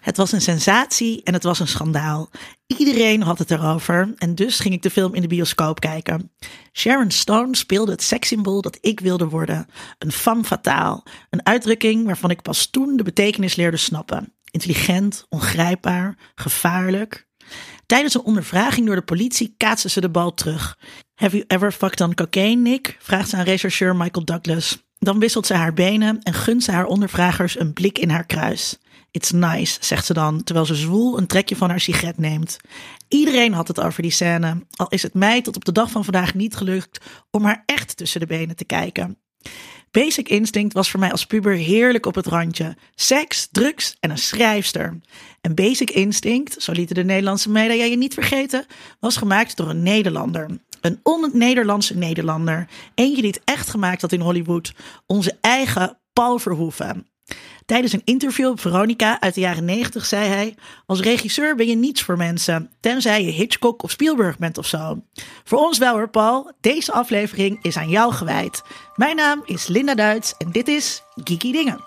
Het was een sensatie en het was een schandaal. Iedereen had het erover en dus ging ik de film in de bioscoop kijken. Sharon Stone speelde het sekssymbool dat ik wilde worden. Een femme fatale. Een uitdrukking waarvan ik pas toen de betekenis leerde snappen. Intelligent, ongrijpbaar, gevaarlijk. Tijdens een ondervraging door de politie kaatste ze de bal terug. Have you ever fucked on cocaine, Nick? vraagt ze aan rechercheur Michael Douglas. Dan wisselt ze haar benen en gunt ze haar ondervragers een blik in haar kruis. It's nice, zegt ze dan, terwijl ze zwoel een trekje van haar sigaret neemt. Iedereen had het over die scène, al is het mij tot op de dag van vandaag niet gelukt om haar echt tussen de benen te kijken. Basic Instinct was voor mij als puber heerlijk op het randje. Seks, drugs en een schrijfster. En Basic Instinct, zo lieten de Nederlandse media je niet vergeten, was gemaakt door een Nederlander. Een on-Nederlandse Nederlander. Eentje die het echt gemaakt had in Hollywood. Onze eigen Paul Verhoeven. Tijdens een interview op Veronica uit de jaren 90 zei hij: Als regisseur ben je niets voor mensen, tenzij je Hitchcock of Spielberg bent of zo. Voor ons wel hoor, Paul. Deze aflevering is aan jou gewijd. Mijn naam is Linda Duits en dit is Geeky Dingen.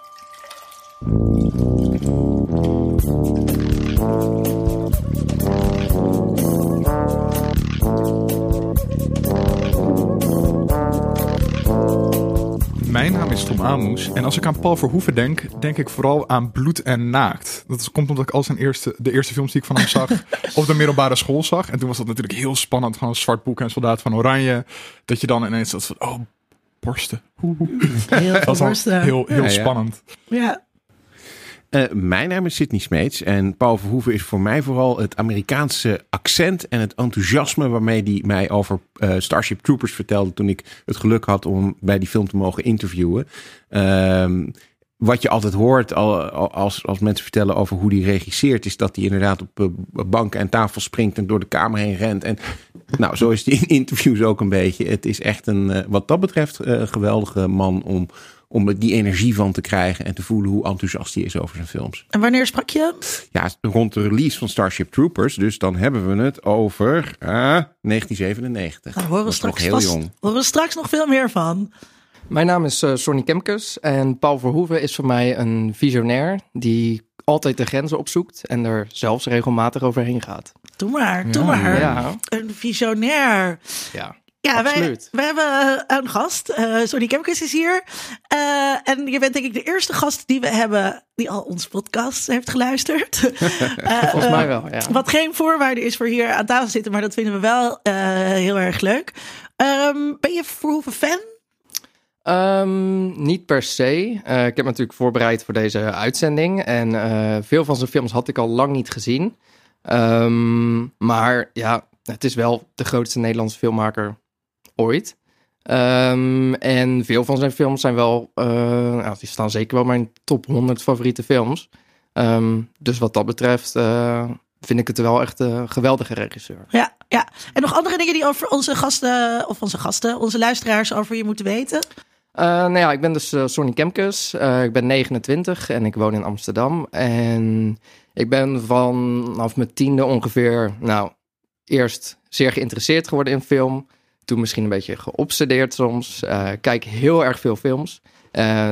Mijn naam is Tom Amoes en als ik aan Paul Verhoeven denk, denk ik vooral aan Bloed en Naakt. Dat komt omdat ik al zijn eerste, de eerste films die ik van hem zag op de middelbare school zag. En toen was dat natuurlijk heel spannend, gewoon zwart boek en soldaat van oranje. Dat je dan ineens dat van, oh, borsten. Heel Dat was al borsten. heel, heel Ja, ja. spannend. Ja, Eh, mijn naam is Sidney Smeets en Paul Verhoeven is voor mij vooral het Amerikaanse accent en het enthousiasme waarmee hij mij over eh, Starship Troopers vertelde toen ik het geluk had om bij die film te mogen interviewen. Ehm, wat je altijd hoort al, al- als, als mensen vertellen over hoe die regisseert, is dat hij inderdaad op eh, banken en tafel springt en door de kamer heen rent. En nou, zo is die in interviews ook een beetje. Het is echt een, wat dat betreft, een geweldige man om, om er die energie van te krijgen en te voelen hoe enthousiast hij is over zijn films. en wanneer sprak je? Ja, rond de release van Starship Troopers, dus dan hebben we het over ah, 1997. Daar horen we is nog straks, heel vast- jong. horen we straks nog veel meer van. Mijn naam is eh, Sonny Kemkes en Paul Verhoeven is voor mij een visionair die altijd de grenzen opzoekt en er zelfs regelmatig overheen gaat. Doe maar, doe Ja. maar. Ja, Een visionair. ja. Ja, wij, wij hebben eh, een gast. eh Sonny Kemkes is hier. Eh, en je bent denk ik de eerste gast die we hebben die al ons podcast heeft geluisterd. Volgens mij wel, ja. Wat geen voorwaarde is voor hier aan tafel zitten, maar dat vinden we wel heel erg leuk. Ehm, ben je Verhoeven fan? Ehm, niet per se. Ik heb me natuurlijk voorbereid voor deze uitzending. En veel van zijn films had ik al lang niet gezien. Ehm, maar ja, het is wel de grootste Nederlandse filmmaker ooit. Ehm, en veel van zijn films zijn wel... eh, nou, die staan zeker wel mijn top 100 favoriete films. Ehm, dus wat dat betreft eh, vind ik het wel echt een geweldige regisseur. Ja, ja. En nog andere dingen die over onze gasten, of onze gasten, onze luisteraars over je moeten weten? Eh, nou ja, ik ben dus Sonny Kemkes. Ik ben 29 en ik woon in Amsterdam. En ik ben vanaf mijn tiende ongeveer, nou, eerst zeer geïnteresseerd geworden in film. Toen misschien een beetje geobsedeerd soms. Eh, kijk heel erg veel films. Eh,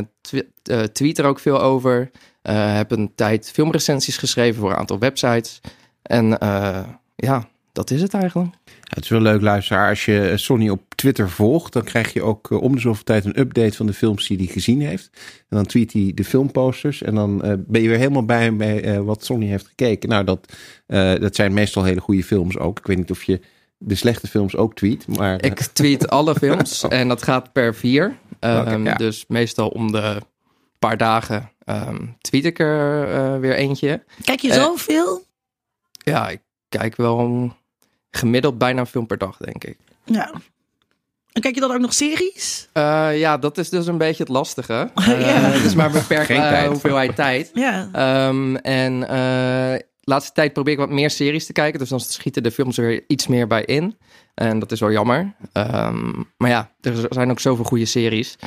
tweet er ook veel over. Heb een tijd filmrecensies geschreven voor een aantal websites. En ja, dat is het eigenlijk. Het is wel leuk, luisteraar. Als je Sonny op Twitter volgt, dan krijg je ook om de zoveel tijd een update van de films die hij gezien heeft. En dan tweet hij de filmposters en dan ben je weer helemaal bij hem bij wat Sonny heeft gekeken. Nou, dat, dat zijn meestal hele goede films ook. Ik weet niet of je de slechte films ook tweet, maar... Ik tweet alle films en dat gaat per vier. Ehm, ja. Dus meestal om de paar dagen ehm, tweet ik er eh, weer eentje. Kijk je Eh, zoveel? Ja, ik kijk wel gemiddeld bijna een film per dag, denk ik. Ja. En kijk je dan ook nog series? Eh, ja, dat is dus een beetje het lastige. Ja. Eh, Het is maar een beperkte Geen tijd. hoeveelheid tijd. Ja. Ehm, en eh, laatste tijd probeer ik wat meer series te kijken. Dus dan schieten de films er weer iets meer bij in. En dat is wel jammer. Ehm, maar ja, er zijn ook zoveel goede series.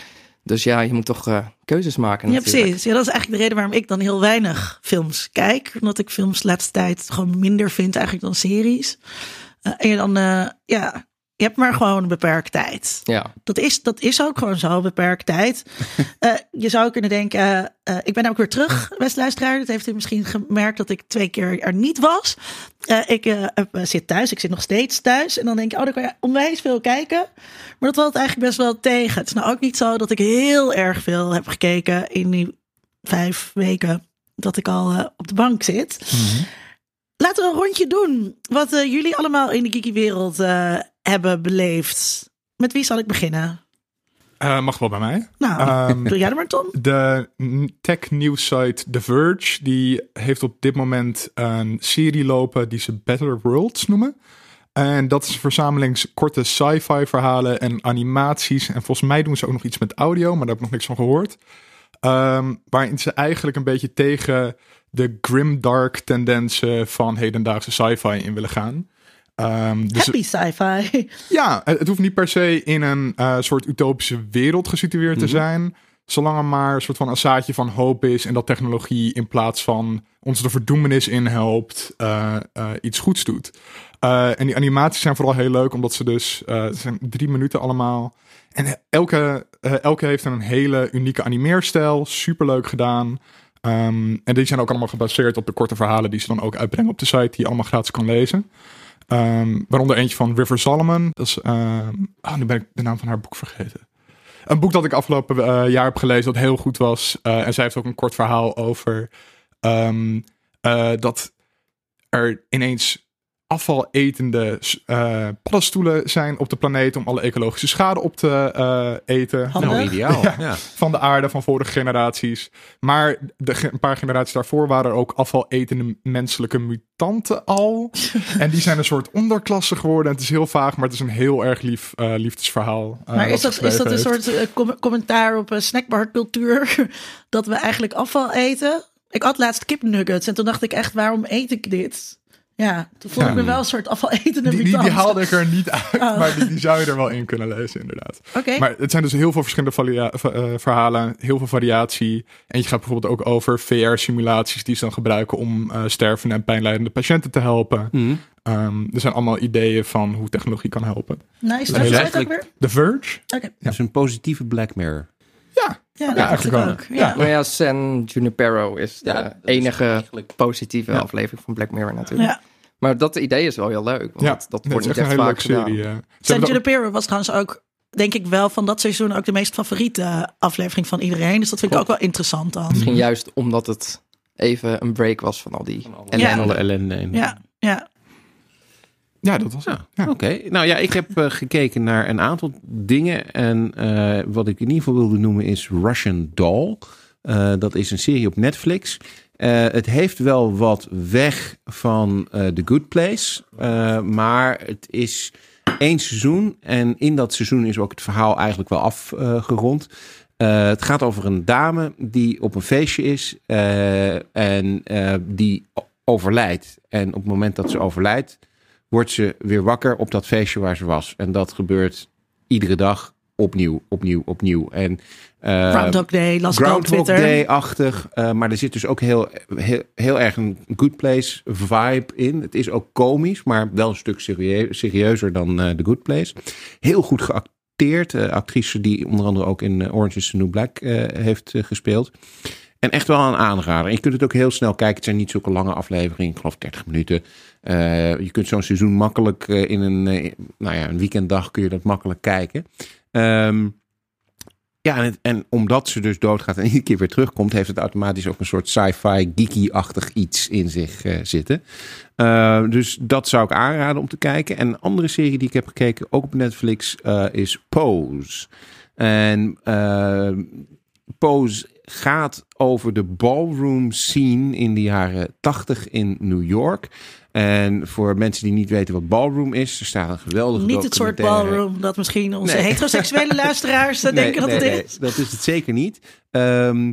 Dus ja, je moet toch eh, keuzes maken. Ja, natuurlijk. precies. Ja, dat is eigenlijk de reden waarom ik dan heel weinig films kijk. Omdat ik films de laatste tijd gewoon minder vind eigenlijk dan series. Eh, en je dan, eh, ja, je hebt maar gewoon een beperkt tijd. Ja, Dat is, dat is ook gewoon zo, beperkt tijd. Eh, je zou kunnen denken, eh, ik ben ook weer terug, beste luisteraar. Dat heeft u misschien gemerkt dat ik twee keer er niet was. Eh, ik zit thuis, ik zit nog steeds thuis. En dan denk je, oh, dan kan je onwijs veel kijken. Maar dat valt eigenlijk best wel tegen. Het is nou ook niet zo dat ik heel erg veel heb gekeken in die vijf weken dat ik al op de bank zit. Laten we een rondje doen. Wat jullie allemaal in de geeky-wereld eh, hebben beleefd. Met wie zal ik beginnen? Eh, mag wel bij mij. Nou, doe jij er maar, Tom. De tech news site The Verge die heeft op dit moment een serie lopen die ze Better Worlds noemen. En dat is een verzameling korte sci-fi verhalen en animaties. En volgens mij doen ze ook nog iets met audio, maar daar heb ik nog niks van gehoord. Ehm, waarin ze eigenlijk een beetje tegen de grimdark tendensen van hedendaagse sci-fi in willen gaan. Ehm, dus Happy sci-fi. ja, het het hoeft niet per se in een eh, soort utopische wereld gesitueerd te zijn. Zolang er maar een soort van een zaadje van hoop is en dat technologie in plaats van ons de verdoemenis in helpt, eh, eh, iets goeds doet. Eh, en die animaties zijn vooral heel leuk, omdat ze dus, eh, het zijn drie minuten allemaal. En elke, eh, elke heeft een hele unieke animeerstijl, superleuk gedaan. Ehm, en die zijn ook allemaal gebaseerd op de korte verhalen die ze dan ook uitbrengen op de site, die je allemaal gratis kan lezen. Ehm, waaronder eentje van River Solomon. Dat is, ehm, oh, nu ben ik de naam van haar boek vergeten. Een boek dat ik afgelopen eh, jaar heb gelezen dat heel goed was. Eh, en zij heeft ook een kort verhaal over ehm, eh, dat er ineens afvaletende uh, paddenstoelen zijn op de planeet om alle ecologische schade op te eh, eten Handig. Nou, ideaal. Ja. Ja. van de aarde van vorige generaties. Maar de, een paar generaties daarvoor waren er ook afvaletende menselijke mutanten al. en die zijn een soort onderklasse geworden. En het is heel vaag, maar het is een heel erg lief eh, liefdesverhaal. eh, Maar is dat, is dat een heeft. soort eh, com- commentaar op een snackbarcultuur? dat we eigenlijk afval eten? Ik had laatst kipnuggets en toen dacht ik echt, waarom eet ik dit? Ja, toen voelde Ja. ik me wel een soort afvaletende Die, die, die haalde ik er niet uit, Oh. maar die, die zou je er wel in kunnen lezen, inderdaad. Oké, Maar het zijn dus heel veel verschillende eh, verhalen, heel veel variatie. Eentje gaat bijvoorbeeld ook over VR-simulaties die ze dan gebruiken om eh, stervende en pijnlijdende patiënten te helpen. Mhm. Ehm, er zijn allemaal ideeën van hoe technologie kan helpen. nice. Dat is het ook eigenlijk- weer? The Verge? Oké, Dus een positieve Black Mirror. Ja, ja, eigenlijk ook. Ja. maar ja, San Junipero is de Ja, dat is enige eigenlijk- positieve Ja. aflevering van Black Mirror natuurlijk. Ja. Maar dat idee is wel heel leuk, want ja. dat, wordt niet echt vaak gedaan. serie. Ze San er- Junipero was trouwens ook, denk ik wel, van dat seizoen ook de meest favoriete aflevering van iedereen. Dus dat vind ik ook wel interessant dan. Misschien juist omdat het even een break was van al die En Ja. alle ellende. in. Ja, ja. Ja, dat was het. Ja, Ja. Oké, nou ja, ik heb eh, gekeken naar een aantal dingen. En eh, wat ik in ieder geval wilde noemen is Russian Doll. Eh, dat is een serie op Netflix. Het heeft wel wat weg van The Good Place. Maar het is één seizoen. En in dat seizoen is ook het verhaal eigenlijk wel afgerond. Het gaat over een dame die op een feestje is. en die overlijdt. En op het moment dat ze overlijdt wordt ze weer wakker op dat feestje waar ze was. En dat gebeurt iedere dag opnieuw, opnieuw, opnieuw. En, eh, Groundhog Day, las Groundhog. Day-achtig. eh, maar er zit dus ook heel, heel, heel erg een Good Place vibe in. Het is ook komisch, maar wel een stuk serieu- serieuzer dan eh The Good Place. Heel goed geacteerd. eh, actrice die onder andere ook in eh, Orange is the New Black eh, heeft eh, gespeeld. En echt wel een aanrader. En je kunt het ook heel snel kijken. Het zijn niet zulke lange afleveringen. Ik geloof 30 minuten. Eh, je kunt zo'n seizoen makkelijk eh, in een, eh, nou ja, een weekenddag kun je dat makkelijk kijken. Ehm, ja, en, en omdat ze dus doodgaat en iedere keer weer terugkomt, heeft het automatisch ook een soort sci-fi geeky-achtig iets in zich zitten. Dus dat zou ik aanraden om te kijken. En een andere serie die ik heb gekeken, ook op Netflix, is Pose. En eh, Pose gaat over de ballroom scene in de jaren 80 in New York. En voor mensen die niet weten wat ballroom is, er staat een geweldige Niet het soort ballroom dat misschien onze Nee. heteroseksuele luisteraars Nee, denken dat nee, het is. dat is het zeker niet. Ehm,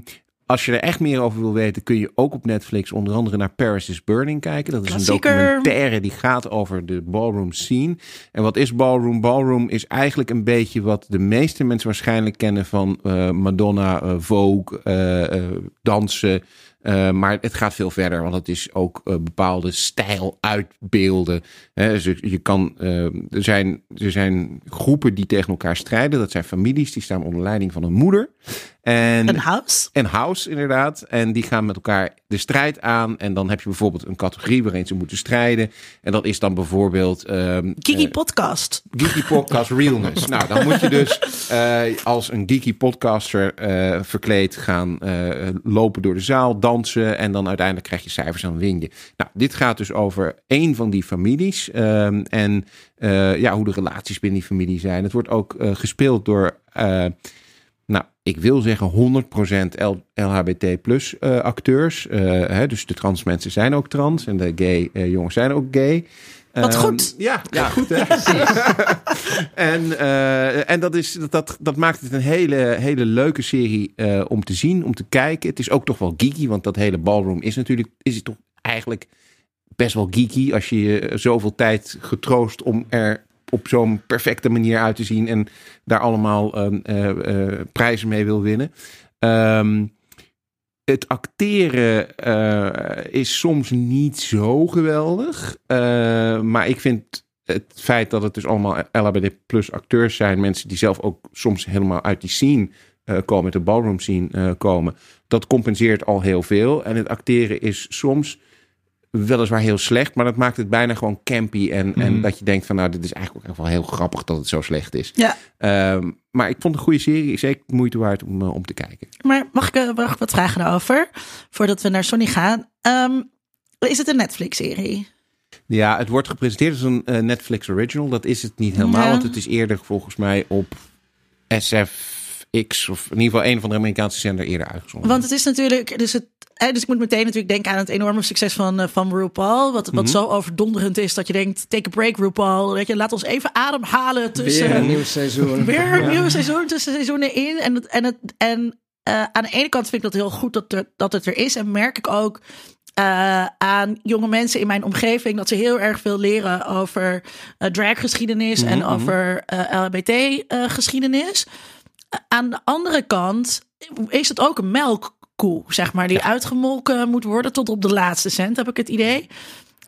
als je er echt meer over wil weten, kun je ook op Netflix onder andere naar Paris is Burning kijken. Dat is Klassieker. een documentaire die gaat over de ballroom scene. En wat is ballroom? Ballroom is eigenlijk een beetje wat de meeste mensen waarschijnlijk kennen van eh, Madonna, eh, Vogue, eh, dansen. Uh, maar het gaat veel verder, want het is ook uh, bepaalde stijl uitbeelden. Hè, dus je kan, uh, er, zijn, er zijn groepen die tegen elkaar strijden. Dat zijn families, die staan onder leiding van een moeder. En, een house. Een house, inderdaad. En die gaan met elkaar de strijd aan. En dan heb je bijvoorbeeld een categorie waarin ze moeten strijden. En dat is dan bijvoorbeeld... Um, Geeky Podcast. Geeky Podcast Realness. nou, dan moet je dus als een geeky podcaster verkleed gaan lopen door de zaal, dansen en dan uiteindelijk krijg je cijfers en win je. Nou, dit gaat dus over één van die families um, en ja, hoe de relaties binnen die familie zijn. Het wordt ook gespeeld door, nou, ik wil zeggen 100% L LHBT plus acteurs. Hè, dus de trans mensen zijn ook trans en de gay jongens zijn ook gay. Wat goed. Um, ja, ja, goed hè. en uh, en dat, is, dat, dat maakt het een hele, hele leuke serie uh, om te zien, om te kijken. Het is ook toch wel geeky, want dat hele ballroom is natuurlijk is het toch eigenlijk best wel geeky. Als je je zoveel tijd getroost om er op zo'n perfecte manier uit te zien en daar allemaal um, uh, prijzen mee wil winnen. Um, het acteren uh, is soms niet zo geweldig. Maar ik vind het feit dat het dus allemaal LHBT plus acteurs zijn. Mensen die zelf ook soms helemaal uit die scene komen. De ballroom scene komen. Dat compenseert al heel veel. En het acteren is soms weliswaar heel slecht, maar dat maakt het bijna gewoon campy. En, mm. en dat je denkt van nou, dit is eigenlijk ook wel heel grappig dat het zo slecht is. Ja. Um, maar ik vond een goede serie. Zeker moeite waard om, uh, om te kijken. Maar mag ik, uh, mag ik wat vragen daarover? Voordat we naar Sony gaan. Um, is het een Netflix-serie? Ja, het wordt gepresenteerd als een uh, Netflix original. Dat is het niet helemaal, ja. want het is eerder volgens mij op SFX of in ieder geval een van de Amerikaanse zender eerder uitgezonden. Want het is natuurlijk, dus het dus ik moet meteen natuurlijk denken aan het enorme succes van, van RuPaul. Wat, wat mm -hmm. zo overdonderend is dat je denkt, take a break RuPaul. Weet je, laat ons even ademhalen tussen... Weer een nieuw seizoen. Weer een ja. nieuw seizoen tussen seizoenen in. En, het, en, het, en uh, aan de ene kant vind ik dat heel goed dat, er, dat het er is. En merk ik ook uh, aan jonge mensen in mijn omgeving dat ze heel erg veel leren over uh, draggeschiedenis mm -hmm. en over LHBT-geschiedenis. aan de andere kant is het ook een melk koe, zeg maar, die ja. uitgemolken moet worden tot op de laatste cent, heb ik het idee.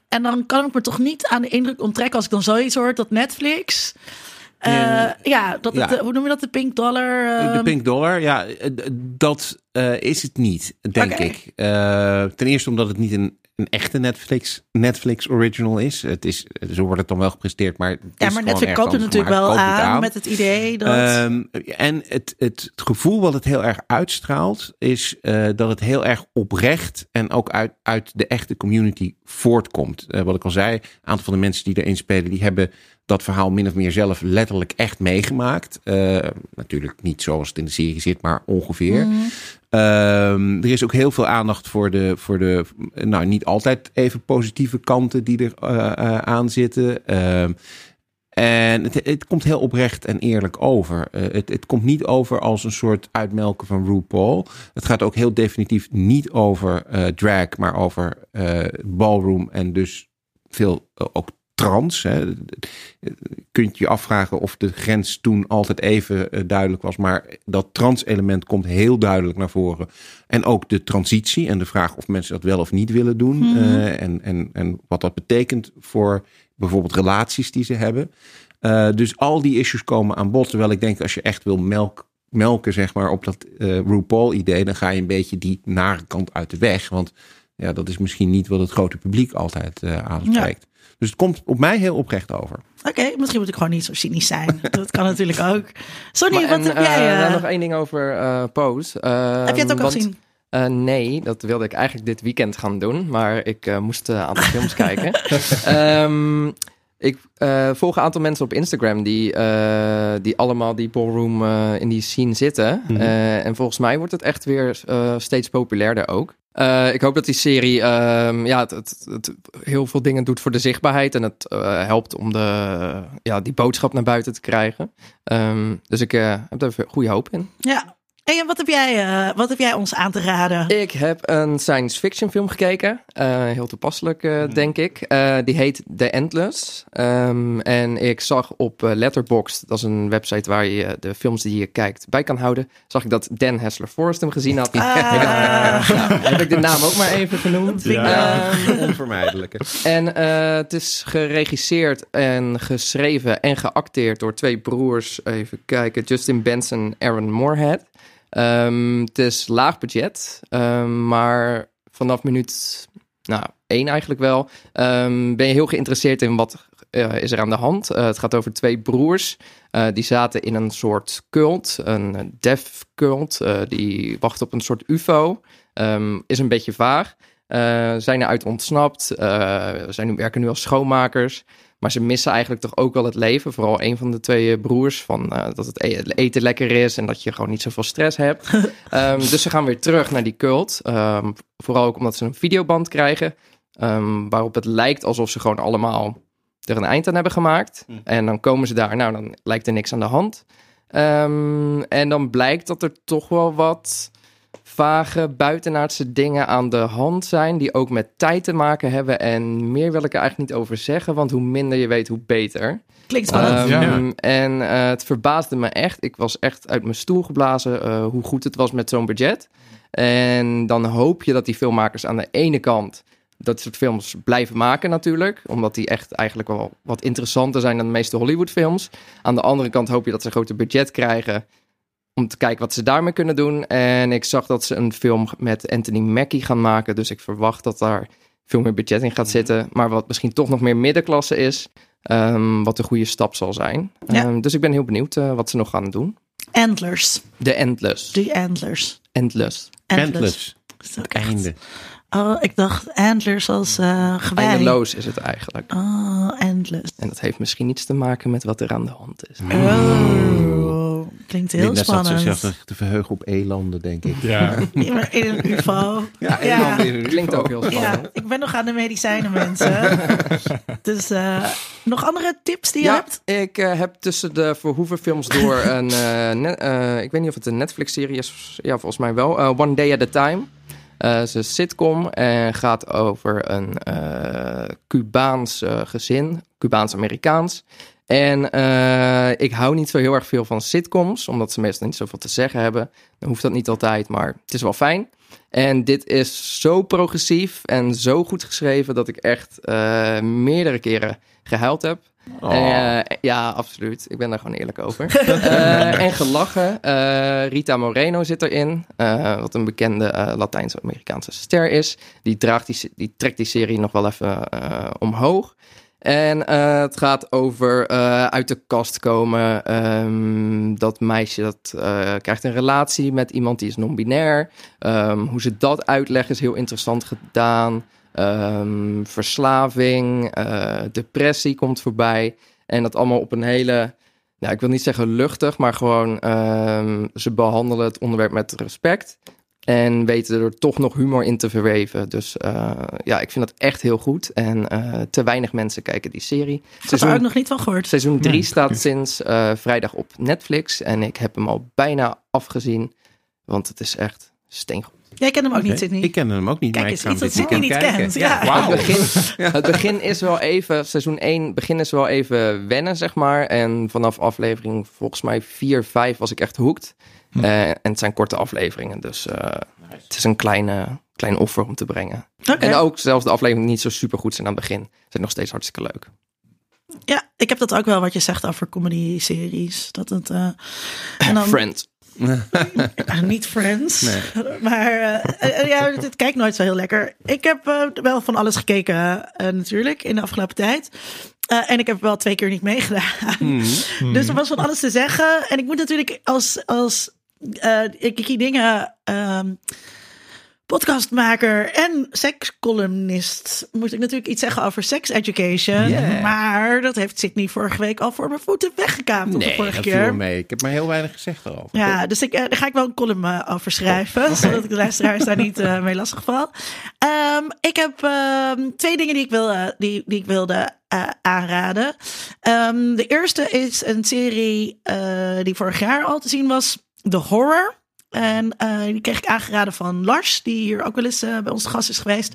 En dan kan ik me toch niet aan de indruk onttrekken als ik dan zoiets hoor dat Netflix. Uh, ja, ja, dat het, ja. hoe noem je dat? De pink dollar? Uh... De pink dollar, ja, dat uh, is het niet, denk okay. ik. ten eerste omdat het niet een een echte Netflix, Netflix original is. Het is. Zo wordt het dan wel gepresenteerd, maar. ja, maar Netflix koopt het natuurlijk wel aan, aan, met het idee dat. Um, en het, het gevoel wat het heel erg uitstraalt, is uh, dat het heel erg oprecht en ook uit, uit de echte community voortkomt. Uh, wat ik al zei, een aantal van de mensen die erin spelen, die hebben dat verhaal min of meer zelf letterlijk echt meegemaakt. Uh, natuurlijk niet zoals het in de serie zit, maar ongeveer. Mm. Um, er is ook heel veel aandacht voor de, voor de, nou niet altijd even positieve kanten die er uh, uh, aan zitten. Um, en het, het, komt heel oprecht en eerlijk over. Uh, het, het, komt niet over als een soort uitmelken van RuPaul. Het gaat ook heel definitief niet over drag, maar over ballroom en dus veel ook trans. Hè. Kunt je afvragen of de grens toen altijd even uh, duidelijk was. Maar dat trans-element komt heel duidelijk naar voren. En ook de transitie en de vraag of mensen dat wel of niet willen doen. Mm -hmm. uh, en, en, en wat dat betekent voor bijvoorbeeld relaties die ze hebben. Uh, dus al die issues komen aan bod. Terwijl ik denk als je echt wil melk, melken zeg maar, op dat RuPaul-idee... dan ga je een beetje die nare kant uit de weg. Want ja, dat is misschien niet wat het grote publiek altijd aanspreekt. Ja. Dus het komt op mij heel oprecht over. Oké, okay, misschien moet ik gewoon niet zo cynisch zijn. dat kan natuurlijk ook. Sonny, maar, wat en, heb jij? Uh, uh... nog één ding over uh, Pose. heb je het ook al gezien? Uh, nee, dat wilde ik eigenlijk dit weekend gaan doen. Maar ik uh, moest een aantal films kijken. Um, ik uh, volg een aantal mensen op Instagram die, uh, die allemaal die ballroom uh, in die scene zitten. Mm -hmm. en volgens mij wordt het echt weer steeds populairder ook. Ik hoop dat die serie um, ja, het, het, heel veel dingen doet voor de zichtbaarheid. En het helpt om de, ja, die boodschap naar buiten te krijgen. Um, dus ik heb daar goede hoop in. Ja, en wat heb, jij, eh, wat heb jij ons aan te raden? Ik heb een science fiction film gekeken. Eh, heel toepasselijk, eh, denk ik. Eh, die heet The Endless. Ehm, en ik zag op Letterboxd, dat is een website waar je de films die je kijkt bij kan houden, zag ik dat Dan Hessler Forrest hem gezien had. Nou, heb ik de naam ook maar even genoemd. Ja, Ehm, onvermijdelijke. En eh, het is geregisseerd en geschreven en geacteerd door twee broers. Even kijken, Justin Benson en Aaron Moorhead. Ehm, het is laag budget, ehm, maar vanaf minuut nou, één eigenlijk wel, ehm, ben je heel geïnteresseerd in wat eh, is er aan de hand. Eh, het gaat over twee broers. Eh, die zaten in een soort cult, een deaf cult. die wacht op een soort ufo. Is een beetje vaag. Zijn eruit ontsnapt. zijn nu, werken nu als schoonmakers. Maar ze missen eigenlijk toch ook wel het leven. Vooral een van de twee broers. Van, eh, dat het e- eten lekker is en dat je gewoon niet zoveel stress hebt. Ehm, dus ze gaan weer terug naar die cult. Ehm, vooral ook omdat ze een videoband krijgen. ehm, waarop het lijkt alsof ze gewoon allemaal er een eind aan hebben gemaakt. En dan komen ze daar. Nou, dan lijkt er niks aan de hand. En dan blijkt dat er toch wel wat vage buitenaardse dingen aan de hand zijn. Die ook met tijd te maken hebben. En meer wil ik er eigenlijk niet over zeggen. Want hoe minder je weet, hoe beter. Klinkt spannend. Ehm, Ja. En eh, het verbaasde me echt. Ik was echt uit mijn stoel geblazen eh, hoe goed het was met zo'n budget. En dan hoop je dat die filmmakers aan de ene kant dat soort films blijven maken natuurlijk. Omdat die echt eigenlijk wel wat interessanter zijn dan de meeste Hollywoodfilms. Aan de andere kant hoop je dat ze een groter budget krijgen om te kijken wat ze daarmee kunnen doen. En ik zag dat ze een film met Anthony Mackie gaan maken. Dus ik verwacht dat daar veel meer budget in gaat zitten. Maar wat misschien toch nog meer middenklasse is. ehm, wat een goede stap zal zijn. Ja. Ehm, dus ik ben heel benieuwd eh, wat ze nog gaan doen. Antlers. The Endless. The Antlers. Endless. Endless. Het echt- einde. Oh, ik dacht antlers als eh gewei. Eindeloos is het eigenlijk. Oh, endless. En dat heeft misschien iets te maken met wat er aan de hand is. Oh, klinkt heel Linda zat spannend. zichzelf te verheugen op elanden, denk ik. Ja. Ja, maar In een UFO. Ja, Ja. Klinkt ook heel Ja, spannend. ik ben nog aan de medicijnen, mensen. dus eh, nog andere tips die je Ja, hebt? ik eh, heb tussen de Verhoeven films door een, net- ik weet niet of het een Netflix-serie is, ja, volgens mij wel, eh, One Day at a Time. Eh, het is een sitcom en gaat over een eh, Cubaans eh, gezin, Cubaans-Amerikaans. En ik hou niet zo heel erg veel van sitcoms, omdat ze meestal niet zoveel te zeggen hebben. Dan hoeft dat niet altijd, maar het is wel fijn. En dit is zo progressief en zo goed geschreven dat ik echt meerdere keren gehuild heb. Oh. Eh, ja, absoluut. Ik ben daar gewoon eerlijk over. Eh, en gelachen. Eh, Rita Moreno zit erin. wat een bekende Latijns-Amerikaanse ster is. Die, draagt die, die trekt die serie nog wel even omhoog. En het gaat over uit de kast komen. Ehm, dat meisje dat krijgt een relatie met iemand die is non-binair. Ehm, hoe ze dat uitleggen is heel interessant gedaan. Ehm, verslaving, eh, depressie komt voorbij. En dat allemaal op een hele, nou, ik wil niet zeggen luchtig, maar gewoon ehm, ze behandelen het onderwerp met respect. En weten er toch nog humor in te verweven. Dus eh, ja, ik vind dat echt heel goed. En eh, te weinig mensen kijken die serie. Ik heb er ook Seizoen, nog niet van gehoord. seizoen 3 Nee, staat sinds eh, vrijdag op Netflix. En ik heb hem al bijna afgezien. Want het is echt steengoed. Jij kent hem ook niet. Sydney. Ik ken hem ook niet, Kijk maar eens, iets hem dat Sydney niet kijken. kent. Ja. Wauw. Het, begin, het begin is wel even, seizoen 1, begin is wel even wennen, zeg maar. En vanaf aflevering volgens mij 4, 5 was ik echt hoekt. Hm. Eh, en het zijn korte afleveringen, dus eh, het is een kleine, klein offer om te brengen. En ook zelfs de afleveringen die niet zo super goed zijn aan het begin, zijn nog steeds hartstikke leuk. Ja, ik heb dat ook wel wat je zegt over comedy-series. Dat het... eh, en dan, Friends. Niet Friends. Maar eh, eh, ja, het kijkt nooit zo heel lekker. Ik heb eh, wel van alles gekeken natuurlijk in de afgelopen tijd. En ik heb wel twee keer niet meegedaan. Mhm. Dus er was van alles te zeggen. En ik moet natuurlijk als, als eh Kiki Dingen ehm, podcastmaker en sekscolumnist... moet ik natuurlijk iets zeggen over sex education. Yeah. Maar dat heeft Sydney vorige week al voor mijn voeten weggekaapt. de Nee, vorige dat keer. mee. Ik heb maar heel weinig gezegd erover. Ja, dus ik, eh, daar ga ik wel een column eh, over schrijven, zodat ik de luisteraars daar niet eh, mee lastig val. Ehm, ik heb ehm, twee dingen die ik, wil, die, die ik wilde aanraden. Ehm, de eerste is een serie die vorig jaar al te zien was, The Horror. En eh, die kreeg ik aangeraden van Lars, die hier ook wel eens eh, bij ons gast is geweest.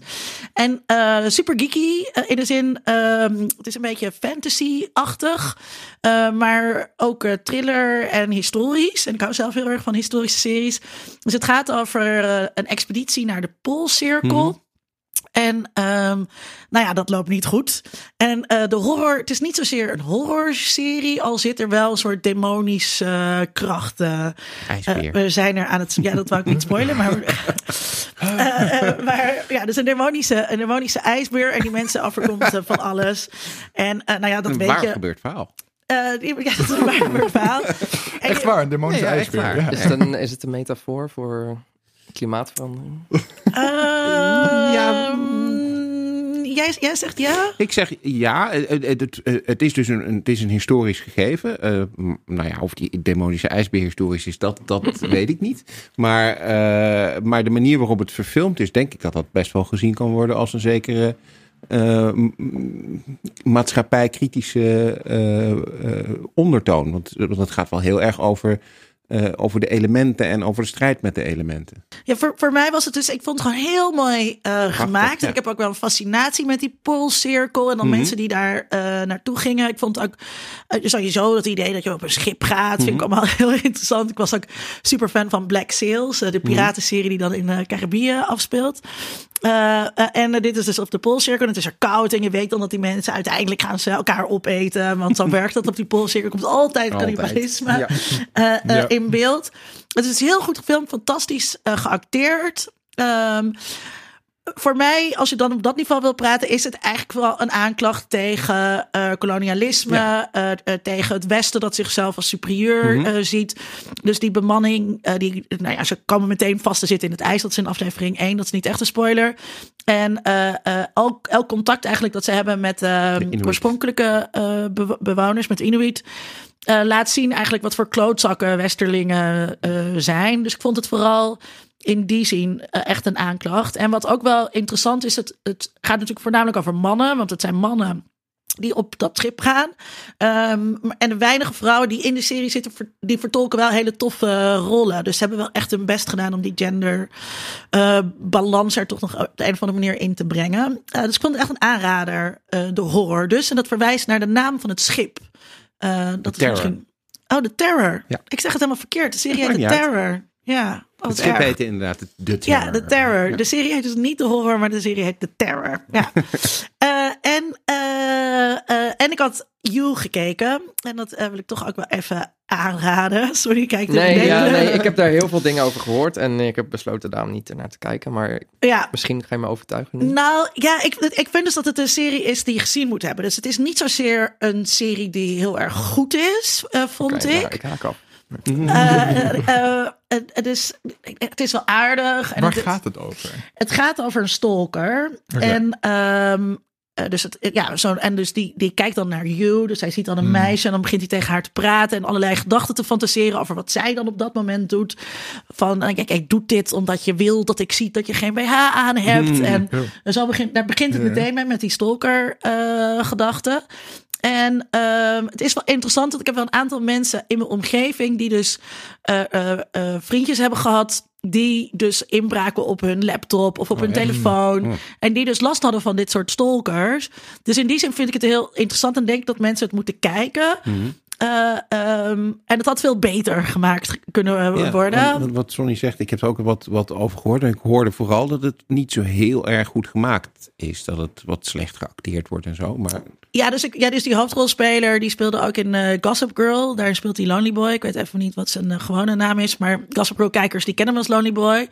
En eh, super geeky in de zin, ehm, het is een beetje fantasy-achtig, maar ook thriller en historisch. En ik hou zelf heel erg van historische series. Dus het gaat over een expeditie naar de Poolcirkel. En ehm, nou ja, dat loopt niet goed. En eh, de horror, het is niet zozeer een horrorserie, al zit er wel een soort demonische eh, kracht. IJsbeer. eh, we zijn er aan het. Ja, dat wou ik niet spoilen, maar. maar ja, dus een demonische, een demonische ijsbeer en die mensen afkomt van alles. En eh, nou ja, dat een weet waar je. gebeurd verhaal. eh, ja, dat is een waar verhaal. Echt waar, een demonische Nee, ja, echt ijsbeer. waar. Ja. Is het een, is het een metafoor voor klimaatverandering? Ehm, jij, jij zegt ja? Ik zeg ja, het, het, het, het is dus een, het is een historisch gegeven. Eh, nou ja, of die demonische ijsbeer historisch is, dat, dat weet ik niet. Maar, eh, maar de manier waarop het verfilmd is, denk ik dat dat best wel gezien kan worden als een zekere eh, m- maatschappijkritische eh, eh, ondertoon. Want, want het gaat wel heel erg over, eh, over de elementen en over de strijd met de elementen. Ja, voor, voor mij was het dus, ik vond het gewoon heel mooi eh, gemaakt. ja. En ik heb ook wel een fascinatie met die Poolcirkel. En dan Mhm. mensen die daar eh, naartoe gingen. Ik vond ook sowieso dat idee dat je op een schip gaat. Vind ik allemaal heel interessant. Ik was ook super fan van Black Sails, de piratenserie die dan in de Caribbean afspeelt. Eh, eh, en eh, dit is dus op de Poolcirkel. En het is er koud. En je weet dan dat die mensen uiteindelijk gaan ze elkaar opeten. Want zo werkt dat op die Poolcirkel. Komt altijd cannibalisme Ja. Ja. in beeld. Het is heel goed gefilmd, fantastisch geacteerd. Ehm, voor mij, als je dan op dat niveau wil praten, is het eigenlijk wel een aanklacht tegen eh, kolonialisme, Ja. eh, eh, tegen het Westen dat zichzelf als superieur Mhm. ziet. Dus die bemanning, die, nou ja, ze komen meteen vast te zitten in het ijs. Dat is in aflevering 1, dat is niet echt een spoiler. En elk, elk contact eigenlijk dat ze hebben met oorspronkelijke bewo- bewoners, met Inuit, laat zien eigenlijk wat voor klootzakken Westerlingen zijn. Dus ik vond het vooral in die zin eh, echt een aanklacht. En wat ook wel interessant is, het, het gaat natuurlijk voornamelijk over mannen, want het zijn mannen die op dat schip gaan. Ehm, en de weinige vrouwen die in de serie zitten, die vertolken wel hele toffe rollen. Dus ze hebben wel echt hun best gedaan om die gender eh, er toch nog op de een of andere manier in te brengen. Eh, dus ik vond het echt een aanrader, de horror. Dus, en dat verwijst naar de naam van het schip. Dat is Terror. misschien... Oh, de Terror. Ja. Ik zeg het helemaal verkeerd. De serie heet de uit. Ja, oh, wat Het schip erg. heette inderdaad de, Terror. Ja, de Terror. De serie heet dus niet de horror, maar de serie heet de Terror. Ja. Eh, en, eh, eh, en ik had You gekeken. En dat wil ik toch ook wel even aanraden. Sorry, kijk. Nee, ja, nee, ik heb daar heel veel dingen over gehoord en ik heb besloten daarom niet ernaar te kijken. Maar Ja, misschien ga je me overtuigen. nu. Nou ja, ik, ik vind dus dat het een serie is die je gezien moet hebben. Dus het is niet zozeer een serie die heel erg goed is, eh, vond Oké, ik. nou, ik haak af. Eh, eh, het, is, het is wel aardig. En Waar het, gaat het over? Het gaat over een stalker. En, ehm, eh, dus het, ja, zo, en dus die, die kijkt dan naar You. Dus hij ziet dan een Hmm. meisje en dan begint hij tegen haar te praten. En allerlei gedachten te fantaseren over wat zij dan op dat moment doet. Van, kijk, ik doe dit omdat je wil dat ik zie dat je geen BH aan hebt. Hmm. En zo begint, daar begint het meteen mee met die stalker eh gedachte. En ehm, het is wel interessant, want ik heb wel een aantal mensen in mijn omgeving die dus eh, eh, eh, vriendjes hebben gehad. Die dus inbraken op hun laptop of op hun telefoon. En die dus last hadden van dit soort stalkers. Dus in die zin vind ik het heel interessant en denk dat mensen het moeten kijken. Eh, ehm, en het had veel beter gemaakt kunnen Ja, worden. want wat Sonny zegt, ik heb er ook wat, wat over gehoord. En ik hoorde vooral dat het niet zo heel erg goed gemaakt is. Dat het wat slecht geacteerd wordt en zo. Maar Ja, dus, ik, ja, dus die hoofdrolspeler die speelde ook in eh, Gossip Girl. Daar speelt hij Lonely Boy. Ik weet even niet wat zijn eh, gewone naam is. Maar Gossip Girl kijkers die kennen hem als Lonely Boy.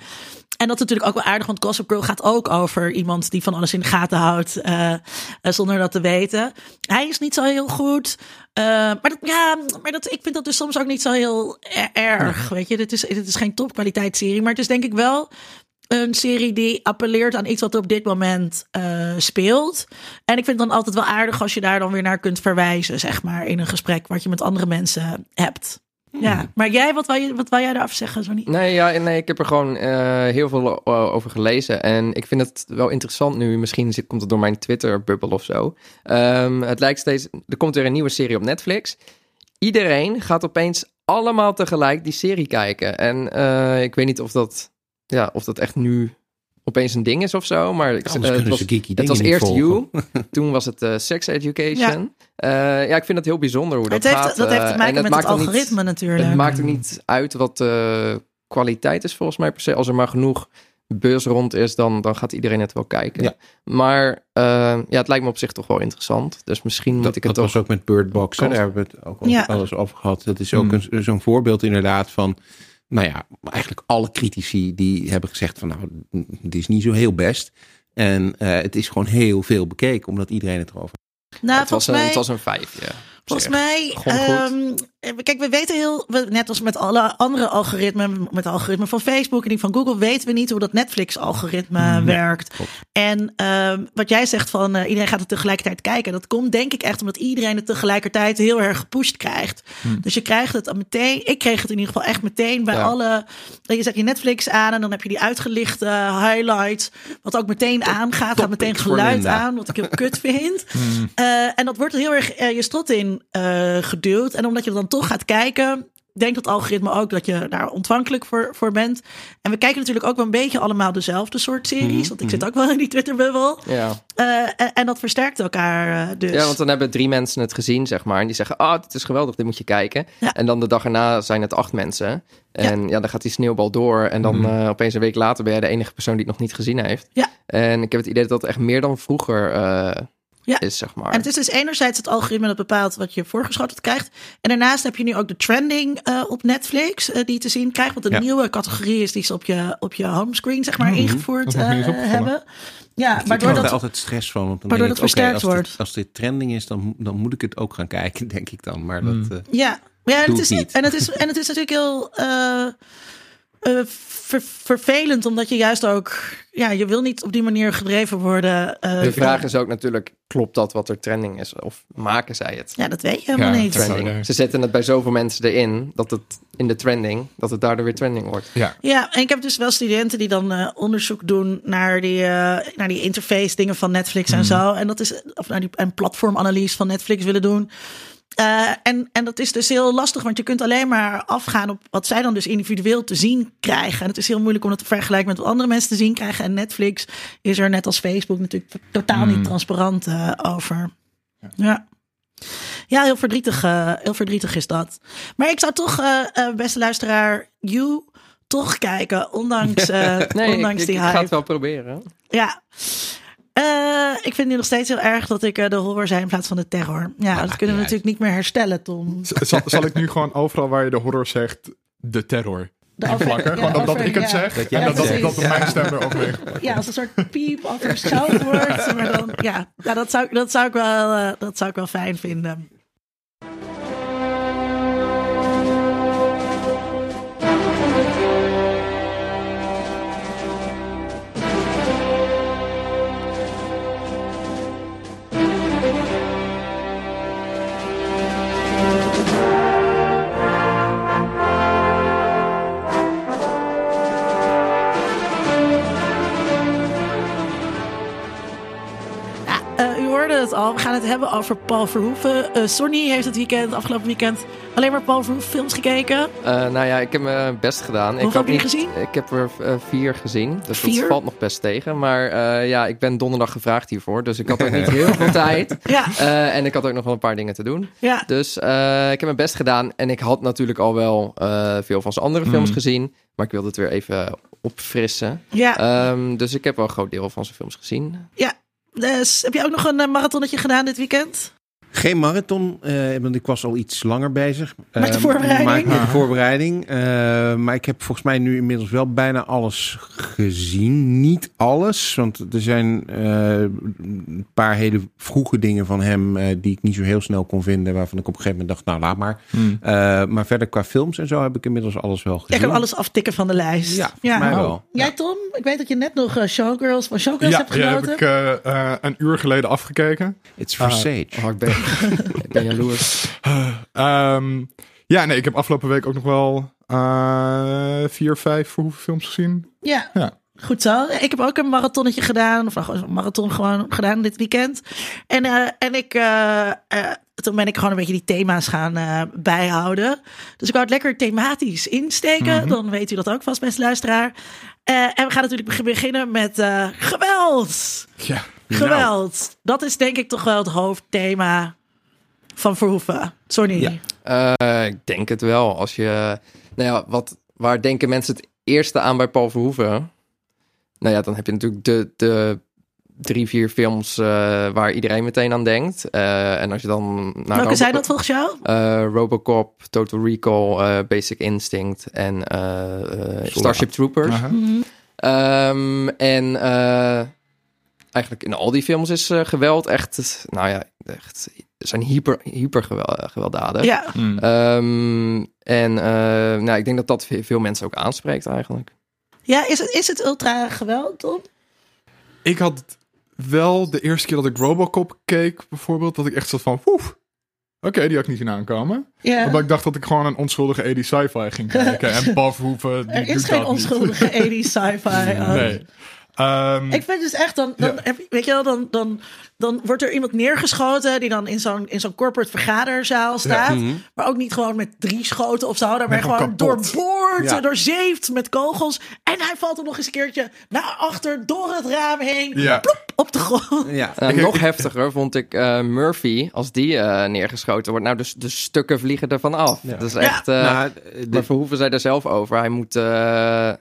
En dat is natuurlijk ook wel aardig, want Gossip Girl gaat ook over iemand die van alles in de gaten houdt. eh, zonder dat te weten. Hij is niet zo heel goed. Maar dat, ja, maar dat, ik vind dat dus soms ook niet zo heel e- erg. Weet je, dit is, dit is geen topkwaliteitsserie. Maar het is denk ik wel een serie die appelleert aan iets wat er op dit moment eh, speelt. En ik vind het dan altijd wel aardig als je daar dan weer naar kunt verwijzen, zeg maar, in een gesprek wat je met andere mensen hebt. Ja, maar jij, wat wil, je, wat wil jij daarover zeggen, Sonny? Nee, ja, nee, ik heb er gewoon eh, heel veel eh, over gelezen. En ik vind het wel interessant nu. Misschien zit, komt het door mijn Twitter-bubbel of zo. Ehm, het lijkt steeds... Er komt weer een nieuwe serie op Netflix. Iedereen gaat opeens allemaal tegelijk die serie kijken. En ik weet niet of dat, ja, of dat echt nu opeens een ding is of zo. Maar ik, eh, het kunnen was, het was eerst volgen. You, toen was het eh, Sex Education. Ja. ja, ik vind het heel bijzonder hoe dat Het heeft, gaat. dat heeft eh, te en maken met het maakt ook niet- algoritme natuurlijk. het maakt ook niet uit wat de kwaliteit is volgens mij per se. Als er maar genoeg buzz rond is, dan, dan gaat iedereen het wel kijken. Ja. Maar eh, ja, het lijkt me op zich toch wel interessant. Dus misschien moet Dat, ik het dat toch... was ook met Bird Box. Daar hebben we het ook al Ja. alles over gehad. Dat is ook Hmm. een- zo'n voorbeeld inderdaad van... Nou ja, eigenlijk alle critici die hebben gezegd van... Nou, het is niet zo heel best. En eh, het is gewoon heel veel bekeken. Omdat iedereen het erover nou, het, was volgens een, mij, het was een vijf, ja. volgens mij ehm, kijk, we weten heel, we- net als met alle andere algoritmen, met het algoritme van Facebook en die van Google, weten we niet hoe dat Netflix-algoritme werkt. En ehm, wat jij zegt van eh, iedereen gaat het tegelijkertijd kijken, dat komt denk ik echt omdat iedereen het tegelijkertijd heel erg gepusht krijgt. Dus je krijgt het al meteen, ik kreeg het in ieder geval echt meteen bij Ja. alle, je zet je Netflix aan en dan heb je die uitgelichte highlights, wat ook meteen aangaat, gaat meteen geluid aan, wat ik heel kut vind. Eh, en dat wordt heel erg eh, je strot in eh, geduwd. En omdat je dan toch gaat kijken, denkt het algoritme ook dat je daar ontvankelijk voor, voor bent. En we kijken natuurlijk ook wel een beetje allemaal dezelfde soort series. Want ik zit ook wel in die Twitterbubbel. Ja. Eh, en, en dat versterkt elkaar eh, dus. ja, want dan hebben drie mensen het gezien, zeg maar. En die zeggen, ah, dit is geweldig, dit moet je kijken. Ja. En dan de dag erna zijn het acht mensen. En ja, dan gaat die sneeuwbal door. En dan eh, opeens een week later ben jij de enige persoon die het nog niet gezien heeft. Ja. En ik heb het idee dat het echt meer dan vroeger Ja. is, zeg maar. En het is dus enerzijds het algoritme dat bepaalt wat je voorgeschoteld krijgt. En daarnaast heb je nu ook de trending eh, op Netflix eh, die je te zien krijgt. Wat een Ja. nieuwe categorie is die ze op je, op je homescreen zeg maar ingevoerd niet eens eh, hebben. Ja, ik waardoor heb er dat... altijd stress van. Want dan waardoor dat versterkt als dit- wordt. als dit trending is, dan, dan moet ik het ook gaan kijken, denk ik dan. Maar dat... eh, Ja, ja en, het is, niet. en, het is, en het is natuurlijk heel eh, eh, ver- vervelend, omdat je juist ook, ja, je wil niet op die manier gedreven worden. eh, de vraag is ook natuurlijk, klopt dat wat er trending is? Of maken zij het? Ja, dat weet je helemaal Ja, niet. Trending. Ze zetten het bij zoveel mensen erin, dat het in de trending, dat het daardoor weer trending wordt. Ja. Ja, en ik heb dus wel studenten die dan eh, onderzoek doen naar die, eh, naar die interface dingen van Netflix en zo. En dat is, of naar die en platformanalyse van Netflix willen doen. Eh, en, en dat is dus heel lastig, want je kunt alleen maar afgaan op wat zij dan dus individueel te zien krijgen. En het is heel moeilijk om dat te vergelijken met wat andere mensen te zien krijgen. En Netflix is er net als Facebook natuurlijk totaal niet transparant eh, over. Ja. Ja, heel verdrietig, eh, heel verdrietig is dat. Maar ik zou toch, beste luisteraar, you toch kijken, ondanks, Nee, ondanks ik, die ik, ik ga het wel proberen. Ja. Ik vind nu nog steeds heel erg dat ik eh, de horror zei in plaats van de terror. Ja, dat maakt kunnen we natuurlijk niet meer herstellen, Tom. Zal, zal ik nu gewoon overal waar je de horror zegt, de terror De in over- plakken? ja, Gewoon dat, dat over- ik het ja. zeg Dat en dat, dat, dat mijn stem erop ligt. Ja, als een soort piep of er wordt. Maar dan, ja, dat, zou, dat, zou ik wel, eh, dat zou ik wel fijn vinden. Hoorde het al. We gaan het hebben over Paul Verhoeven. Eh, Sonny heeft het weekend, afgelopen weekend, alleen maar Paul Verhoeven films gekeken. Eh, nou ja, ik heb mijn best gedaan. ik Hoeveel had heb je niet- gezien? Ik heb er eh, vier gezien. Dus Vier? dat valt nog best tegen. Maar eh, ja, ik ben donderdag gevraagd hiervoor. Dus ik had ook niet heel veel tijd. Ja, Eh, en ik had ook nog wel een paar dingen te doen. ja. Dus eh, ik heb mijn best gedaan. En ik had natuurlijk al wel eh, veel van zijn andere films gezien. Maar ik wilde het weer even opfrissen. ja. Ehm, dus ik heb wel een groot deel van zijn films gezien. Dus, heb je ook nog een eh, marathonnetje gedaan dit weekend? Geen marathon, eh, want ik was al iets langer bezig. Met de Eh, voorbereiding? maar- met de voorbereiding. Eh, maar ik heb volgens mij nu inmiddels wel bijna alles gezien. Niet alles, want er zijn eh, een paar hele vroege dingen van hem eh, die ik niet zo heel snel kon vinden. Waarvan ik op een gegeven moment dacht, nou laat maar. Eh, maar verder qua films en zo heb ik inmiddels alles wel gezien. Ik kan alles aftikken van de lijst. Ja, voor mij wel. Jij Tom? Ik weet dat je net nog Showgirls van Showgirls Ja, hebt ja, genoten. heb ik eh, eh, een uur geleden afgekeken. It's for. Sage. Oh, ik ben, ik ben jaloers. Ehm, ja, nee, ik heb afgelopen week ook nog wel eh, vier, vijf Verhoeven films gezien. Ja. Ja. Goed zo. Ik heb ook een marathonnetje gedaan. Of een marathon gewoon gedaan dit weekend. En, eh, en ik, eh, eh, toen ben ik gewoon een beetje die thema's gaan eh, bijhouden. Dus ik wou het lekker thematisch insteken. Mhm. Dan weet u dat ook vast, beste luisteraar. Eh, en we gaan natuurlijk beginnen met eh, geweld. Ja. Geweld. Dat is denk ik toch wel het hoofdthema van Verhoeven. Sorry. Ja. Eh, ik denk het wel. Als je, nou ja, wat, waar denken mensen het eerste aan bij Paul Verhoeven? Nou ja, dan heb je natuurlijk de, de drie, vier films eh, waar iedereen meteen aan denkt. Eh, en als je dan naar Welke Robo- zijn dat volgens jou? Eh, Robocop, Total Recall, eh, Basic Instinct en Starship Troopers. Aha. Mhm. Ehm, en eh, eigenlijk in al die films is eh, geweld echt, nou ja, echt, zijn hyper, hyper gewel- eh, gewelddadig. Ja. Mm. Ehm, en eh, nou, ik denk dat dat ve- veel mensen ook aanspreekt eigenlijk. Ja, is het, is het ultra geweld, Tom? Ik had wel de eerste keer dat ik Robocop keek, bijvoorbeeld, dat ik echt zat van, oeh, oké, die had ik niet zien aankomen. Ja. Omdat ik dacht dat ik gewoon een onschuldige 80 sci-fi ging kijken. en die Er is doet geen dat onschuldige 80s sci-fi. Nee. Ehm, Ik vind dus echt, dan, dan Ja. heb weet je wel, dan, dan, dan wordt er iemand neergeschoten die dan in zo'n, in zo'n corporate vergaderzaal staat. Mhm. Maar ook niet gewoon met drie schoten of zo. Daar je gewoon kapot. doorboord, Ja. doorzeefd met kogels. En hij valt er nog eens een keertje naar achter, door het raam heen. Ja. Plop, op de grond. Ja. Eh, nog heftiger vond ik eh, Murphy, als die eh, neergeschoten wordt. Nou, dus de stukken vliegen ervan af. Ja. Dat is echt... eh, Nou, de- Maar Verhoeven zei daar zelf over. Hij moet, eh,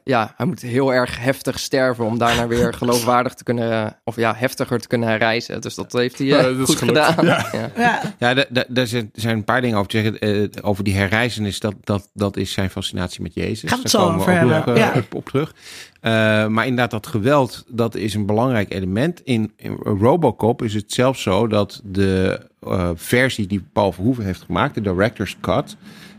ja, hij moet heel erg heftig sterven om daarna weer geloofwaardig te kunnen, of ja, heftiger te kunnen reizen. Dus dat heeft hij eh, Ja, goed gedaan. Ja. Ja. Ja. Ja, da- da- daar zijn, zijn een paar dingen over te zeggen. Eh, over die herreizenis, dat, dat, dat is zijn fascinatie met Jezus. Gaan we het Daar zo komen over ook hebben, nog, eh, ja. op, op terug. Eh, maar inderdaad, dat geweld, dat is een belangrijk element. In, in Robocop is het zelfs zo dat de eh, versie die Paul Verhoeven heeft gemaakt, de director's cut,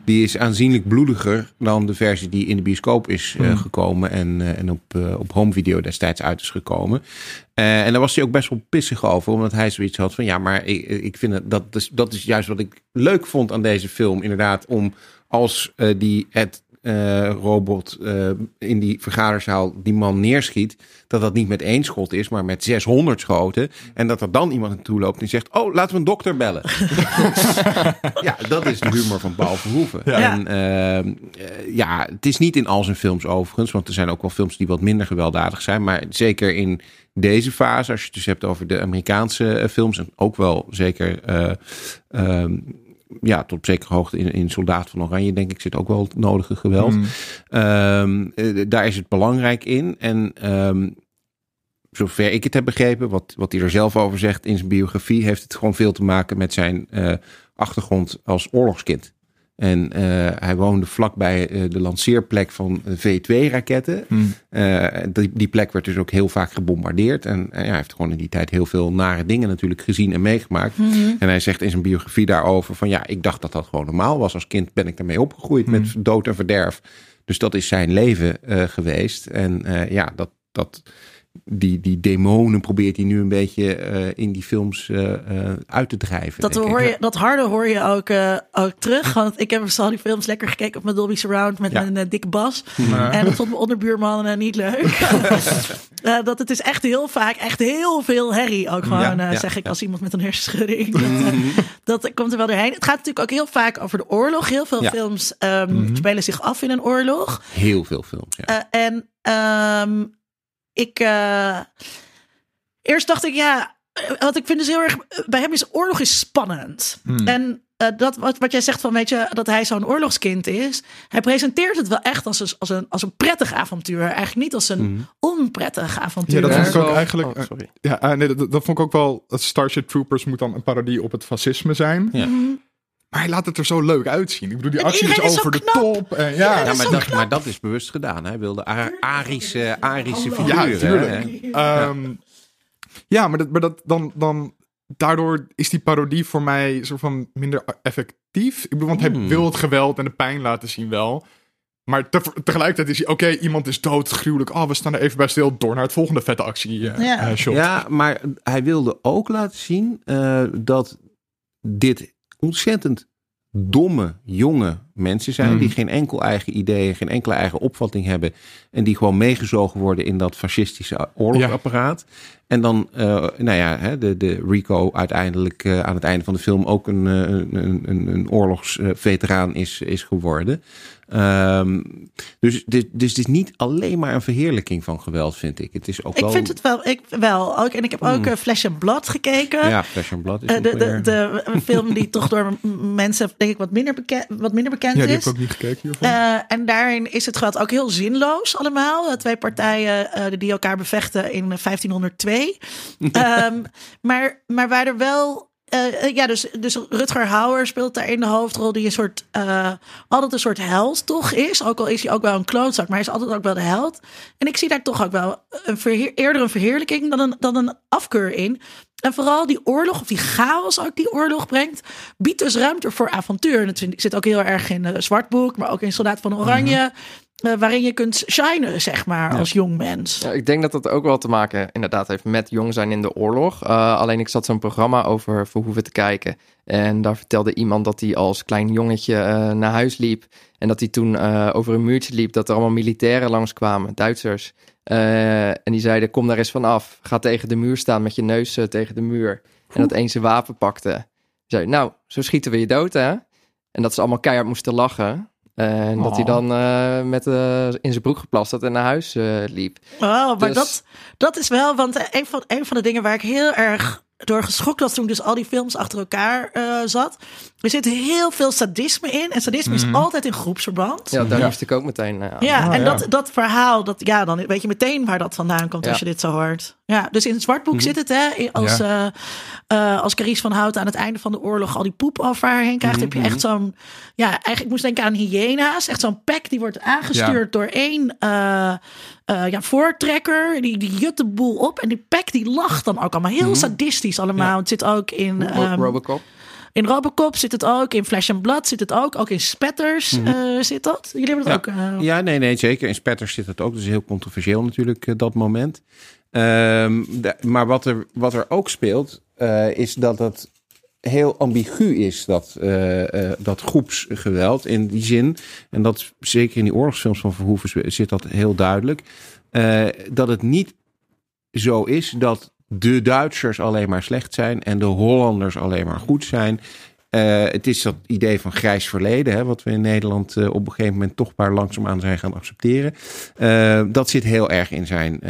die is aanzienlijk bloediger dan de versie die in de bioscoop is eh, gekomen en, eh, en op, eh, op home video destijds uit is gekomen. En daar was hij ook best wel pissig over, omdat hij zoiets had van ja, maar ik, ik vind het, dat, is, dat is juist wat ik leuk vond aan deze film, inderdaad, om als die het robot eh, in die vergaderzaal die man neerschiet, dat dat niet met één schot is, maar met 600 schoten. En dat er dan iemand naartoe loopt en zegt: Oh, laten we een dokter bellen. ja, dat is de humor van Paul Verhoeven. Ja. En eh, ja, het is niet in al zijn films overigens, want er zijn ook wel films die wat minder gewelddadig zijn. Maar zeker in deze fase, als je het dus hebt over de Amerikaanse eh, films, en ook wel zeker. eh, ehm, ja, tot op zekere hoogte in, in Soldaat van Oranje, denk ik, zit ook wel het nodige geweld. Mm. Ehm, eh, daar is het belangrijk in. En ehm, zover ik het heb begrepen, wat, wat hij er zelf over zegt in zijn biografie, heeft het gewoon veel te maken met zijn eh, achtergrond als oorlogskind. En eh, hij woonde vlakbij eh, de lanceerplek van V2-raketten. Mm. die, die plek werd dus ook heel vaak gebombardeerd. En eh, ja, hij heeft gewoon in die tijd heel veel nare dingen natuurlijk gezien en meegemaakt. En hij zegt in zijn biografie daarover van ja, ik dacht dat dat gewoon normaal was. Als kind ben ik daarmee opgegroeid met dood en verderf. Dus dat is zijn leven eh, geweest. En eh, ja, dat, dat, die, die demonen probeert hij nu een beetje eh, in die films eh, eh, uit te drijven. Dat, hoor je, dat harde hoor je ook, eh, ook terug. Want ik heb al die films lekker gekeken op mijn Dolby Surround met Ja. een eh, dikke bas. Ja. En dat vond mijn onderbuurman niet leuk. Eh, dat het is echt heel vaak, echt heel veel herrie ook gewoon, Ja, ja, zeg ik ja. als iemand met een hersenschudding. Dat, dat komt er wel doorheen. Het gaat natuurlijk ook heel vaak over de oorlog. Heel veel Ja. films ehm, spelen zich af in een oorlog. Heel veel films, ja. Eh, en ehm, ik. eh, eerst dacht ik, ja. eh, Wat ik vind dus heel erg. Bij hem is oorlog is spannend. Hmm. En eh, dat wat, wat jij zegt van, weet je, dat hij zo'n oorlogskind is. Hij presenteert het wel echt als een, als een, als een prettig avontuur. Eigenlijk niet als een Mhm. onprettig avontuur. Ja, dat vond ik ook eigenlijk- oh, sorry. Ja, eh, nee, dat, dat vond ik ook wel. dat Starship Troopers moet dan een parodie op het fascisme zijn. Ja. Mhm. Maar hij laat het er zo leuk uitzien. Ik bedoel, die En actie is over de knap. top. En, ja, Ja, maar dat, maar dat is bewust gedaan. Hij wilde Ar- Arische, Arische ja, figuren. tuurlijk. hè? Ehm, ja, maar, dat, maar dat, dan, dan, daardoor is die parodie voor mij soort van minder effectief. Ik bedoel, want hij Hmm. wil het geweld en de pijn laten zien wel. Maar te- tegelijkertijd is hij, oké, iemand is dood, gruwelijk. Oh, we staan er even bij stil door naar het volgende vette actie eh, Ja. eh, shot. Ja, maar hij wilde ook laten zien eh, dat dit ontzettend domme, jonge mensen zijn. Mhm. Die geen enkel eigen idee, geen enkele eigen opvatting hebben. En die gewoon meegezogen worden in dat fascistische oorlogsapparaat. En dan, eh, nou ja, hè, de, de Rico uiteindelijk eh, aan het einde van de film ook een, eh, een, een, een oorlogsveteraan is, is geworden. Ehm, dus, dit, dus het is niet alleen maar een verheerlijking van geweld, vind ik. Het is ook Ik wel... vind het wel, ik wel ook. En ik heb ook eh, Flesh and Blood gekeken. Ja, Flesh and Blood is Eh, de, de, weer- de, een film die toch door mensen, denk ik, wat minder, beke wat minder bekend Ja, die heb is. ik ook niet gekeken hiervan. Eh, en daarin is het geweld ook heel zinloos allemaal. Twee partijen eh, die elkaar bevechten in eh, 1502. Ehm, maar, maar waar er wel... eh, eh, ja, dus, dus Rutger Hauer speelt daar in de hoofdrol... die een soort, eh, altijd een soort held toch is. Ook al is hij ook wel een klootzak, maar hij is altijd ook wel de held. En ik zie daar toch ook wel een verheer- eerder een verheerlijking... Dan een, dan een afkeur in. En vooral die oorlog, of die chaos ook die oorlog brengt... biedt dus ruimte voor avontuur. En dat zit ook heel erg in het Zwartboek... maar ook in Soldaat van Oranje... eh, waarin je kunt shinen, zeg maar, als jong mens. Ja, ik denk dat dat ook wel te maken inderdaad heeft met jong zijn in de oorlog. Uh, alleen ik zat zo'n programma over Verhoeven te kijken. En daar vertelde iemand dat hij als klein jongetje uh, naar huis liep. En dat hij toen over een muurtje liep, dat er allemaal militairen langskwamen, Duitsers. En die zeiden, kom daar eens vanaf. Ga tegen de muur staan met je neus tegen de muur. En dat een zijn wapen pakte. Zei, nou, zo schieten we je dood, hè? En dat ze allemaal keihard moesten lachen. En oh. dat hij dan uh, met, uh, in zijn broek geplast had en naar huis uh, liep. Oh, maar dus... dat, dat is wel, want een van, een van de dingen waar ik heel erg door geschokt was toen ik dus al die films achter elkaar zat. Er zit heel veel sadisme in. En sadisme mm. is altijd in groepsverband. Ja, daar ja. moest ik ook meteen uh, aan. Ja, oh, en ja. Dat, dat verhaal, dat, ja, dan weet je meteen waar dat vandaan komt ja. als je dit zo hoort. Ja, dus in het zwartboek mm. zit het, hè. Als, ja. uh, als Carice van Houten aan het einde van de oorlog al die poep over haar heen krijgt, mm. heb je echt zo'n, ja, eigenlijk ik moest denken aan hyena's. Echt zo'n pack die wordt aangestuurd door één uh, ja, voortrekker. Die, die jut de boel op. En die pack die lacht dan ook allemaal heel sadistisch allemaal. Ja. Het zit ook in... Um, Robocop. In Robocop zit het ook. In Flash and Blood zit het ook. Ook in Spatters mm -hmm. uh, zit dat. Jullie hebben het ja. ook... Uh... Ja, nee, nee, zeker. In Spatters zit het ook. Dus heel controversieel natuurlijk, uh, dat moment. De, maar wat er, wat er ook speelt, is dat het heel ambigu is, dat, uh, dat groepsgeweld in die zin. En dat zeker in die oorlogsfilms van Verhoeven zit dat heel duidelijk. Uh, dat het niet zo is dat de Duitsers alleen maar slecht zijn en de Hollanders alleen maar goed zijn. Uh, het is dat idee van grijs verleden, hè, wat we in Nederland uh, op een gegeven moment toch maar langzaamaan zijn gaan accepteren. Uh, dat zit heel erg in zijn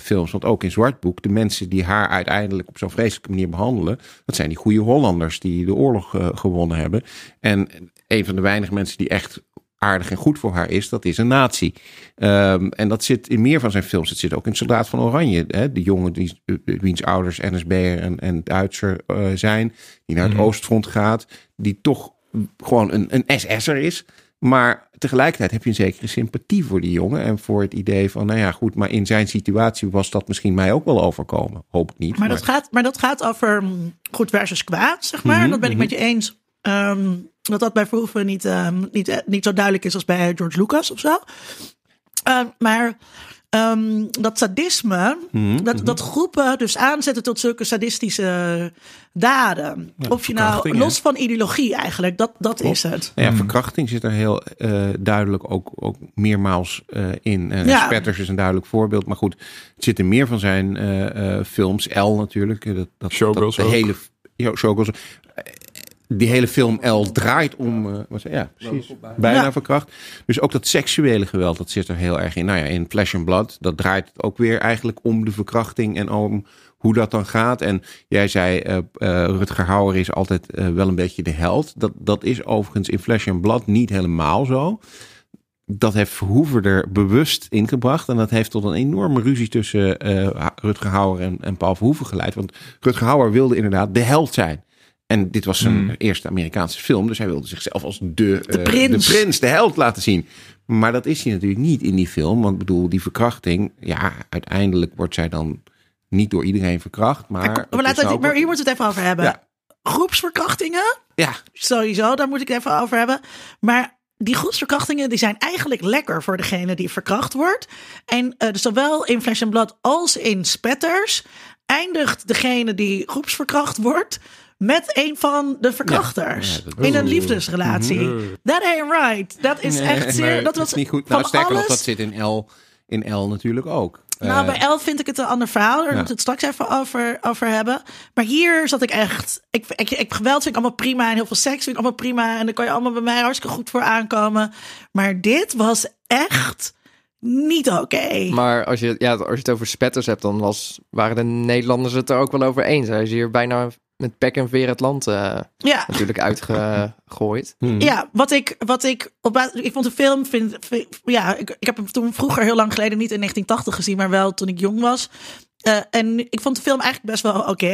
films. Want ook in Zwartboek, de mensen die haar uiteindelijk op zo'n vreselijke manier behandelen, dat zijn die goede Hollanders die de oorlog gewonnen hebben. En een van de weinige mensen die echt aardig en goed voor haar is, dat is een nazi. Um, en dat zit in meer van zijn films. Het zit ook in Soldaat van Oranje. Hè? De jongen die, wiens ouders NSB'er en, en Duitser uh, zijn, die naar het mm. Oostfront gaat, die toch gewoon een, een SS'er is. Maar tegelijkertijd heb je een zekere sympathie voor die jongen. En voor het idee van, nou ja, goed, maar in zijn situatie was dat misschien mij ook wel overkomen. Hoop ik niet. Maar, maar... Dat, gaat, maar dat gaat over goed versus kwaad, zeg maar. Mm -hmm, dat ben ik mm -hmm. met je eens. Um, dat dat bij Verhoeven niet, uh, niet, niet zo duidelijk is als bij George Lucas of zo. Uh, maar um, dat sadisme, Mhm, mm -hmm. dat, dat groepen dus aanzetten tot zulke sadistische daden. Ja, of je nou, los van ideologie eigenlijk, dat, dat is het. Ja, verkrachting zit er heel uh, duidelijk ook, ook meermaals uh, in. Uh, ja. Spetters is een duidelijk voorbeeld. Maar goed, het zit in meer van zijn films. L natuurlijk. Dat, dat, Showgirls dat de hele ja, Showgirls die hele film L draait om, uh, wat zei, ja, precies, bijna ja. verkracht. Dus ook dat seksuele geweld, dat zit er heel erg in. Nou ja, in Flesh and Blood, dat draait ook weer eigenlijk om de verkrachting en om hoe dat dan gaat. En jij zei, uh, uh, Rutger Hauer is altijd wel een beetje de held. Dat, dat is overigens in Flesh and Blood niet helemaal zo. Dat heeft Verhoeven er bewust ingebracht. En dat heeft tot een enorme ruzie tussen Rutger Hauer en, en Paul Verhoeven geleid. Want Rutger Hauer wilde inderdaad de held zijn. En dit was zijn mm. eerste Amerikaanse film. Dus hij wilde zichzelf als de, de, uh, prins. de prins, de held laten zien. Maar dat is hij natuurlijk niet in die film. Want bedoel, die verkrachting. Ja, uiteindelijk wordt zij dan niet door iedereen verkracht. Maar, maar, maar, laat het, maar hier moeten we het even over hebben. Ja. Groepsverkrachtingen. Ja. Sowieso, daar moet ik het even over hebben. Maar die groepsverkrachtingen die zijn eigenlijk lekker voor degene die verkracht wordt. En uh, zowel in Flesh and Blood als in Spatters eindigt degene die groepsverkracht wordt met een van de verkrachters. Ja, ja, dat- in een liefdesrelatie. That ain't right. Dat is Nee, echt zeer... dat was niet goed. Nou, sterker nog, dat zit in L, in L natuurlijk ook. Nou, Eh, bij Elf vind ik het een ander verhaal. Daar Ja. moeten we het straks even over, over hebben. Maar hier zat ik echt... Ik, ik, ik, geweld vind ik allemaal prima. En heel veel seks vind ik allemaal prima. En daar kan je allemaal bij mij hartstikke goed voor aankomen. Maar dit was echt niet oké. Maar als je, ja, als je het over spetters hebt, dan was, waren de Nederlanders het er ook wel over eens. Hij is hier bijna met pek en veer het land eh, Ja. natuurlijk uitgegooid. hmm. Ja, wat ik, wat ik op basis- ik vond de film vind, vind- ja, ik, ik heb hem toen vroeger heel lang geleden niet in 1980 gezien, maar wel toen ik jong was. Eh, en ik vond de film eigenlijk best wel oké.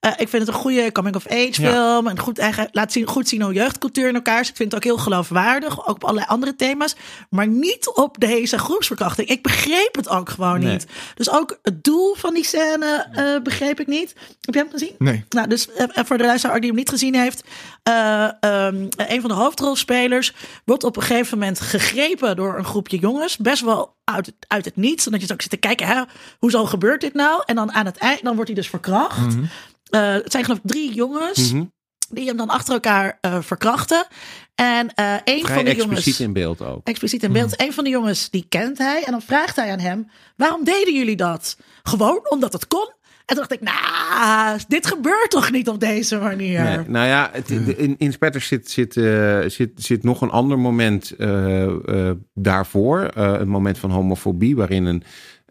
Eh, ik vind het een goede coming of age Ja. film en goed eigen, laat zien, goed zien hoe jeugdcultuur in elkaar is. Ik vind het ook heel geloofwaardig, ook op allerlei andere thema's, maar niet op deze groepsverkrachting. Ik begreep het ook gewoon Nee. niet. Dus ook het doel van die scène eh, begreep ik niet. Heb jij hem gezien? Nee. Nou, dus voor de luisteraar die hem niet gezien heeft. eh, ehm, een van de hoofdrolspelers wordt op een gegeven moment gegrepen door een groepje jongens. Best wel uit, het- uit het niets. Omdat je zo ook zit te kijken, hè, hoezo gebeurt dit nou? En dan aan het eind, dan wordt hij dus verkracht. Mhm. Eh, het zijn geloof ik drie jongens Mhm. die hem dan achter elkaar eh, verkrachten. En eh een Vrij van de expliciet jongens... in beeld ook. Expliciet in beeld. Een van de jongens die kent hij. En dan vraagt hij aan hem: waarom deden jullie dat? Gewoon omdat het kon. En dacht ik, nou, dit gebeurt toch niet op deze manier? Nou ja, het, in, in Spetters zit, zit, eh, zit, zit nog een ander moment eh, eh, daarvoor. Een moment van homofobie, waarin een,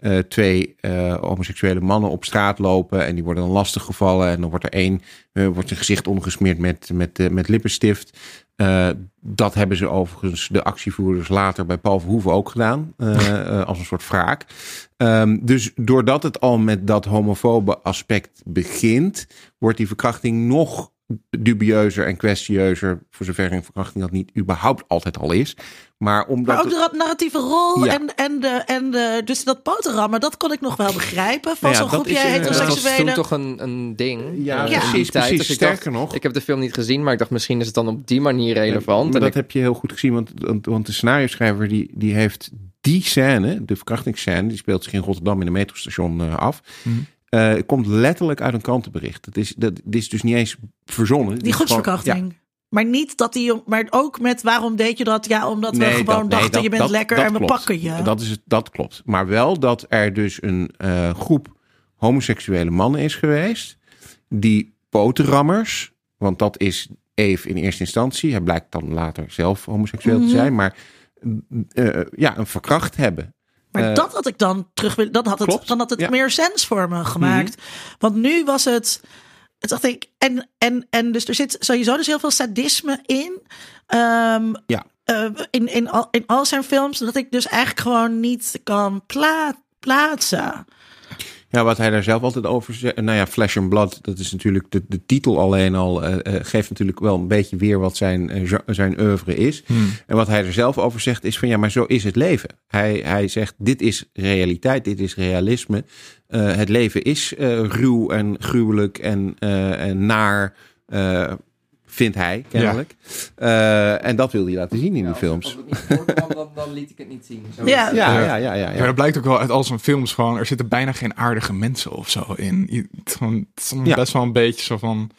eh, twee eh, homoseksuele mannen op straat lopen. En die worden dan lastiggevallen. En dan wordt er één, eh, wordt zijn gezicht omgesmeerd met, met, met lippenstift. Dat hebben ze overigens de actievoerders later bij Paul Verhoeven ook gedaan. als een soort wraak. Ehm, dus doordat het al met dat homofobe aspect begint, wordt die verkrachting nog dubieuzer en kwestieuzer. Voor zover een verkrachting dat niet überhaupt altijd al is. Maar omdat. Maar ook de ra- narratieve rol Ja. en, en, de, en de, dus dat poterammen, dat kon ik nog wel begrijpen. Van Nou ja, zo'n dat groepje is inderdaad- Dat was toen heteroseksuele. toch een, een ding. Ja, Ja. in die precies, tijd. precies. Dus dacht, Sterker nog. Ik heb de film niet gezien, maar ik dacht misschien is het dan op die manier relevant. Maar En dat ik- heb je heel goed gezien, want, want, want de scenario schrijver die, die heeft die scène, de verkrachtingsscène, die speelt zich in Rotterdam in een metrostation eh, af. Mhm. Eh, komt letterlijk uit een krantenbericht. Dat is, dat, dit is dus niet eens verzonnen. Die gewoon- groepsverkrachting. Maar niet dat die, maar ook met waarom deed je dat? Ja, omdat we gewoon dat- nee, dachten dat- je bent dat- lekker en we klopt. pakken je. Dat, is het, dat klopt. Maar wel dat er dus een eh, groep homoseksuele mannen is geweest. Die poterammers, want dat is Eve in eerste instantie. Hij blijkt dan later zelf homoseksueel Mhm. te zijn. Maar eh, ja, een verkracht hebben. Maar Eh, dat had ik dan terug willen. Dan had het, klopt, dan had het ja. meer sens voor me gemaakt. Want nu was het. Het dacht ik. En, en, en dus er zit sowieso dus heel veel sadisme in. Ehm, Ja. eh, in, in, al, in al zijn films. Dat ik dus eigenlijk gewoon niet kan pla plaatsen. Ja, wat hij daar zelf altijd over zegt. Nou ja, Flesh and Blood, dat is natuurlijk de, de titel alleen al. eh, eh, geeft natuurlijk wel een beetje weer wat zijn, gen- zijn oeuvre is. En wat hij er zelf over zegt is van ja, maar zo is het leven. Hij, hij zegt dit is realiteit, dit is realisme. Het leven is ruw en gruwelijk en, en naar, vindt hij kennelijk. Eh, en dat wil hij laten zien in die films. Als het niet voorkwam, dan, dan liet ik het niet zien. Zo Ja. Ja, Ja. ja, ja, ja. Maar ja. dat blijkt ook wel uit al zijn films gewoon. Er zitten bijna geen aardige mensen of zo in. Het is, gewoon, het best wel een beetje zo van.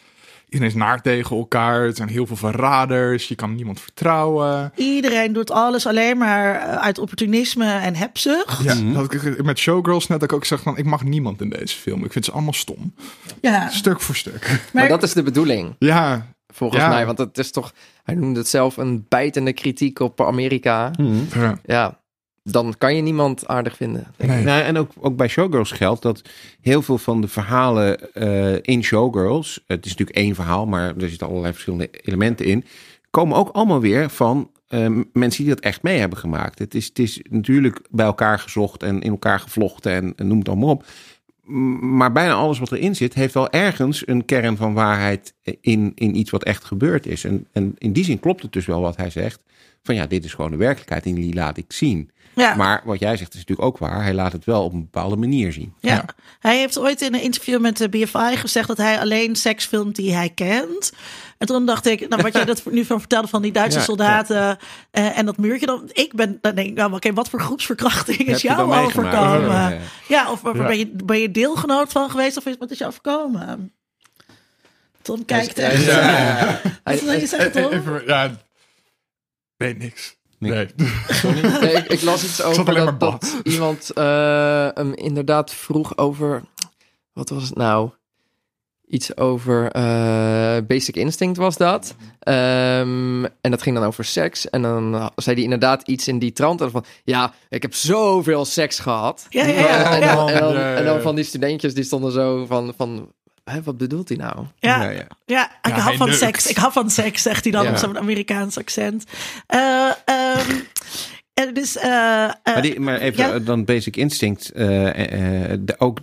Iedereen is naar tegen elkaar. Er zijn heel veel verraders. Je kan niemand vertrouwen. Iedereen doet alles alleen maar eh, uit opportunisme en hebzucht. Ja, Mhm. dat ik met Showgirls net dat ik ook zeg van ik mag niemand in deze film. Ik vind ze allemaal stom. Ja. Stuk voor stuk. Maar dat is de bedoeling, Ja, volgens Ja. mij. Want het is toch, hij noemde het zelf een bijtende kritiek op Amerika. Mhm. ja. Ja, dan kan je niemand aardig vinden. denk ik. Nee. Nou, en ook, ook bij Showgirls geldt dat heel veel van de verhalen eh, in Showgirls, het is natuurlijk één verhaal, maar er zitten allerlei verschillende elementen in, komen ook allemaal weer van eh, mensen die dat echt mee hebben gemaakt. Het is, het is natuurlijk bij elkaar gezocht en in elkaar gevlochten en, en noem het allemaal op. Maar bijna alles wat erin zit, heeft wel ergens een kern van waarheid in, in iets wat echt gebeurd is. En, en in die zin klopt het dus wel wat hij zegt. Van ja, dit is gewoon de werkelijkheid en die laat ik zien. Ja. Maar wat jij zegt is natuurlijk ook waar. Hij laat het wel op een bepaalde manier zien. Ja. Ja. hij heeft ooit in een interview met de BFI gezegd dat hij alleen seks filmt die hij kent. En toen dacht ik, nou, wat jij dat nu van vertelde van die Duitse Ja, soldaten eh, en dat muurtje. Dan, ik ben, dan denk ik, nou, oké, wat voor groepsverkrachting is jou overkomen? Ja, Ja, ja. of of Ja. Ben, je, ben je deelgenoot van geweest of is wat is je overkomen? Tom kijkt Hij echt. Ja. Hij- Wat wil je zeggen, Tom? even- ja, nee, niks. Nee. Nee, ik, ik las iets over alleen dat, maar dat bad. iemand eh, hem inderdaad vroeg over... Wat was het nou? Iets over eh, Basic Instinct was dat. Ehm, en dat ging dan over seks. En dan zei hij inderdaad iets in die trant. Van, ja, ik heb zoveel seks gehad. Ja, ja, ja. En, dan, en, dan, en van die studentjes die stonden zo van... van hè, wat bedoelt hij nou? Ja, Ja, ja. Ja, ik Ja, hou van neukt. seks. Ik hou van seks, zegt hij dan Ja. op zo'n Amerikaans accent. Eh, ehm, en dus, eh, eh, Maar, die, maar even ja. eh, dan Basic Instinct. eh, eh, de, ook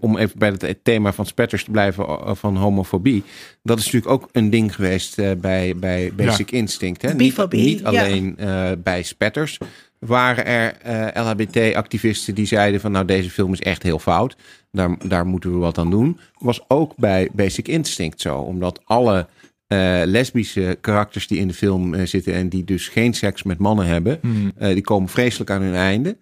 om even bij het thema van spetters te blijven van homofobie. Dat is natuurlijk ook een ding geweest eh, bij, bij Basic Instinct. Hè? Niet, alleen eh, bij spetters waren er eh, LHBT-activisten die zeiden van nou deze film is echt heel fout. Daar, daar moeten we wat aan doen. Was ook bij Basic Instinct zo. Omdat alle eh, lesbische karakters die in de film eh, zitten en die dus geen seks met mannen hebben, Hmm. eh, die komen vreselijk aan hun einde.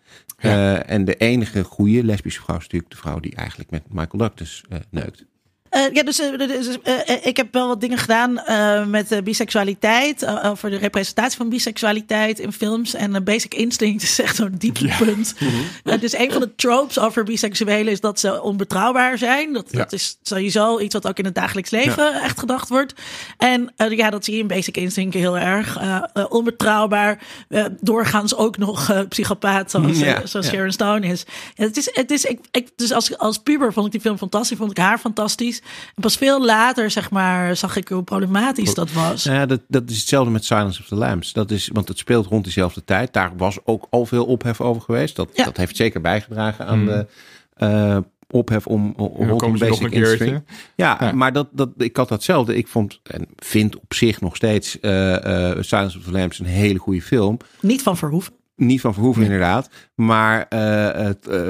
En de enige goede lesbische vrouw is natuurlijk de vrouw die eigenlijk met Michael Douglas neukt. Eh, ja, dus, eh, dus, eh, ik heb wel wat dingen gedaan met biseksualiteit. over de representatie van biseksualiteit in films. En Basic Instinct is echt zo'n dieptepunt. Eh, dus een van de tropes over biseksuelen is dat ze onbetrouwbaar zijn. Dat, Ja. dat is sowieso iets wat ook in het dagelijks leven echt gedacht wordt. En ja, dat zie je in Basic Instinct heel erg. Onbetrouwbaar. doorgaans ook nog psychopaat, zoals, zoals. Sharon Stone is. Het is, het is ik, ik, dus als, als puber vond ik die film fantastisch. Vond ik haar fantastisch. En pas veel later, zeg maar, zag ik hoe problematisch dat was. Ja, dat, dat is hetzelfde met Silence of the Lambs. Dat is, want het speelt rond diezelfde tijd. Daar was ook al veel ophef over geweest. Dat, Ja. dat heeft zeker bijgedragen aan de eh, ophef om, om rondom Basic een keertje. Instinct. Ja, Ja. maar dat, dat, ik had datzelfde. Ik vond en vind op zich nog steeds eh, eh, Silence of the Lambs een hele goede film. Niet van Verhoeven. Niet van Verhoeven inderdaad. Maar eh, het, eh,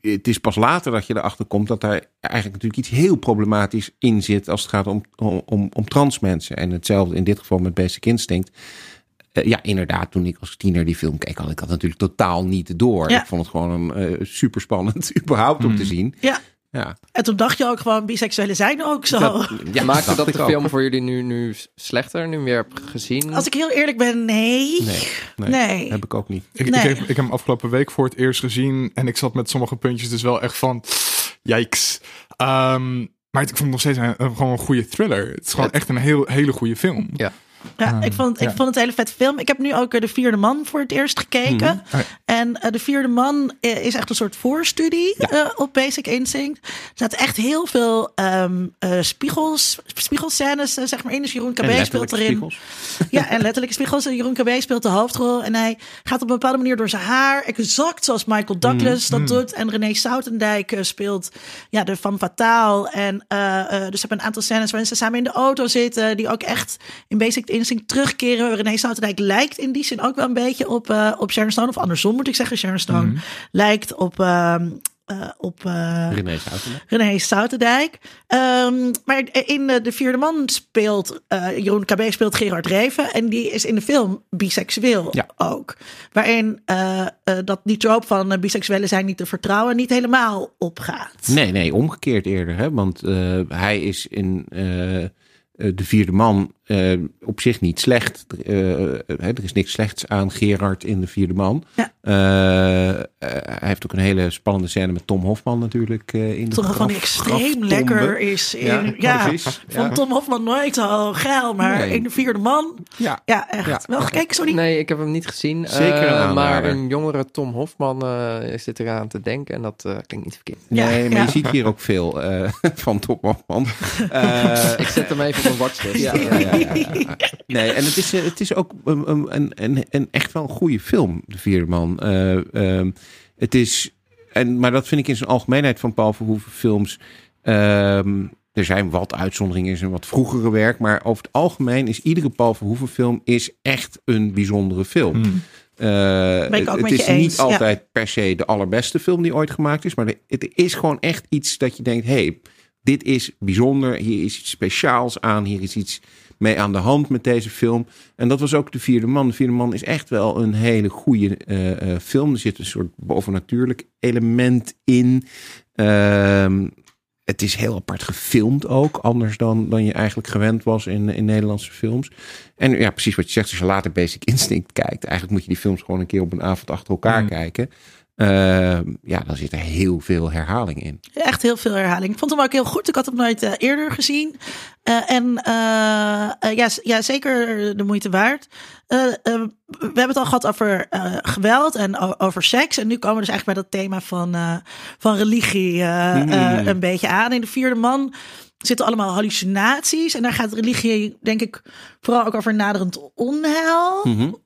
het is pas later dat je erachter komt dat daar eigenlijk natuurlijk iets heel problematisch in zit als het gaat om, om, om, trans mensen. En hetzelfde in dit geval met Basic Instinct. Eh, ja, inderdaad, toen ik als tiener die film keek, had ik dat natuurlijk totaal niet door. Ja. Ik vond het gewoon een, super spannend überhaupt om te zien. Ja. Ja, En toen dacht je ook gewoon, biseksuelen zijn ook zo. dat, ja Maakte dat de ook. film voor jullie nu, nu slechter, nu weer hebt gezien? Als ik heel eerlijk ben, nee. Nee, nee, Nee. heb ik ook niet. Ik, Nee. ik, heb, ik heb hem afgelopen week voor het eerst gezien. En ik zat met sommige puntjes dus wel echt van... Yikes. Ehm, maar ik vond het nog steeds een, een- gewoon een goede thriller. Het is gewoon Het- echt een heel, hele goede film. Ja. Ja, ik, vond, ik vond het een hele vet film. Ik heb nu ook eh, De Vierde Man voor het eerst gekeken. Ja. En eh, De Vierde Man eh, is echt een soort voorstudie op Basic Instinct. Er zaten echt heel veel ehm, eh, spiegels, spiegelscènes zeg maar in. Dus Jeroen En KB speelt erin. spiegels. Ja, en letterlijk spiegels. En Jeroen KB speelt de hoofdrol. En hij gaat op een bepaalde manier door zijn haar. Exact zoals Michael Douglas dat doet. En René Soutendijk speelt ja, de Van Fataal. En dus hebben een aantal scènes waarin ze samen in de auto zitten. Die ook echt in Basic Instinct terugkeren. René Soutendijk lijkt in die zin ook wel een beetje op, eh, op Sharon Stone. Of andersom moet ik zeggen. Sharon Stone lijkt op... ehm, eh, op eh, René Soutendijk. Ehm, maar in de, de vierde man speelt Jeroen KB speelt Gerard Reven. En die is in de film biseksueel Ja. ook. Waarin dat die trope van biseksuelen zijn niet te vertrouwen niet helemaal opgaat. Nee, nee, omgekeerd eerder. Hè? Want hij is in de vierde man eh, op zich niet slecht. Eh, eh, er is niks slechts aan Gerard in de vierde man. Ja. Hij heeft ook een hele spannende scène met Tom Hofman natuurlijk. eh, in de Toch van graf- extreem lekker is. In, Ja, ja, precies. vond Ja. Tom Hofman nooit zo geil. Maar Nee. in de vierde man, Ja. ja echt. Ja. Wel gekeken, sorry. Nee, ik heb hem niet gezien. Zeker een Eh, maar een jongere Tom Hofman eh zit eraan te denken en dat klinkt niet verkeerd. Ja, Nee, maar ja. je ziet hier ook veel eh, van Tom Hofman. Eh, Ik zet hem even op mijn watchlist. Ja. Nee, en het is, eh, het is ook een, een, een, een, een echt wel een goede film, De Vierde Man. Eh, ehm, het is, en, maar dat vind ik in zijn algemeenheid van Paul Verhoeven films. ehm, er zijn wat uitzonderingen in zijn wat vroegere werk, maar over het algemeen is iedere Paul Verhoeven film is echt een bijzondere film. Hmm. Eh, ik ook het met is je niet eens, ja. altijd per se de allerbeste film die ooit gemaakt is, maar het is gewoon echt iets dat je denkt, hey, dit is bijzonder, hier is iets speciaals aan, hier is iets mee aan de hand met deze film. En dat was ook De Vierde Man. De Vierde Man is echt wel een hele goede uh, film. Er zit een soort bovennatuurlijk element in. Ehm, het is heel apart gefilmd ook, anders dan, dan je eigenlijk gewend was in, in Nederlandse films. En ja, precies wat je zegt, als je later Basic Instinct kijkt, eigenlijk moet je die films gewoon een keer op een avond achter elkaar mm. kijken. Ehm, ja, dan zit er heel veel herhaling in. Echt heel veel herhaling. Ik vond hem ook heel goed. Ik had hem nooit uh, eerder gezien. Uh, en uh, ja, ja, zeker de moeite waard. we hebben het al gehad over geweld en over seks. En nu komen we dus eigenlijk bij dat thema van, van religie mm. een beetje aan. In de vierde man zitten allemaal hallucinaties. En daar gaat religie, denk ik, vooral ook over naderend onheil. Mm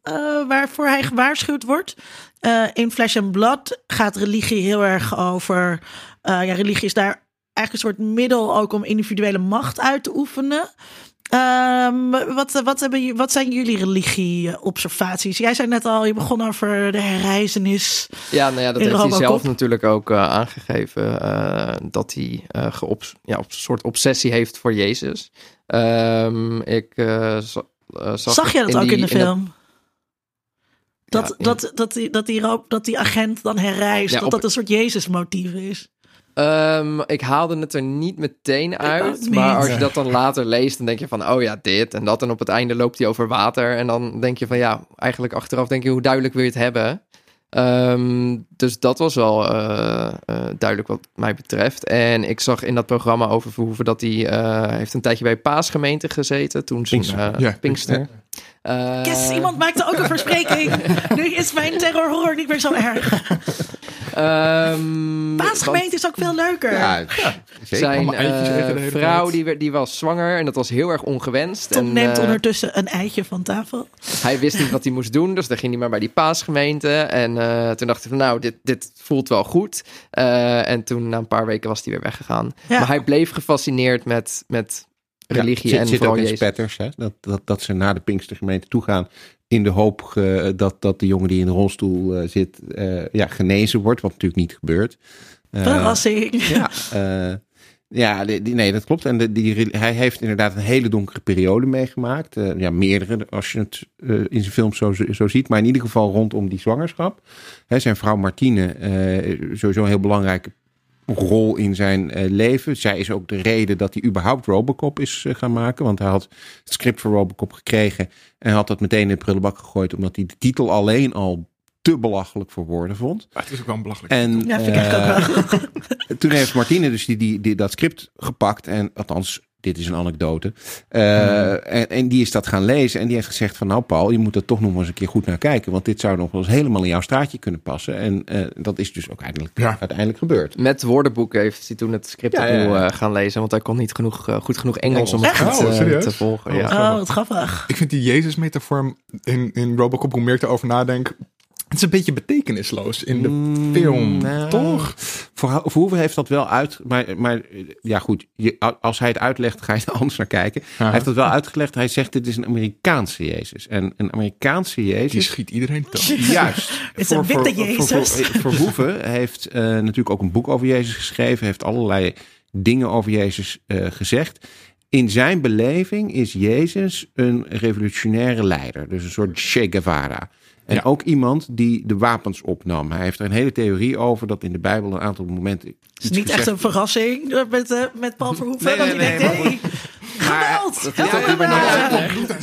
waarvoor hij gewaarschuwd wordt. Uh, in Flesh and Blood gaat religie heel erg over. Uh, ja, religie is daar eigenlijk een soort middel ook om individuele macht uit te oefenen. Um, wat, wat, hebben, wat zijn jullie religie-observaties? Jij zei net al, je begon over de herreizenis. Ja, nou ja, dat heeft hij zelf natuurlijk ook uh, aangegeven. Uh, dat hij uh, geops, ja, op een soort obsessie heeft voor Jezus. Um, ik zag, zag je dat ook in de film? Dat, dat, dat, die, dat, die, dat die agent dan herrijst, dat dat een soort Jezus-motief is. Um, ik haalde het er niet meteen uit. Maar als je dat dan later leest, dan denk je van, oh ja, dit en dat. En op het einde loopt hij over water. En dan denk je van, ja, eigenlijk achteraf denk je, hoe duidelijk wil je het hebben? Um, dus dat was wel uh, uh, duidelijk wat mij betreft. En ik zag in dat programma over Verhoeven dat hij uh, heeft een tijdje bij Paasgemeente gezeten. Toen Pinkster. Ja, Pinkster. Uh, yes, iemand maakte ook een verspreking. nu is mijn terrorhorror niet meer zo erg. Um, Paasgemeente is ook veel leuker. Ja, Zijn uh, vrouw die, die was zwanger en dat was heel erg ongewenst. Tom en, neemt uh, ondertussen een eitje van tafel. Hij wist niet wat hij moest doen, dus dan ging hij maar bij die paasgemeente. En uh, toen dacht hij van nou, dit, dit voelt wel goed. en toen na een paar weken was hij weer weggegaan. Ja. Maar hij bleef gefascineerd met, met religie ja, zit, en zit vooral ook in spetters, hè? Dat, dat, dat ze naar de Pinkstergemeente toe gaan in de hoop uh, dat, dat de jongen die in de rolstoel uh, zit uh, ja, genezen wordt, wat natuurlijk niet gebeurt. Verrassing. Ja, ja die, die, nee, dat klopt. En de, die, hij heeft inderdaad een hele donkere periode meegemaakt. ja, meerdere, als je het in zijn film zo, zo ziet. Maar in ieder geval rondom die zwangerschap. Hè, zijn vrouw Martine, sowieso een heel belangrijke rol in zijn uh, leven. Zij is ook de reden dat hij überhaupt Robocop is uh, gaan maken. Want hij had het script voor Robocop gekregen en had dat meteen in de prullenbak gegooid. Omdat hij de titel alleen al te belachelijk voor woorden vond. Maar het is ook wel een belachelijk. En ja, vind uh, ik ook wel. toen heeft Martine dus die, die, die, dat script gepakt. En althans, dit is een anekdote. Uh, hmm. en, en, die is dat gaan lezen en die heeft gezegd van nou Paul, je moet er toch nog eens een keer goed naar kijken. Want dit zou nog wel eens helemaal in jouw straatje kunnen passen. En uh, dat is dus ook uiteindelijk, ja. uiteindelijk gebeurd. Met woordenboek heeft hij toen het script ja, opnieuw ja, gaan lezen. Want hij kon niet genoeg, goed genoeg Engels, om het oh, te volgen. Oh, ja. oh, wat grappig. Ik vind die Jezus-metafoor in, in Robocop, hoe meer ik erover nadenk, het is een beetje betekenisloos in de mm, film, nou, toch? Voor Verhoeven heeft dat wel uit. Maar, maar ja, goed. Je, als hij het uitlegt, ga je er anders naar kijken. Hij heeft dat wel uitgelegd. Hij zegt: dit is een Amerikaanse Jezus. En een Amerikaanse Jezus. Die schiet iedereen toch? Juist. Het is een witte Jezus. Verhoeven heeft uh, natuurlijk ook een boek over Jezus geschreven. Heeft allerlei dingen over Jezus uh, gezegd. In zijn beleving is Jezus een revolutionaire leider. Dus een soort Che Guevara. En ook iemand die de wapens opnam. Hij heeft er een hele theorie over dat in de Bijbel een aantal momenten. Het is niet echt een verrassing met, uh, met Paul Verhoeven. Nee, nee, nee, nee maar,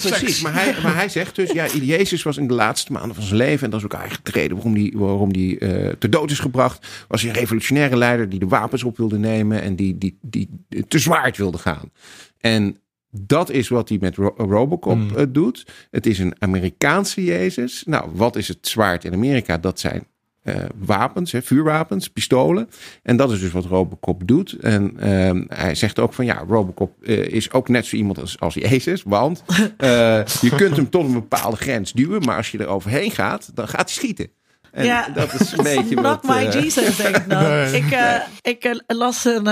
precies, maar hij, maar hij zegt dus, ja, Jezus was in de laatste maanden van zijn leven, en dat is ook eigenlijk de reden waarom die, waarom die uh, ter dood is gebracht, was hij een revolutionaire leider die de wapens op wilde nemen en die, die, die, die te zwaard wilde gaan. En dat is wat hij met Robocop mm. Eh, doet. Het is een Amerikaanse Jezus. Nou, wat is het zwaard in Amerika? Dat zijn uh, wapens, hè, vuurwapens, pistolen. En dat is dus wat Robocop doet. En uh, hij zegt ook van ja, Robocop uh, is ook net zo iemand als, als Jezus. Want je kunt hem tot een bepaalde grens duwen. Maar als je er overheen gaat, dan gaat hij schieten. En ja, dat is een beetje not wat, my Jesus, denk ik nee. Ik, ik las een,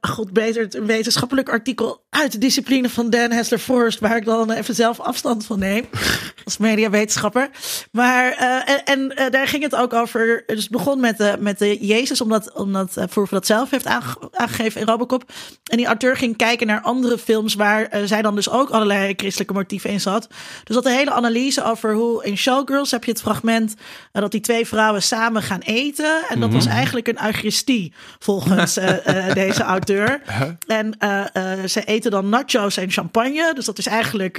god beter, een wetenschappelijk artikel uit de discipline van Dan Hessler Forrest, waar ik dan even zelf afstand van neem. als mediawetenschapper. Maar, uh, en, en uh, daar ging het ook over. Dus het begon met de, met de Jezus, omdat, omdat uh, Verhoeven dat zelf heeft aangegeven in Robocop. En die auteur ging kijken naar andere films waar zij dan dus ook allerlei christelijke motieven in zat. Dus dat een hele analyse over hoe in Showgirls heb je het fragment dat die twee vrouwen samen gaan eten. En dat mm -hmm. was eigenlijk een eucharistie volgens deze auteur. En ze eten dan nachos en champagne. Dus dat is eigenlijk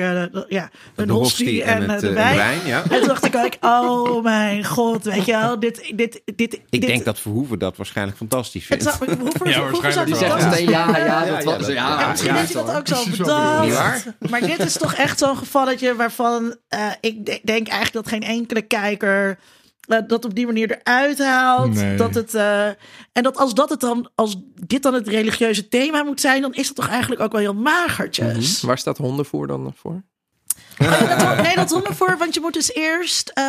ja, een hostie en, en de wijn. wijn ja. En toen dacht ik ook, oh mijn god, weet je wel. Dit, dit, dit, ik dit, denk dat Verhoeven dat waarschijnlijk fantastisch vindt. Het zou, Verhoeven, ja, Verhoeven zou die zeggen, ja, ja, dat was, ja, ja, misschien heeft hij dat ook zo bedacht. Maar dit is toch echt zo'n gevalletje waarvan uh, ik denk eigenlijk dat geen enkele kijker dat op die manier eruit haalt. Nee. Dat het, uh, en dat als dat het dan, als dit dan het religieuze thema moet zijn, dan is dat toch eigenlijk ook wel heel magertjes. Mm -hmm. Waar staat hondenvoer dan voor? Oh, dat, nee, dat honden voor, want je moet dus eerst. Uh,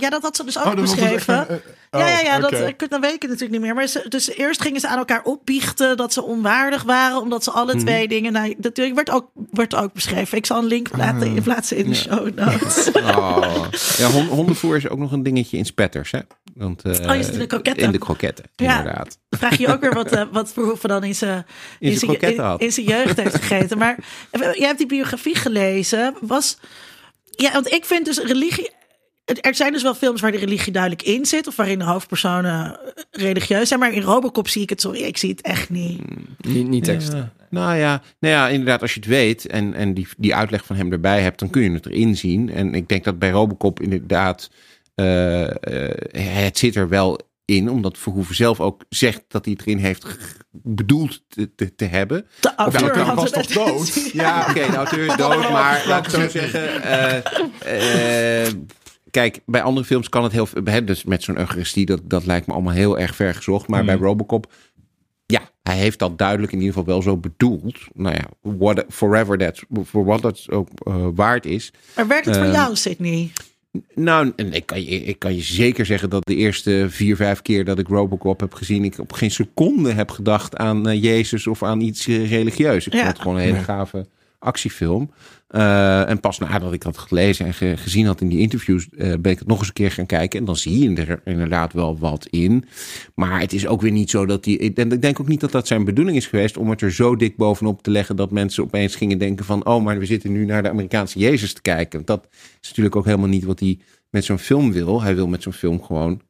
ja, dat had ze dus ook oh, beschreven. Uh, oh, ja, ja, ja, okay. dat dan weet ik het natuurlijk niet meer. Maar ze, dus eerst gingen ze aan elkaar opbiechten dat ze onwaardig waren, omdat ze alle twee hmm. dingen. Nou, dat werd ook, werd ook beschreven. Ik zal een link plaatsen, uh, plaatsen in de ja. show notes. Oh. Ja, hondenvoer is ook nog een dingetje in spetters, hè? Want, oh, is het in de kroketten? In de kroketten, ja. inderdaad. Vraag je ook weer wat, uh, wat Verhoeven dan in zijn in zijn in, in zijn jeugd heeft gegeten. Maar jij hebt die biografie gelezen. Was, ja, want ik vind dus religie. Er zijn dus wel films waar de religie duidelijk in zit. Of waarin de hoofdpersonen religieus zijn. Maar in Robocop zie ik het, sorry, ik zie het echt niet. Niet, niet tekst. Ja. Nou ja, nou ja, inderdaad, als je het weet en, en die, die uitleg van hem erbij hebt, dan kun je het erin zien. En ik denk dat bij Robocop inderdaad, uh, uh, het zit er wel in, omdat Verhoeven zelf ook zegt dat hij het erin heeft bedoeld te, te, te hebben. De auteur ja, was toch dood? Ja, oké, okay, de auteur is dood, maar laat ik zo zeggen. Uh, uh, kijk, bij andere films kan het heel veel. Dus met zo'n Eucharistie, dat, dat lijkt me allemaal heel erg ver gezocht. Maar mm. bij Robocop, ja, hij heeft dat duidelijk in ieder geval wel zo bedoeld. Nou ja, what, forever that, voor wat dat ook uh, waard is. Maar werkt het voor jou, Sydney? Nou, ik kan, je, ik kan je zeker zeggen dat de eerste vier, vijf keer dat ik Robocop heb gezien, ik op geen seconde heb gedacht aan uh, Jezus of aan iets uh, religieus. Ik ja. vond het gewoon een hele gave actiefilm. Uh, en pas nadat ik had gelezen en ge gezien had in die interviews, uh, ben ik het nog eens een keer gaan kijken. En dan zie je er inderdaad wel wat in. Maar het is ook weer niet zo dat die. Ik denk, ik denk ook niet dat dat zijn bedoeling is geweest om het er zo dik bovenop te leggen dat mensen opeens gingen denken van, oh, maar we zitten nu naar de Amerikaanse Jezus te kijken. Dat is natuurlijk ook helemaal niet wat hij met zo'n film wil. Hij wil met zo'n film gewoon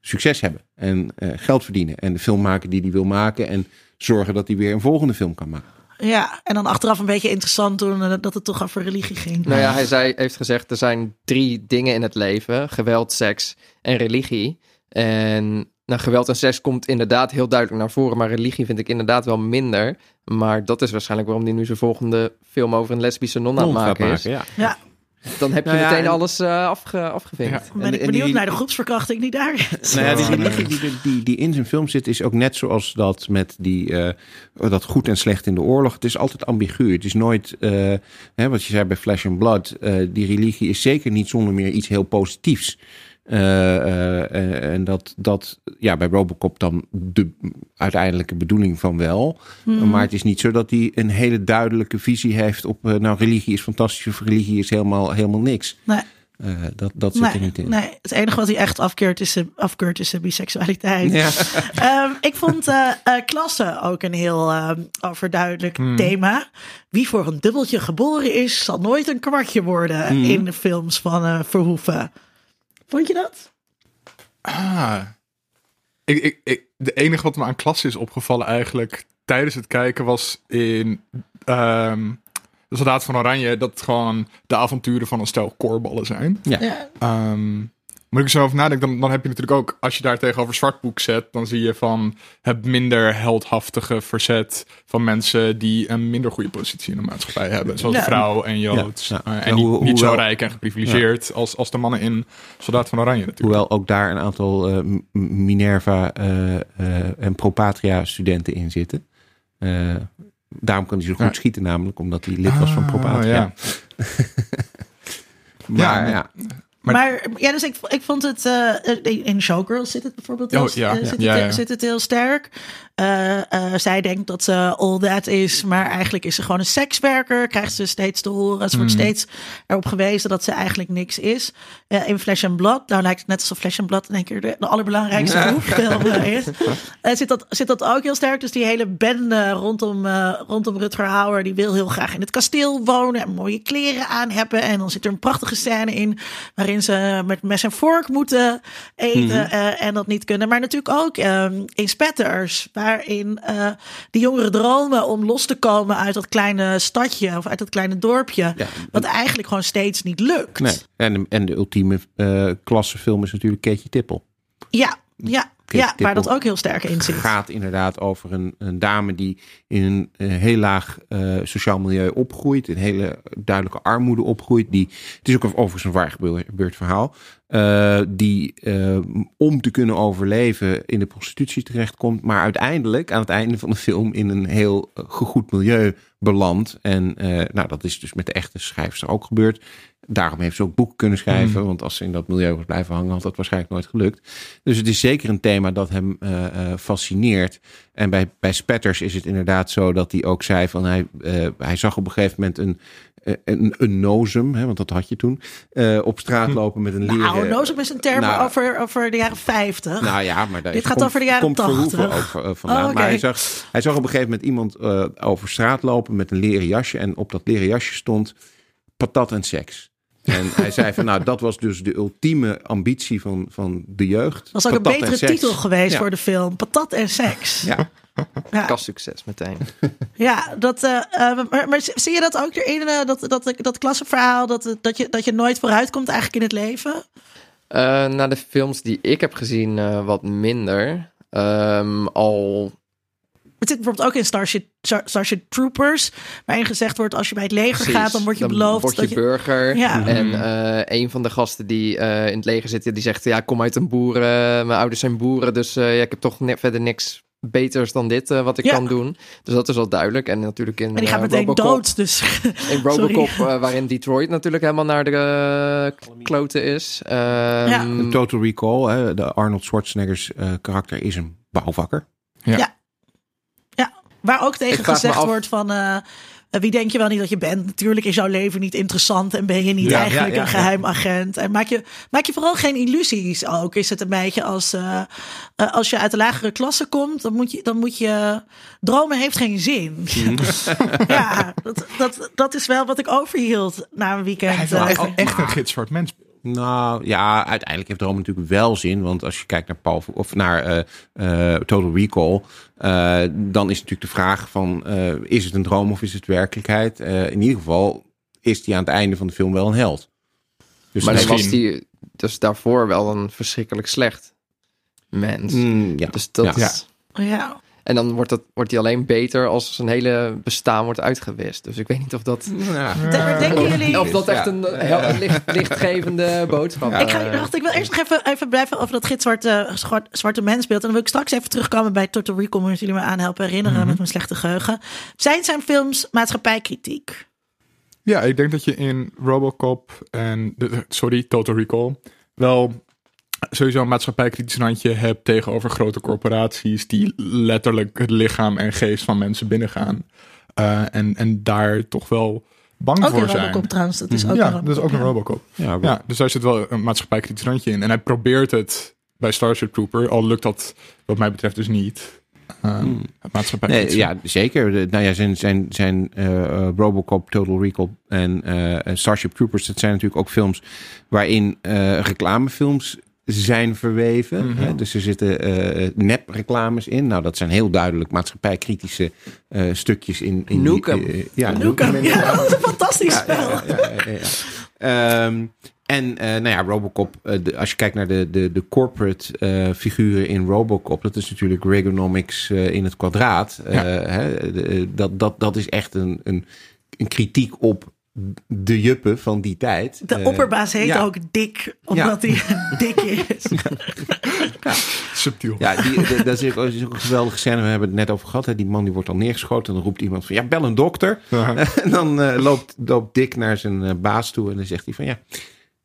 succes hebben en uh, geld verdienen. En de film maken die hij wil maken en zorgen dat hij weer een volgende film kan maken. Ja, en dan achteraf een beetje interessant toen eh, dat het toch over religie ging. Nou ja, hij zei, heeft gezegd er zijn drie dingen in het leven. Geweld, seks en religie. En nou, geweld en seks komt inderdaad heel duidelijk naar voren. Maar religie vind ik inderdaad wel minder. Maar dat is waarschijnlijk waarom hij nu zijn volgende film over een lesbische non aan het maken is. ja. ja. Dan heb je nou ja, meteen en, alles uh, afge, afgevinkt. Ja. Ben ik benieuwd die, naar de groepsverkrachting die daar is. Nou ja, die religie die, die, die, in zijn film zit, is ook net zoals dat met die, uh, dat goed en slecht in de oorlog. Het is altijd ambigu. Het is nooit, uh, hè, wat je zei bij Flesh and Blood, die religie is zeker niet zonder meer iets heel positiefs. Uh, uh, en dat, dat ja, bij Robocop dan de uiteindelijke bedoeling van wel. Mm. Maar het is niet zo dat hij een hele duidelijke visie heeft op... Uh, nou, religie is fantastisch of religie is helemaal, helemaal niks. Nee. dat, dat zit nee, er niet in. Nee, het enige wat hij echt afkeurt is, afkeurt is biseksualiteit. Ja. um, ik vond klasse ook een heel overduidelijk mm. thema. Wie voor een dubbeltje geboren is, zal nooit een kwartje worden mm. in de films van Verhoeven. Vond je dat? Ah. Ik, ik, ik, de enige wat me aan klasse is opgevallen eigenlijk tijdens het kijken was in um, de Soldaat van Oranje dat gewoon de avonturen van een stel koorballen zijn. Ja. ja. Um, moet ik zo over nadenken, dan, dan heb je natuurlijk ook, als je daar tegenover Zwartboek zet, dan zie je van het minder heldhaftige verzet van mensen die een minder goede positie in de maatschappij hebben. Zoals Ja. vrouw en Joods. Ja, ja. Uh, en niet, hoe- niet zo rijk en geprivilegeerd als, als de mannen in Soldaat van Oranje natuurlijk. Hoewel ook daar een aantal eh, Minerva eh, eh, en Propatria studenten in zitten. Eh, daarom kan hij zo goed schieten namelijk, omdat hij lid was van Ah, Propatria. ja. maar Ja, ja, Maar- Maar, ja, dus ik, ik vond het. eh, in Showgirls zit het bijvoorbeeld. Heel, Oh, ja. eh, zit, Ja, het, ja. zit het heel sterk. Eh, eh, zij denkt dat ze all that is, maar eigenlijk is ze gewoon een sekswerker. Krijgt ze steeds te horen. Ze wordt Hmm. steeds erop gewezen dat ze eigenlijk niks is. Eh, in Flesh and Blood, nou lijkt het net alsof Flesh and Blood in één keer de, de allerbelangrijkste hoeffilm eh, is. Eh, zit, dat, zit dat ook heel sterk. Dus die hele bende rondom, eh, rondom Rutger Hauer, die wil heel graag in het kasteel wonen en mooie kleren aan hebben. En dan zit er een prachtige scène in waarin ze met mes en vork moeten eten eh, en dat niet kunnen. Maar natuurlijk ook ehm, in Spetters, waarin eh die jongeren dromen om los te komen uit dat kleine stadje of uit dat kleine dorpje. Ja. Wat eigenlijk gewoon steeds niet lukt. Nee. En, de- en de ultieme eh klassefilm is natuurlijk Keetje Tippel. Ja, ja, ja, waar dat ook heel sterk in zit. gaat inderdaad over een, een dame die in een, eh, heel laag eh, sociaal milieu opgroeit. In hele duidelijke armoede opgroeit. Die, het is ook overigens een waar gebeurd verhaal. Eh, die eh, om te kunnen overleven in de prostitutie terechtkomt. Maar uiteindelijk aan het einde van de film in een heel eh, gegoed milieu belandt. En nou, dat is dus met de echte schrijfster ook gebeurd. Daarom heeft ze ook boeken kunnen schrijven. Want als ze in dat milieu was blijven hangen, had dat waarschijnlijk nooit gelukt. Dus het is zeker een thema dat hem fascineert. En bij, bij Spetters is het inderdaad zo dat hij ook zei van hij, hij zag op een gegeven moment een, een, een nozem, hè, want dat had je toen, eh, op straat lopen met een leren. Nou, Nozem is een term Nou, over, over de jaren 50. Nou ja, maar daar Dit is- gaat komt- over de jaren komt Verhoeven 80. ook eh, vandaan. Oh. Maar hij zag, hij zag op een gegeven moment iemand eh, over straat lopen met een leren jasje. En op dat leren jasje stond patat en seks. En hij zei van nou, dat was dus de ultieme ambitie van, van de jeugd. was ook een Patat betere titel geweest Ja. voor de film. Patat en seks. Ja. ja. Kastsucces meteen. Ja, dat, eh, eh, maar, maar zie je dat ook erin, eh, dat, dat, dat klassenverhaal, dat, dat, je, dat je nooit vooruit komt eigenlijk in het leven? Eh naar de films die ik heb gezien, eh, wat minder. Ehm, al Het zit bijvoorbeeld ook in Starship, Star- Starship Troopers, waarin gezegd wordt als je bij het leger Precies. gaat, dan word je beloofd word je dat je... burger. Ja. En eh, een van de gasten die eh, in het leger zitten, die zegt... Ja, ik kom uit een boeren. Mijn ouders zijn boeren. Dus eh, ja, ik heb toch ne- verder niks beters dan dit eh, wat ik Ja. kan doen. Dus dat is wel duidelijk. En natuurlijk in En die gaat meteen Robocop, dood, dus... In Robocop, waarin Detroit natuurlijk helemaal naar de kloten is. Ehm, Ja. Een Total Recall, hè, de Arnold Schwarzenegger's eh, karakter is een bouwvakker. Waar ook tegen gezegd af- wordt van... eh, wie denk je wel niet dat je bent? Natuurlijk is jouw leven niet interessant en ben je niet Ja, eigenlijk ja, ja, een geheim agent. En maak je, maak je vooral geen illusies ook. Is het een beetje als, eh, eh, als je uit de lagere klasse komt, dan moet je, dan moet je dromen heeft geen zin. ja, dat, dat, dat is wel wat ik overhield na een weekend. Hij wel eh, echt, echt een gitzwart mens. Nou ja, uiteindelijk heeft Rome natuurlijk wel zin. Want als je kijkt naar Paul of naar eh, eh, Total Recall, eh, dan is natuurlijk de vraag van eh, is het een droom of is het werkelijkheid? Eh, in ieder geval is hij aan het einde van de film wel een held. Dus maar hij- was die dus daarvoor wel een verschrikkelijk slecht mens. Mm, ja. Dus dat Ja. is- ja. En dan wordt, dat, wordt hij alleen beter als zijn hele bestaan wordt uitgewist. Dus ik weet niet of dat, Ja. Denken jullie... of dat echt Ja. een licht, lichtgevende boodschap Ik, ga, wacht, ik wil eerst nog even, even blijven over dat gitzwarte zwart, zwarte mensbeeld. En dan wil ik straks even terugkomen bij Total Recall. Moeten jullie me aan helpen herinneren met mijn slechte geheugen. Zijn zijn films maatschappijkritiek? Ja, ik denk dat je in Robocop en, de, sorry, Total Recall, wel sowieso een maatschappijkritisch randje hebt tegenover grote corporaties die letterlijk het lichaam en geest van mensen binnengaan. Eh, en, en daar toch wel bang Ook voor zijn. Robocop trouwens. Dat is ook ja, een dat is ook een. Robocop. Ja, Ja, dus daar zit wel een maatschappijkritisch randje in. En hij probeert het bij Starship Trooper, al lukt dat wat mij betreft dus niet. Uh, Hmm. Nee, ja, zeker. De- nou ja, zijn, zijn, zijn eh, Robocop, Total Recall en eh, Starship Troopers, dat zijn natuurlijk ook films waarin eh, reclamefilms zijn verweven. Mhm. hè. Dus er zitten eh nep-reclames in. Nou, dat zijn heel duidelijk maatschappijkritische eh, stukjes in. in die, eh, ja, Nukem, een fantastisch spel. ja. Ehm, en nou ja, Robocop, de- als je kijkt naar de, de, de corporate figuren in Robocop, dat is natuurlijk Reaganomics eh, in het kwadraat. Ja. hè, de- dat, dat, dat is echt een, een, een kritiek op de juppen van die tijd. De Eh, opperbaas heet ja. ook Dick, omdat hij dik is. Subtiel. Ja, die, de- dat is ook, dat is ook een geweldige scène. We hebben het net over gehad. Hè. Die man die wordt al neergeschoten. En dan roept iemand van, ja, bel een dokter. Ja. En dan eh, loopt, loopt Dick naar zijn eh, baas toe. En dan zegt hij van, ja,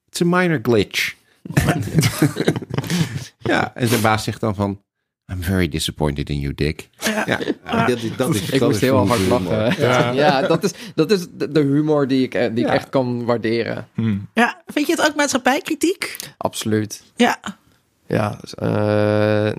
It's a minor glitch. ja, en zijn baas zegt dan van... I'm very disappointed in you, Dick. Ja. Ja, dat, is- dat is Ik dat moest is heel hard humor. lachen. Ja. Ja, dat, is, dat is de humor die ik, eh, die ik echt kan waarderen. Hmm. Ja, vind je het ook maatschappijkritiek? Absoluut. Ja, Ja, eh,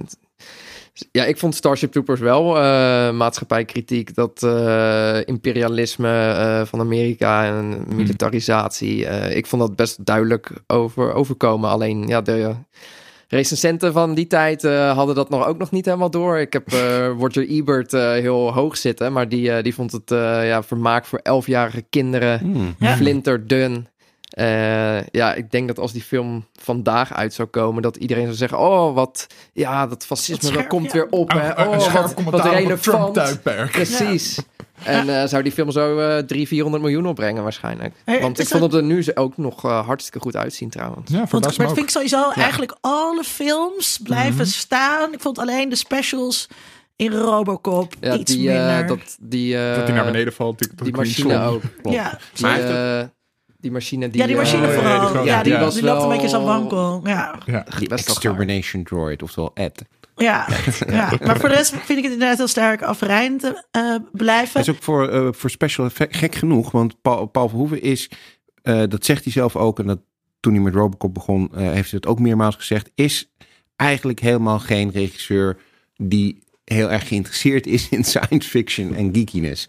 ja, ik vond Starship Troopers wel eh, maatschappijkritiek. Dat eh, imperialisme eh, van Amerika en militarisatie. eh, ik vond dat best duidelijk over, overkomen. Alleen ja, de recensenten van die tijd eh, hadden dat nog ook nog niet helemaal door. Ik heb eh, Roger Ebert eh, heel hoog zitten. Maar die, eh, die vond het eh, ja, vermaak voor elfjarige kinderen. Hmm. Ja. Flinterdun. Eh, ja, ik denk dat als die film vandaag uit zou komen, dat iedereen zou zeggen: Oh, wat, ja, dat fascisme scherp, dat komt ja. weer op. Hè? Een- een Oh, scherp wat, wat commentaar op het relevant. Precies. En eh, zou die film zo eh 300, 400 miljoen opbrengen waarschijnlijk. Hey, Want ik vond dat- het er nu ook nog eh, hartstikke goed uitzien trouwens. Ja, Want, verbaast maar ook. vind ik sowieso eigenlijk alle films blijven Mhm. staan. Ik vond alleen de specials in Robocop Ja, iets die, eh, minder. dat, die, eh, Dat hij naar beneden valt. Die, dat Die machine slom. ook. Klopt. ja, Die, Maar eh, die machine die... ja, die machine eh, ja, vooral. die Ja, die, ja, die was die loopt een beetje zo wankel. Ja, Ja. Die extermination droid, oftewel Ed. Ja, ja. Maar voor de rest vind ik het inderdaad heel sterk afrijnd eh blijven. Het is ook voor, eh, voor special effect gek genoeg, want Paul, Paul Verhoeven is, eh, dat zegt hij zelf ook, en dat toen hij met Robocop begon, heeft hij het ook meermaals gezegd, is eigenlijk helemaal geen regisseur die heel erg geïnteresseerd is in science fiction en geekiness.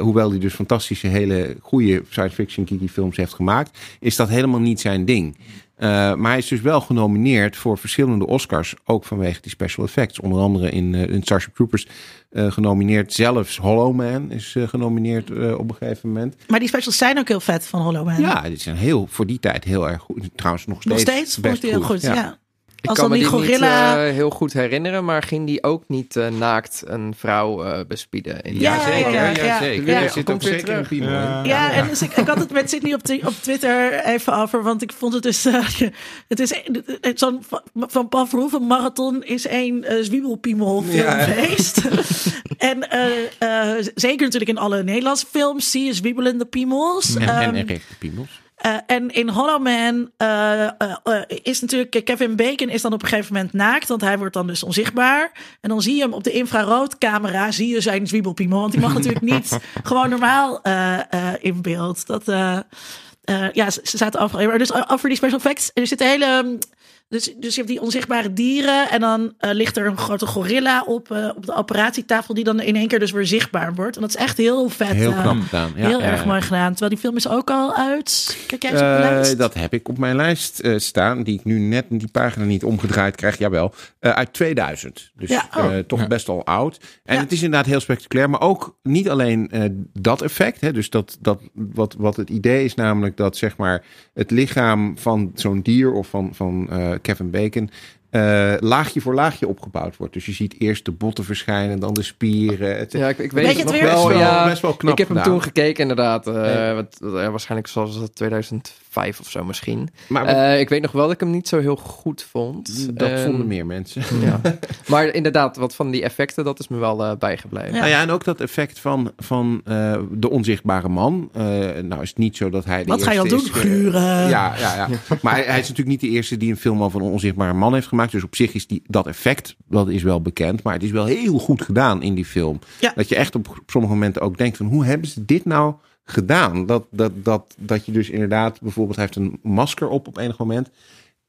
Hoewel hij dus fantastische, hele goede science fiction geeky films heeft gemaakt, is dat helemaal niet zijn ding. Eh, maar hij is dus wel genomineerd voor verschillende Oscars, ook vanwege die special effects. Onder andere in, eh, in Starship Troopers eh, genomineerd. Zelfs Hollow Man is genomineerd op een gegeven moment. Maar die specials zijn ook heel vet van Hollow Man. Ja, die zijn heel, voor die tijd heel erg goed. Trouwens, nog steeds. Nog steeds best die heel goed. Ja. Ik Als kan me die die gorilla... niet eh, heel goed herinneren, maar ging die ook niet eh, naakt een vrouw eh, bespieden? In Ja, serie? ja, ja, ja, ja. zeker. Ja. Er zit ook zeker een terug. piemel in. Ja. Ja, en dus ik, ik had het met Sydney op, op Twitter even over, want ik vond het dus, eh, het is het- zo'n van- van Paul Verhoeven marathon is één uh, zwiebelpiemel filmfeest. en eh, eh, zeker natuurlijk in alle Nederlandse films zie je zwiebelende piemels. En, en, Ehm, en rechte piemels. Eh, en in Hollow Man eh, eh, is natuurlijk Kevin Bacon is dan op een gegeven moment naakt, want hij wordt dan dus onzichtbaar. En dan zie je hem op de infraroodcamera, zie je zijn zwiebelpiemel, want die mag natuurlijk niet gewoon normaal in beeld. Dat, ja, ze zaten overal. Maar dus over die special effects, er zit een hele. Dus, dus je hebt die onzichtbare dieren en dan eh, ligt er een grote gorilla op, eh, op de operatietafel die dan in één keer dus weer zichtbaar wordt. En dat is echt heel vet. Heel eh, knap gedaan. Ja, heel ja, erg ja. mooi gedaan. Terwijl die film is ook al uit. Kijk jij eens op de Eh, lijst? dat heb ik op mijn lijst eh, staan, die ik nu net die pagina niet omgedraaid krijg. Jawel, Eh, uit 2000. Dus Ja, oh. eh, toch Ja. best al oud. En Ja. het is inderdaad heel spectaculair, maar ook niet alleen eh, dat effect. Hè, dus dat, dat, wat, wat het idee is namelijk dat zeg maar, het lichaam van zo'n dier of van, van eh, Kevin Bacon... eh, laagje voor laagje opgebouwd wordt. Dus je ziet eerst de botten verschijnen, dan de spieren. Het, Ja, ik, ik Weet het het nog weer? wel. Best wel- ja, best wel knap ik heb hem gedaan. toen gekeken inderdaad. eh, Nee. wat, ja, waarschijnlijk zoals het 2005 of zo misschien. maar Eh, ik weet nog wel dat ik hem niet zo heel goed vond. dat Ehm, vonden meer mensen. Ja. maar inderdaad, wat van die effecten, dat is me wel eh, bijgebleven. Ja. Nou ja, en ook dat effect van, van eh, de onzichtbare man. Eh, nou is het niet zo dat hij de Wat ga je dan eerste doen? Gluren? ja, ja, ja. Maar hij, hij is natuurlijk niet de eerste die een film over een onzichtbare man heeft gemaakt. Dus op zich is die, dat effect, dat is wel bekend. Maar het is wel heel goed gedaan in die film. Ja. Dat je echt op, op sommige momenten ook denkt van... hoe hebben ze dit nou gedaan? Dat, dat, dat, dat je dus inderdaad... bijvoorbeeld hij heeft een masker op op enig moment...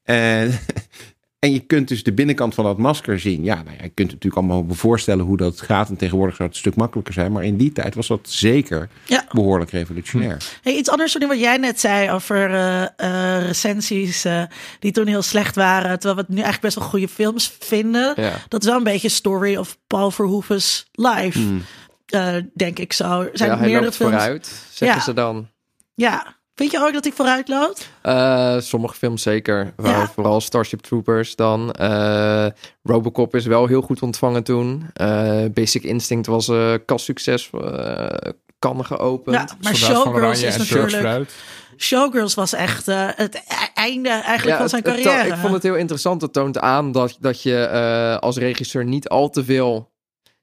En, en je kunt dus de binnenkant van dat masker zien. Ja, nou ja, je kunt natuurlijk allemaal voorstellen hoe dat gaat. En tegenwoordig zou het een stuk makkelijker zijn. Maar in die tijd was dat zeker Ja. behoorlijk revolutionair. Hey, iets anders dan wat jij net zei over eh, eh, recensies eh, die toen heel slecht waren. Terwijl we het nu eigenlijk best wel goede films vinden. Ja. Dat is wel een beetje story of Paul Verhoeven's life. Hmm. Eh, denk ik zo. Er zijn Ja, hij meerdere loopt films. vooruit, zeggen Ja. ze dan. Ja. Vind je ook dat hij vooruit loopt? Eh, sommige films zeker. Waar- Ja. Vooral Starship Troopers dan. Eh, Robocop is wel heel goed ontvangen toen. Eh, Basic Instinct was een kassucces. eh kan geopend. Ja, maar Soldaat Showgirls is natuurlijk... Showgirls was echt eh, het e- einde eigenlijk van zijn het- het carrière. ik vond het heel interessant. Het toont aan dat, dat je eh, als regisseur niet al te veel...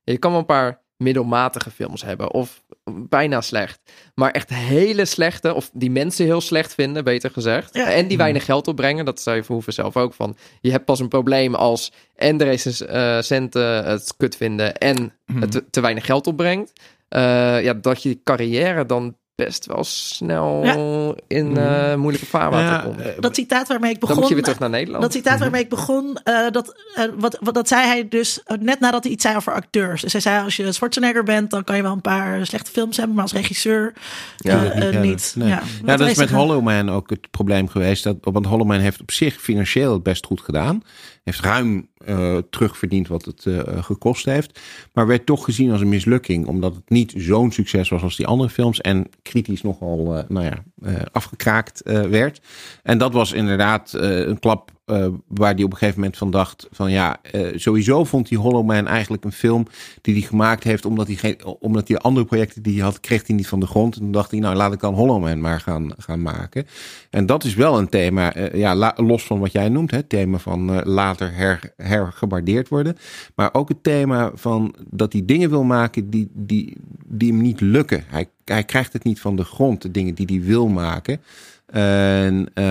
Je kan wel een paar middelmatige films hebben. Of bijna slecht. Maar echt hele slechte, of die mensen heel slecht vinden, beter gezegd. Ja. En die weinig geld opbrengen. Dat zei Verhoeven zelf ook van. Je hebt pas een probleem als en de recensenten het kut vinden en het te, te weinig geld opbrengt. Eh, ja, dat je carrière dan best wel snel in eh, moeilijke vaarwater Ja, komt. eh, Dat citaat waarmee ik Dan begon. moet je weer terug naar Nederland. Dat citaat waarmee ik begon, eh, dat, wat, wat, dat zei hij dus net nadat hij iets zei over acteurs. Dus hij zei, als je Schwarzenegger bent, dan kan je wel een paar slechte films hebben, maar als regisseur Ja, eh, niet niet. Nee. Ja, dat is met zeggen. Hollow Man ook het probleem geweest. Dat, want Hollow Man heeft op zich financieel het best goed gedaan. Heeft ruim eh, terugverdiend wat het eh, gekost heeft. Maar werd toch gezien als een mislukking. Omdat het niet zo'n succes was als die andere films. En kritisch nogal eh, nou ja, afgekraakt werd. En dat was inderdaad een klap eh, waar hij op een gegeven moment van dacht: van ja, eh, sowieso vond hij Hollow Man eigenlijk een film die hij gemaakt heeft omdat hij, geen, omdat hij andere projecten die hij had, kreeg hij niet van de grond. En toen dacht hij, nou laat ik dan Hollow Man maar gaan, gaan maken. En dat is wel een thema, eh, ja, los van wat jij noemt, het thema van later her, hergewaardeerd worden. Maar ook het thema van dat hij dingen wil maken die, die, die hem niet lukken. Hij, hij krijgt het niet van de grond, de dingen die hij wil maken. En eh,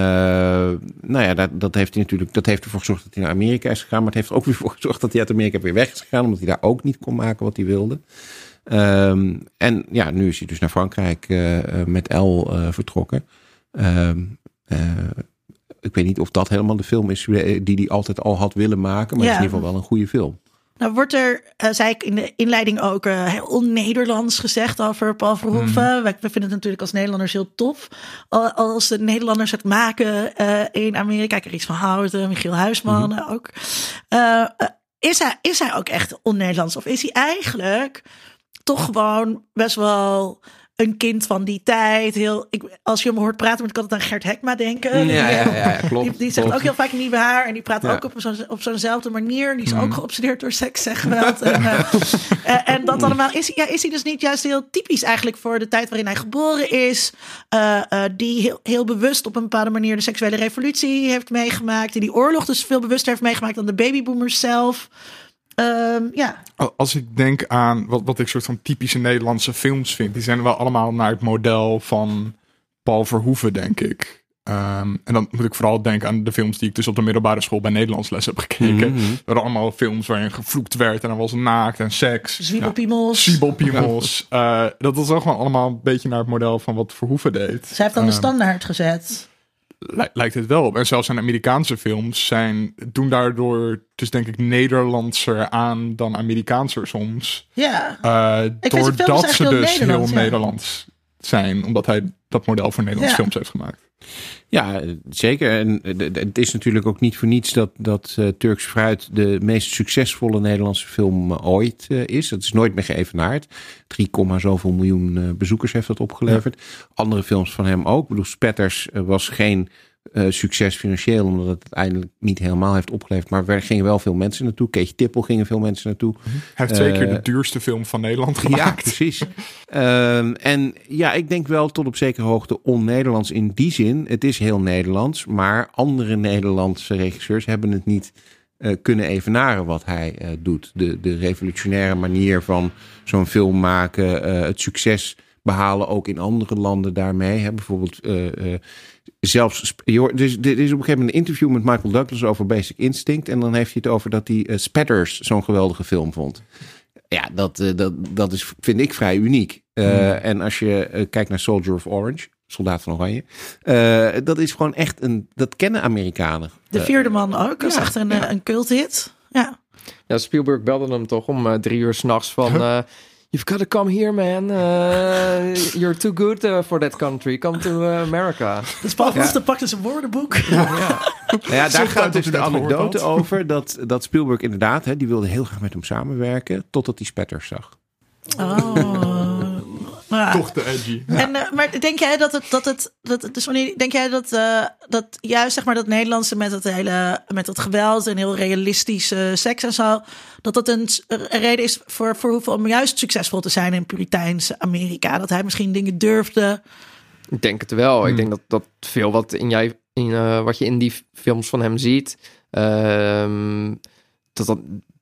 nou ja, dat, dat heeft hij natuurlijk, dat heeft ervoor gezorgd dat hij naar Amerika is gegaan. Maar het heeft ook weer voor gezorgd dat hij uit Amerika weer weg is gegaan, omdat hij daar ook niet kon maken wat hij wilde. Ehm, en ja, nu is hij dus naar Frankrijk eh, eh, met L vertrokken. Ehm, eh, ik weet niet of dat helemaal de film is die hij altijd al had willen maken, maar het is in ieder geval wel een goede film. Nou wordt er, eh, zei ik in de inleiding ook, eh, heel on-Nederlands gezegd over Paul Verhoeven. Wij- We vinden het natuurlijk als Nederlanders heel tof. Al- Als de Nederlanders het maken eh, in Amerika. Kijk, Ries van Houten, Michiel Huisman eh, ook. Is, hij, is hij ook echt on-Nederlands? Of is hij eigenlijk toch gewoon best wel een kind van die tijd? Heel, ik, als je hem hoort praten, moet ik altijd aan Gert Hekma denken. Ja, ja, ja, ja, klopt. Die, die zegt klopt. ook heel vaak niet waar. En die praat Ja. ook op, zo'n op zo'nzelfde manier. Die is Mhm. ook geobsedeerd door seks en geweld. En, eh, en dat allemaal. Is, hij- ja, is hij dus niet juist heel typisch eigenlijk voor de tijd waarin hij geboren is? eh, die heel, heel bewust op een bepaalde manier de seksuele revolutie heeft meegemaakt. Die die oorlog dus veel bewuster heeft meegemaakt dan de babyboomers zelf. Ehm, ja, Als ik denk aan wat, wat ik soort van typische Nederlandse films vind, die zijn wel allemaal naar het model van Paul Verhoeven, denk ik. Ehm, en dan moet ik vooral denken aan de films die ik dus op de middelbare school bij Nederlands les heb gekeken. Dat waren allemaal films waarin gevloekt werd en er was naakt en seks. zwiebelpiemels. Siebelpiemels. Eh, dat was ook gewoon allemaal een beetje naar het model van wat Verhoeven deed. Zij heeft dan de Ehm, standaard gezet. Lij- lijkt het wel op. En zelfs zijn Amerikaanse films zijn, doen daardoor dus denk ik Nederlandser aan dan Amerikaanser soms. Ja. Uh, films doordat ze dus heel Nederlands, ja. Nederlands zijn. Omdat hij dat model voor Nederlandse Ja. films heeft gemaakt. Ja, zeker. En eh, het is natuurlijk ook niet voor niets dat, dat eh, Turks Fruit de meest succesvolle Nederlandse film eh, ooit is. Dat is nooit meer geëvenaard. 3, zoveel miljoen eh, bezoekers heeft dat opgeleverd. Andere films van hem ook. Ik bedoel, Spetters was geen eh, succes financieel, omdat het uiteindelijk niet helemaal heeft opgeleverd. Maar er gingen wel veel mensen naartoe. Kees Tippel gingen veel mensen naartoe. Hij heeft twee Eh, keer de duurste film van Nederland Ja, gemaakt. precies. Ehm, en ja, ik denk wel tot op zekere hoogte on-Nederlands in die zin. Het is heel Nederlands, maar andere Nederlandse regisseurs hebben het niet eh, kunnen evenaren wat hij eh, doet. De, de revolutionaire manier van zo'n film maken, eh, het succes behalen ook in andere landen daarmee. Hè. Bijvoorbeeld eh, eh, zelfs... hoort- Dus, er is op een gegeven moment een interview met Michael Douglas over Basic Instinct. En dan heeft hij het over dat hij eh, Spatters zo'n geweldige film vond. Ja, dat, eh, dat, dat is, vind ik vrij uniek. Eh, En als je kijkt naar Soldier of Orange, Soldaat van Oranje, eh, dat is gewoon echt een. Dat kennen Amerikanen. De vierde man ook. Dat is ja, echt een, ja. een culthit. Ja. Ja, Spielberg belde hem toch om drie uur s'nachts van... eh, You've got to come here, man. Eh, you're too good eh, for that country. Come to eh, America. Dus Paul Verhoeven pakte zijn woordenboek. Nou ja, daar gaat dus de anekdote had. over dat, dat Spielberg inderdaad, hè, die wilde heel graag met hem samenwerken, totdat hij Spatters zag. Oh. Ja. Toch te edgy. En, eh, maar denk jij dat het, dat het, dat het dus wanneer, denk jij dat, eh, dat juist zeg maar dat Nederlandse met het hele, met het geweld en heel realistische seks en zo, dat dat een, reden is voor Verhoeven om juist succesvol te zijn in Puriteins Amerika? Dat hij misschien dingen durfde. Ik denk het wel. Hmm. Ik denk dat, dat veel wat, in jij, in, eh, wat je in die films van hem ziet... ehm, dat dat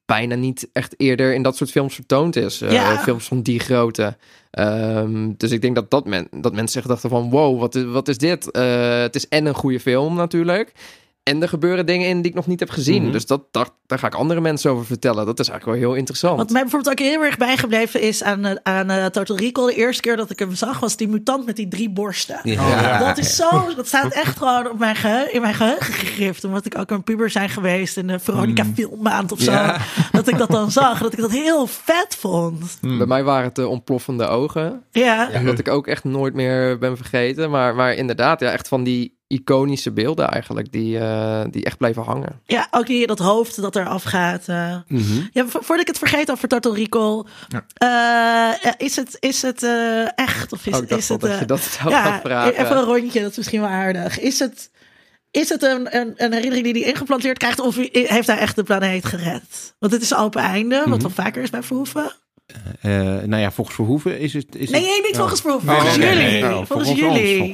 bijna niet echt eerder in dat soort films vertoond is. Eh, Ja. Films van die grootte. Ehm, dus ik denk dat, dat, men, dat mensen echt dachten van... wow, wat is, wat is dit? Eh, het is en een goede film natuurlijk... En er gebeuren dingen in die ik nog niet heb gezien. Mhm. Dus dat, dat, daar ga ik andere mensen over vertellen. Dat is eigenlijk wel heel interessant. Wat mij bijvoorbeeld ook heel erg bijgebleven is aan, eh, aan eh, Total Recall. De eerste keer dat ik hem zag was die mutant met die drie borsten. Ja. Dat is zo, dat staat echt gewoon op mijn geheugen, in mijn geheugen gegrift. Omdat ik ook een puber zijn geweest in de Veronica Filmmaand of zo. Ja. Dat ik dat dan zag. Dat ik dat heel vet vond. Bij mij waren het de ontploffende ogen. Ja. Ja, dat ik ook echt nooit meer ben vergeten. Maar, maar inderdaad, ja, echt van die iconische beelden eigenlijk. Die, eh, die echt blijven hangen. Ja, ook die, dat hoofd dat er afgaat. eh. Mhm. Ja, vo- voordat ik het vergeet over Total Recall. eh, is het, is het eh, echt? Of is, Oh, ik dacht is het... dat je dat zou ja, gaan vragen. even een rondje. Dat is misschien wel aardig. Is het, is het een, een, een herinnering die hij ingeplanteerd krijgt? Of heeft hij echt de planeet gered? Want het is open einde. Wat wel vaker is bij Verhoeven. Eh, nou ja, volgens Verhoeven is het... Is Nee, het- nee, niet Oh. volgens Verhoeven. Volgens jullie. volgens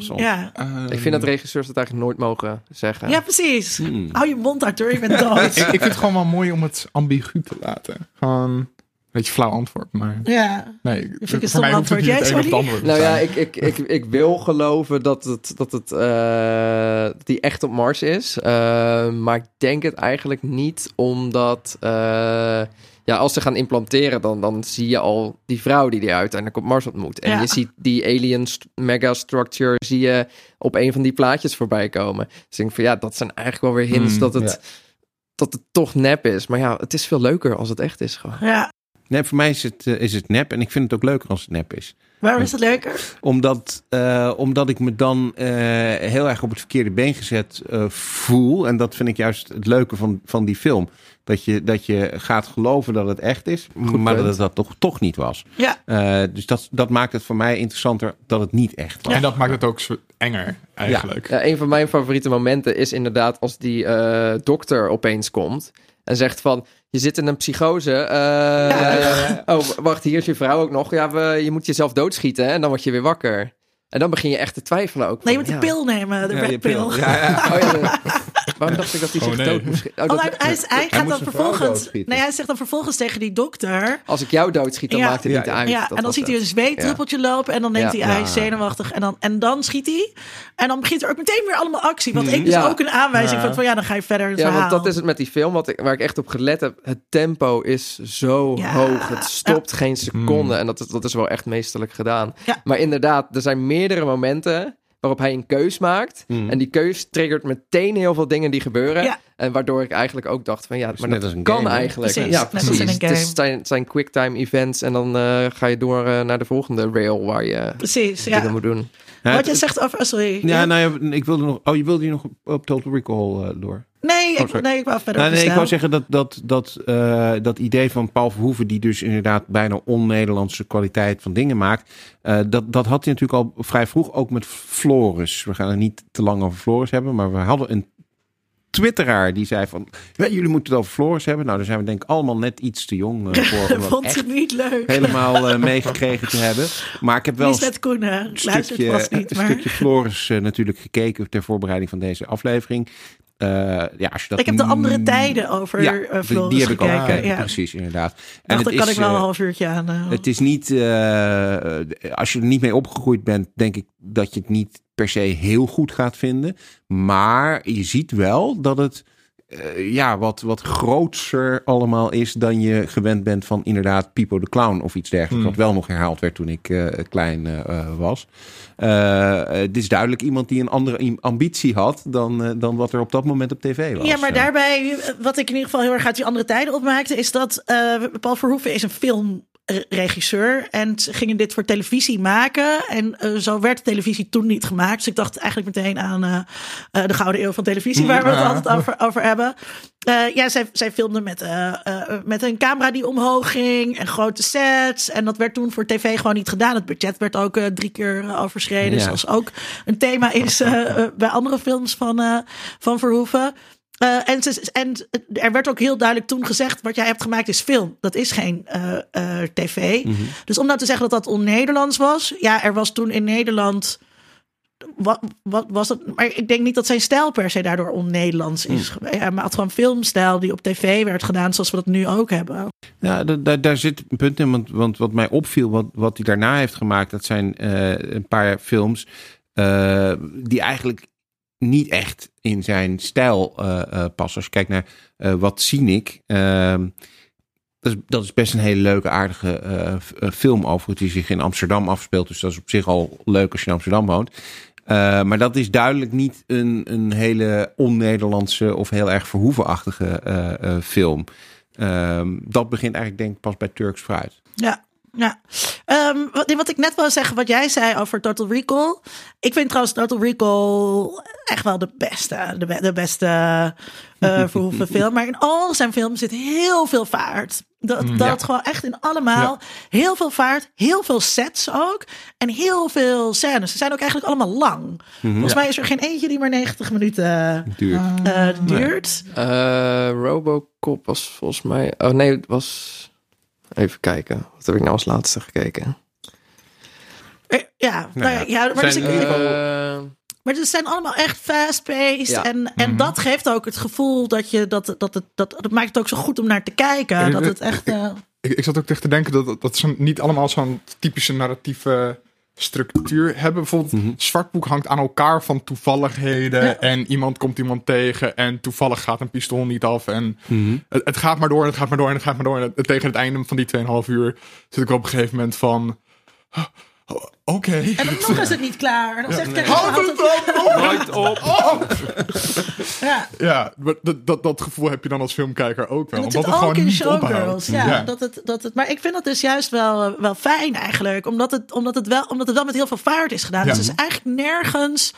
jullie. Ja. Ik vind dat regisseurs dat eigenlijk nooit mogen zeggen. ja, precies. Hmm. Hou je mond uit, hoor. Je bent dood. ik, ik vind het gewoon wel mooi om het ambigu te laten. Gewoon een beetje flauw antwoord, maar ja. nee. ik voor mij antwoord. het Jij, sorry? antwoord te Nou ja, ik, ik, ik, ik wil geloven dat, het, dat, het, eh, die echt op Mars is. Eh, maar ik denk het eigenlijk niet, omdat... eh, ja, als ze gaan implanteren, dan, dan zie je al die vrouw die die uiteindelijk op Mars ontmoet. En Ja. je ziet die alien st- megastructure zie je op een van die plaatjes voorbij komen. Dus ik denk van ja, dat zijn eigenlijk wel weer hints Hmm, dat, het, ja. dat het toch nep is. Maar ja, het is veel leuker als het echt is gewoon. Ja. Nee, voor mij is het, eh, is het nep. En ik vind het ook leuker als het nep is. Waarom is het leuker? Omdat, eh, omdat ik me dan eh, heel erg op het verkeerde been gezet eh, voel. En dat vind ik juist het leuke van, van die film. Dat je, dat je gaat geloven dat het echt is, maar punt. dat het dat toch, toch niet was. Ja. Eh, dus dat, dat maakt het voor mij interessanter dat het niet echt was. En dat maakt het ook zo enger, eigenlijk. Ja, een van mijn favoriete momenten is inderdaad als die eh, dokter opeens komt en zegt van, je zit in een psychose. eh, Oh, wacht, hier is je vrouw ook nog. Ja, we, je moet jezelf doodschieten hè, en dan word je weer wakker. En dan begin je echt te twijfelen ook. Nee, je van, moet die ja. pil nemen, de Ja, red die pill. pil. Ja, ja. Oh, ja, de- waarom dacht ik dat hij zich Oh, nee. dood moest? Oh, Oh, dat- hij, hij, is- hij gaat dan vervolgens. Nee, hij zegt dan vervolgens tegen die dokter. Als ik jou doodschiet, dan Ja. maakt het Ja, niet ja. uit. Ja, Dat en dan ziet hij een zweetdruppeltje lopen. En dan denkt Ja. hij, hij Ja. is zenuwachtig. En dan, en dan schiet hij. En dan begint er ook meteen weer allemaal actie. Wat ik dus Ja. ook een aanwijzing Ja. van, van ja, dan ga je verder het Ja, verhaal. want dat is het met die film wat ik, waar ik echt op gelet heb. Het tempo is zo Ja. hoog. Het stopt geen seconde. En dat is, dat is wel echt meesterlijk gedaan. Maar inderdaad, er zijn meerdere momenten waarop hij een keus maakt. Mhm. En die keus triggert meteen heel veel dingen die gebeuren. Ja. En waardoor ik eigenlijk ook dacht van ja, maar dat kan game, eigenlijk. Precies, ja, net als precies. in een Het is- zijn, het zijn quicktime events en dan eh, ga je door eh, naar de volgende rail waar je Precies, dingen ja. moet doen. Ja, Wat het- jij zegt over... oh, sorry. Ja, nou ja, ik wilde nog. Oh, je wilde hier nog op, op Total Recall eh, door. Nee, ik, Oh, nee, ik wou verder Nou, nee, ik wou zeggen dat dat, dat, eh, dat idee van Paul Verhoeven, die dus inderdaad bijna on-Nederlandse kwaliteit van dingen maakt, eh, dat, dat had hij natuurlijk al vrij vroeg ook met Floris. We gaan het niet te lang over Floris hebben, maar we hadden een twitteraar die zei van, ja, jullie moeten het over Floris hebben. Nou, daar zijn we denk ik allemaal net iets te jong eh, voor Vond het niet leuk. helemaal meegekregen te hebben. Maar ik heb wel Lisbeth een stukje, vast niet, een maar... stukje Floris natuurlijk gekeken ter voorbereiding van deze aflevering. Eh, ja, als je dat Ik heb de andere mm, tijden over ja, eh, die- Floris die heb ik ook gekeken. gekeken, ja. precies, inderdaad. En daar kan is, ik wel een eh, half uurtje aan. eh. het is niet, eh, als je er niet mee opgegroeid bent, denk ik dat je het niet per se heel goed gaat vinden. Maar je ziet wel dat het eh, ja, wat, wat grootser allemaal is dan je gewend bent van inderdaad Pipo de Clown of iets dergelijks. Hmm. Wat wel nog herhaald werd toen ik eh, klein eh, was. Het is duidelijk iemand die een andere ambitie had dan, dan wat er op dat moment op tv was. Ja, maar daarbij, wat ik in ieder geval heel erg uit die andere tijden opmaakte, is dat Paul Verhoeven is een filmregisseur en ze gingen dit voor televisie maken. En eh, zo werd televisie toen niet gemaakt. Dus ik dacht eigenlijk meteen aan eh, eh, de Gouden Eeuw van televisie, waar we het Ja. altijd over, over hebben. Ja, zij, zij filmden met, met een camera die omhoog ging en grote sets. En dat werd toen voor tv gewoon niet gedaan. Het budget werd ook drie keer overschreden. Ja. Zoals ook een thema is bij andere films van, van Verhoeven. Eh, en, ze, en er werd ook heel duidelijk toen gezegd: wat jij hebt gemaakt is film. Dat is geen eh, eh, tv. Mhm. Dus om nou te zeggen dat dat on-Nederlands was. Ja, er was toen in Nederland wat, wat was het? Maar ik denk niet dat zijn stijl per se daardoor on-Nederlands is. Hm. geweest. Hij had gewoon filmstijl die op tv werd gedaan, zoals we dat nu ook hebben. Ja, da- da- daar zit een punt in. Want, want wat mij opviel, wat, wat hij daarna heeft gemaakt, dat zijn een paar films die eigenlijk niet echt in zijn stijl eh, eh, passen. Als je kijkt naar eh, Wat zie ik? ehm, dat, is, dat is best een hele leuke, aardige film over die zich in Amsterdam afspeelt. Dus dat is op zich al leuk als je in Amsterdam woont. Maar dat is duidelijk niet een, een hele on-Nederlandse of heel erg verhoevenachtige film. Ehm, dat begint eigenlijk denk ik pas bij Turks Fruit. Ja, ja. Ehm, wat, wat ik net wil zeggen, wat jij zei over Total Recall. Ik vind trouwens Total Recall echt wel de beste, de, be- de beste eh Verhoeven film. Maar in al zijn films zit heel veel vaart. Dat, dat gewoon echt in allemaal heel veel vaart, heel veel sets ook. En heel veel scènes. Ze zijn ook eigenlijk allemaal lang. Volgens mij is er geen eentje die maar 90 minuten Duurt. eh, duurt. Eh, Robocop was volgens mij... Oh nee, het was... Even kijken. Wat heb ik nou als laatste gekeken? Eh, Ja, nou ja, ja, maar, dus ik- geval- Eh, maar ze zijn allemaal echt fast-paced. Ja. En, en dat geeft ook het gevoel dat je dat, dat, het, dat, dat maakt het ook zo goed om naar te kijken. Dat het echt. eh, Ik, ik zat ook tegen te denken dat, dat ze niet allemaal zo'n typische narratieve structuur hebben. Bijvoorbeeld, Mhm. Zwartboek hangt aan elkaar van toevalligheden. Ja. En iemand komt iemand tegen en toevallig gaat een pistool niet af. En Mhm. het, het gaat maar door en het gaat maar door en het gaat maar door. En het- tegen het einde van die 2,5 uur zit ik op een gegeven moment van... "Oh, Oké. en dan nog is het niet klaar. En dan zegt Kevin Houd het dan op! Nooit op. Ja. Ja, maar dat, dat, dat gevoel heb je dan als filmkijker ook wel. Omdat zit het ook gewoon in showgirls. Ja, Dat het, dat het, maar ik vind dat dus juist wel, eh, wel fijn eigenlijk. Omdat het, omdat, het wel, omdat het wel met heel veel vaart is gedaan. Ja. Dus het is eigenlijk nergens...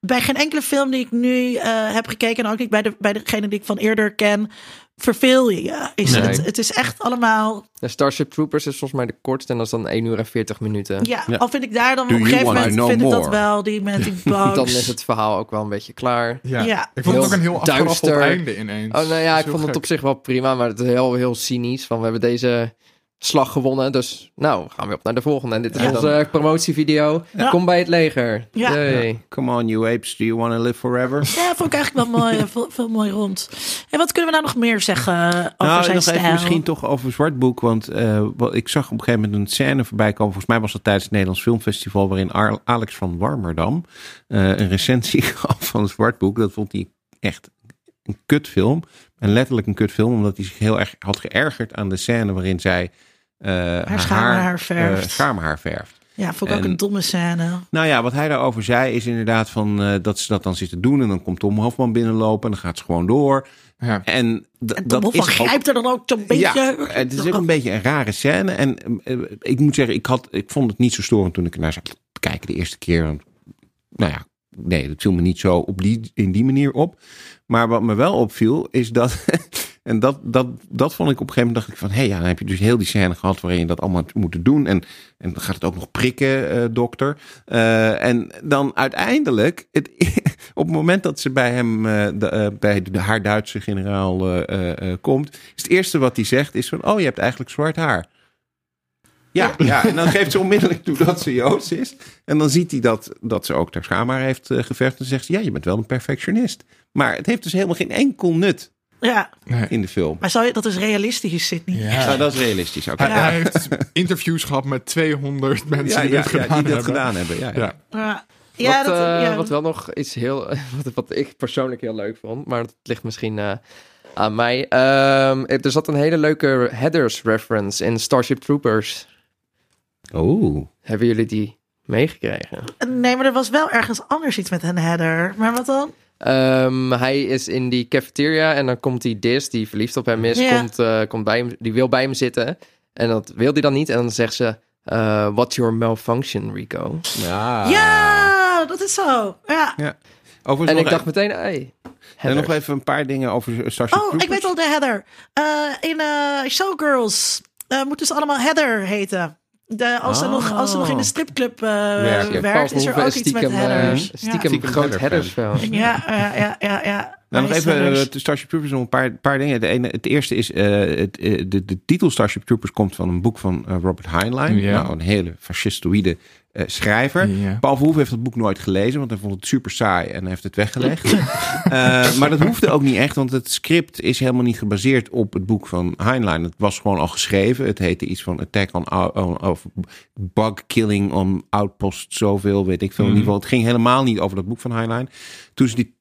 Bij geen enkele film die ik nu eh, heb gekeken... en ook niet bij, de, bij degene die ik van eerder ken... verveel je je. Is Nee. het, het is echt allemaal... de Starship Troopers is volgens mij de kortste. En dat is dan 1 uur en 40 minuten. Ja, Ja. al vind ik daar dan Do op een gegeven moment... vind ik dat wel, die met die bugs. Dan is het verhaal ook wel een beetje klaar. Ja. Ja. Ik vond het ook een heel duister. einde ineens. Oh, nou ja, ik vond het op zich wel prima, maar het is heel, heel cynisch. Van we hebben deze slag gewonnen, dus nou gaan we op naar de volgende. En dit is Ja. onze promotievideo. Ja. Kom bij het leger. Ja. Come on, you apes. Do you want to live forever? Ja, vond ik eigenlijk wel mooi, eh, veel, veel mooi rond. En wat kunnen we nou nog meer zeggen over nou, zijn nog stijl? even misschien toch over Zwartboek. Want eh, wat, ik zag op een gegeven moment een scène voorbij komen. Volgens mij was dat tijdens het Nederlands Filmfestival... waarin Ar- Alex van Warmerdam eh, een recensie gaf van Zwartboek. Dat vond hij echt een kutfilm. En letterlijk een kutfilm, omdat hij zich heel erg had geërgerd aan de scène... waarin zij haar, schaamhaar verft. eh, schaamhaar verft. Ja, vond ik ook En- een domme scène. Nou ja, wat hij daarover zei is inderdaad van eh, dat ze dat dan zitten doen. En dan komt Tom Hofman binnenlopen en dan gaat ze gewoon door. Ja. En, En dat Tom Hofman is ook- grijpt er dan ook zo'n beetje... Ja, het is ook een beetje een rare scène. En eh, ik moet zeggen, ik, had, ik vond het niet zo storend toen ik ernaar zat te kijken de eerste keer. Want, nou ja, nee, dat viel me niet zo op die, in die manier op. Maar wat me wel opviel, is dat... En dat, dat, dat vond ik op een gegeven moment dacht ik van... hé, hey, ja, dan heb je dus heel die scène gehad waarin je dat allemaal moeten doen. En, en dan gaat het ook nog prikken, eh, dokter. Eh, en dan uiteindelijk, het, op het moment dat ze bij hem, eh, de, bij de, haar Duitse generaal komt... is het eerste wat hij zegt is van... oh, je hebt eigenlijk zwart haar. Ja, ja, en dan geeft ze onmiddellijk toe dat ze Joods is. En dan ziet hij dat, dat ze ook haar schaamhaar heeft geverfd. En zegt ze, ja, je bent wel een perfectionist. Maar het heeft dus helemaal geen enkel nut Ja, Nee. in de film. maar zou je, dat is realistisch, Sydney. Ja. Nou, dat is realistisch. Oké. Hij, hij heeft interviews gehad met 200 mensen Ja, die ja, dit ja, gedaan die dat hebben. gedaan hebben. Ja, ja. Ja. Ja, ja, wat, dat, eh, ja. wat wel nog iets heel... Wat, wat ik persoonlijk heel leuk vond, maar dat ligt misschien eh, aan mij. Ehm, er zat een hele leuke headers reference in Starship Troopers. Oh. Hebben jullie die meegekregen? Nee, maar er was wel ergens anders iets met een header. Maar wat dan? Ehm, hij is in die cafeteria en dan komt die Dis, die verliefd op hem is, Ja. komt, eh, komt bij hem, die wil bij hem zitten. En dat wil hij dan niet. En dan zegt ze, eh, what's your malfunction, Rico? Ja. Ja, dat is zo. Ja. Overigens En ik dacht e- meteen, hey, en nog even een paar dingen over Starship Oh, ik weet al de header. Eh, in eh, Showgirls eh, moeten ze allemaal header heten. De, als, ze Oh. nog, als ze nog in de stripclub eh Werken. werkt, is er ook iets met stiekem, eh, headers. stiekem Stiekem groot. Ja, ja, ja, ja, ja. Nou, nog even eh, Starship Troopers, nog een paar, paar dingen. De ene, het eerste is, eh, het, eh, de, de titel Starship Troopers komt van een boek van eh, Robert Heinlein. Ja. Nou, een hele fascistoïde eh, schrijver. Paul Verhoeven heeft het boek nooit gelezen, want hij vond het super saai en heeft het weggelegd. Eh, maar dat hoefde ook niet echt, want het script is helemaal niet gebaseerd op het boek van Heinlein. Het was gewoon al geschreven. Het heette iets van Attack on, on of Bug Killing on Outpost zoveel, weet ik veel. In ieder geval, het ging helemaal niet over dat boek van Heinlein. Toen ze die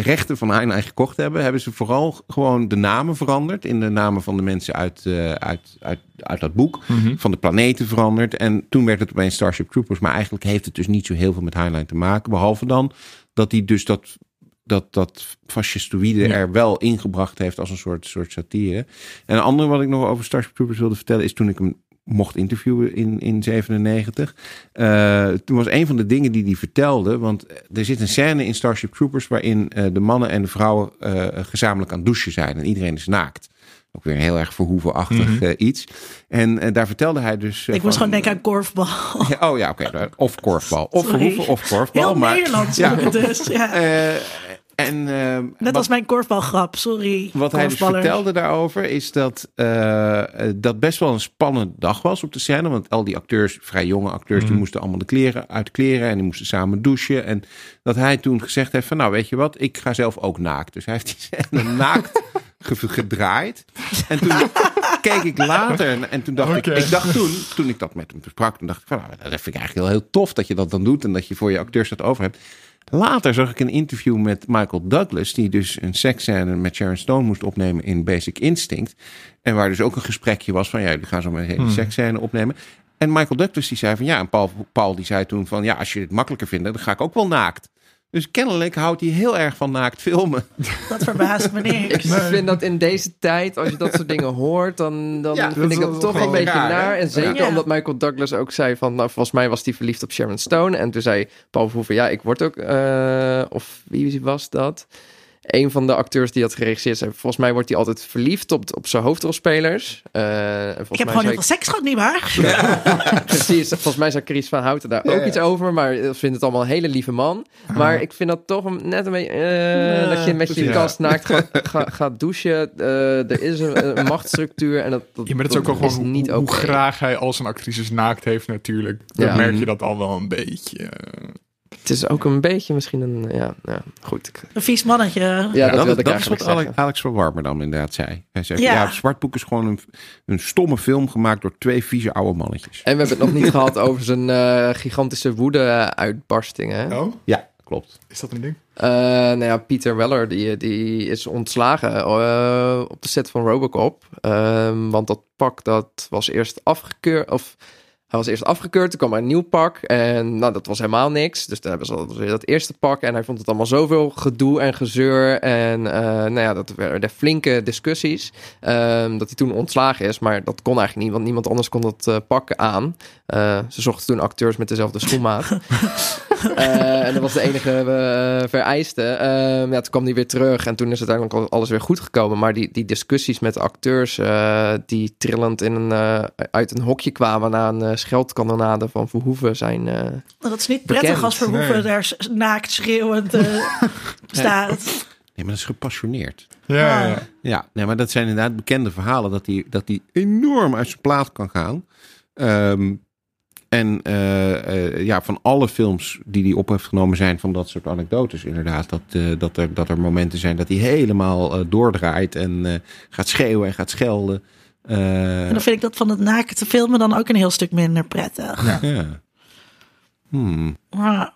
rechten van Heinlein gekocht hebben, hebben ze vooral gewoon de namen veranderd. In de namen van de mensen uit, eh, uit, uit, uit dat boek. Mhm. Van de planeten veranderd. En toen werd het opeens Starship Troopers. Maar eigenlijk heeft het dus niet zo heel veel met Heinlein te maken. Behalve dan dat hij dus dat, dat, dat fascistoïde Ja. er wel ingebracht heeft als een soort, soort satire. En een andere wat ik nog over Starship Troopers wilde vertellen is toen ik hem mocht interviewen in, in 97. Eh, toen was een van de dingen die hij vertelde, want er zit een scène in Starship Troopers waarin eh, de mannen en de vrouwen eh, gezamenlijk aan het douchen zijn en iedereen is naakt. Ook weer een heel erg verhoevenachtig Mhm. iets. En daar vertelde hij dus. Ik moest van- gewoon denken aan korfbal. Ja, oh ja, oké. of korfbal. Of Sorry. verhoeven of korfbal. Heel maar, Nederlands Ja. ja. dus. Ja. En, eh, Net wat- als mijn korfbalgrap, sorry. wat hij dus vertelde daarover is dat eh, eh, dat best wel een spannende dag was op de scène. Want al die acteurs, vrij jonge acteurs, die Mhm. moesten allemaal de kleren uit de kleren en die moesten samen douchen. En dat hij toen gezegd heeft van nou weet je wat, ik ga zelf ook naakt. Dus hij heeft die scène naakt ge- gedraaid. En toen keek ik later en, en toen dacht ik, ik dacht toen, toen ik dat met hem besprak, toen dacht ik van nou, dat vind ik eigenlijk heel, heel tof dat je dat dan doet en dat je voor je acteurs dat over hebt. Later zag ik een interview met Michael Douglas, die dus een seksscène met Sharon Stone moest opnemen in Basic Instinct. En waar dus ook een gesprekje was van, ja, jullie gaan zo maar een hele Hmm. seksscène opnemen. En Michael Douglas die zei van, ja, en Paul, Paul die zei toen van, ja, als je het makkelijker vindt, dan ga ik ook wel naakt. Dus kennelijk houdt hij heel erg van naakt filmen. Dat verbaast me Ik niks. vind dat in deze tijd, als je dat soort dingen hoort, dan, dan Ja, vind dat ik dat wel toch een een beetje hè? naar. En zeker Ja. omdat Michael Douglas ook zei van, nou, volgens mij was hij verliefd op Sharon Stone. En toen zei Paul Verhoeven, ja, ik word ook, eh, of wie was dat? Een van de acteurs die had geregisseerd zei, volgens mij wordt hij altijd verliefd op, op zijn hoofdrolspelers. Eh, en Ik heb mij gewoon heel veel seks gehad, nietwaar? Precies, volgens mij zei Chris van Houten daar ook iets over, maar ik vind het allemaal een hele lieve man. Maar ik vind dat toch een- net een beetje, eh, dat je met je kast naakt gaat, ga- gaat douchen. Eh, er is een, een machtsstructuur en dat, dat, Ja, maar dat is ook wel dat gewoon niet hoe, hoe graag hij als een actrice naakt heeft natuurlijk. Dan Ja. merk je dat al wel een beetje. Het is ook een beetje misschien een, ja, ja goed. Ik- Een vies mannetje. Ja, dat, dat, wilde ik dat is eigenlijk wat Alex, zeggen. Alex van Warmerdam inderdaad zei. Hij zei, Ja. ja, Zwartboek is gewoon een, een stomme film gemaakt door twee vieze oude mannetjes. En we hebben het nog niet gehad over zijn eh, gigantische woede-uitbarstingen. hè? Oh, Ja, klopt. is dat een ding? Eh, nou ja, Peter Weller die, die is ontslagen eh, op de set van Robocop. Ehm, want dat pak dat was eerst afgekeurd. Of hij was eerst afgekeurd, toen kwam er een nieuw pak. En nou, dat was helemaal niks. Dus toen hebben ze weer dat eerste pak. En hij vond het allemaal zoveel gedoe en gezeur. En eh, nou ja, dat werden flinke discussies. Ehm, dat hij toen ontslagen is. Maar dat kon eigenlijk niet, want niemand anders kon dat eh, pak aan. Eh, ze zochten toen acteurs met dezelfde schoenmaat. Eh, en dat was de enige eh, vereiste. Ehm, ja, toen kwam hij weer terug en toen is uiteindelijk al- alles weer goed gekomen. Maar die, die discussies met de acteurs, eh, die trillend in een, eh, uit een hokje kwamen na een eh, scheldkanonade van Verhoeven, zijn. eh, Dat is niet prettig Bekend. als Verhoeven Nee. daar naakt schreeuwend staat. Nee, maar dat is gepassioneerd. Ja, ja, nee, maar dat zijn inderdaad bekende verhalen dat hij dat die enorm uit zijn plaat kan gaan. Ehm, en eh, eh, ja, van alle films die hij op heeft genomen zijn van dat soort anekdotes inderdaad. Dat, eh, dat, er, dat er momenten zijn dat hij helemaal doordraait en gaat schreeuwen en gaat schelden. En dan vind ik dat van het naken te filmen dan ook een heel stuk minder prettig. Ja. ja. Hmm. Maar,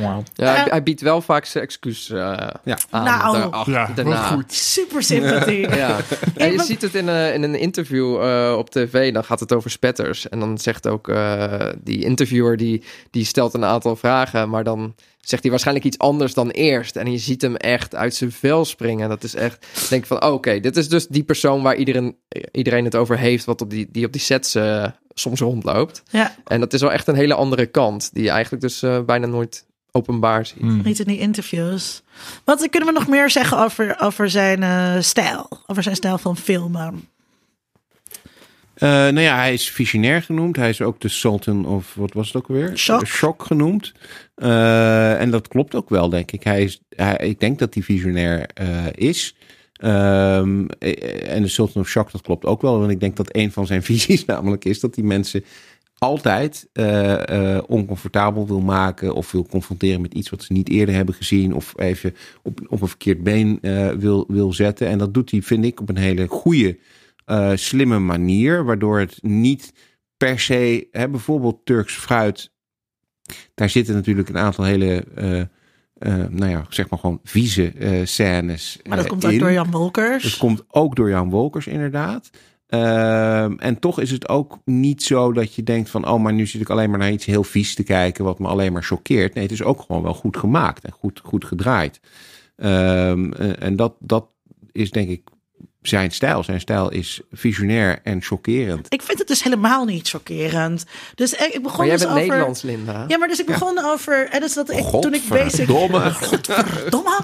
ja, Ja. hij, biedt wel vaak zijn excuus eh, Ja. aan. Nou. daarachter- Ja, daarna. goed. super sympathiek. Ja. En je ziet het in, een in een interview eh, op tv, dan gaat het over spetters. En dan zegt ook eh, die interviewer, die, die stelt een aantal vragen, maar dan zegt hij waarschijnlijk iets anders dan eerst. En je ziet hem echt uit zijn vel springen. Dat is echt, ik denk van, oh, oké, dit is dus die persoon waar iedereen, iedereen het over heeft, wat op die, die op die sets eh, soms rondloopt. Ja, En dat is wel echt een hele andere kant, die je eigenlijk dus eh, bijna nooit openbaar ziet. Hmm. niet in die interviews. Wat kunnen we nog meer zeggen over, over zijn eh, stijl? Over zijn stijl van filmen? Eh, nou ja, hij is visionair genoemd. Hij is ook de Sultan of wat was het ook weer? Shock. Shock genoemd. Eh, en dat klopt ook wel, denk ik. Hij is, hij, ik denk dat hij visionair eh, is. Ehm, eh, en de Sultan of Shock, dat klopt ook wel. Want ik denk dat een van zijn visies namelijk is dat die mensen altijd eh, oncomfortabel wil maken of wil confronteren met iets wat ze niet eerder hebben gezien of even op, op een verkeerd been wil, wil zetten. En dat doet hij, vind ik, op een hele goede, slimme manier, waardoor het niet per se, hè, bijvoorbeeld Turks fruit, daar zitten natuurlijk een aantal hele, eh, eh, nou ja, zeg maar gewoon vieze eh, scènes Maar dat komt ook in. door Jan Wolkers. Het komt ook door Jan Wolkers, inderdaad. Ehm, en toch is het ook niet zo dat je denkt van... oh, maar nu zit ik alleen maar naar iets heel vies te kijken... wat me alleen maar choqueert. Nee, het is ook gewoon wel goed gemaakt en goed, goed gedraaid. Ehm, eh, en dat, dat is denk ik zijn stijl. Zijn stijl is visionair en chockerend. Ik vind het dus helemaal niet chockerend. Dus ik begon Maar jij dus bent over... Nederlands, Linda. Ja, maar dus ik begon over... En dus dat ik, toen ik basic... Godverdomme. Domme.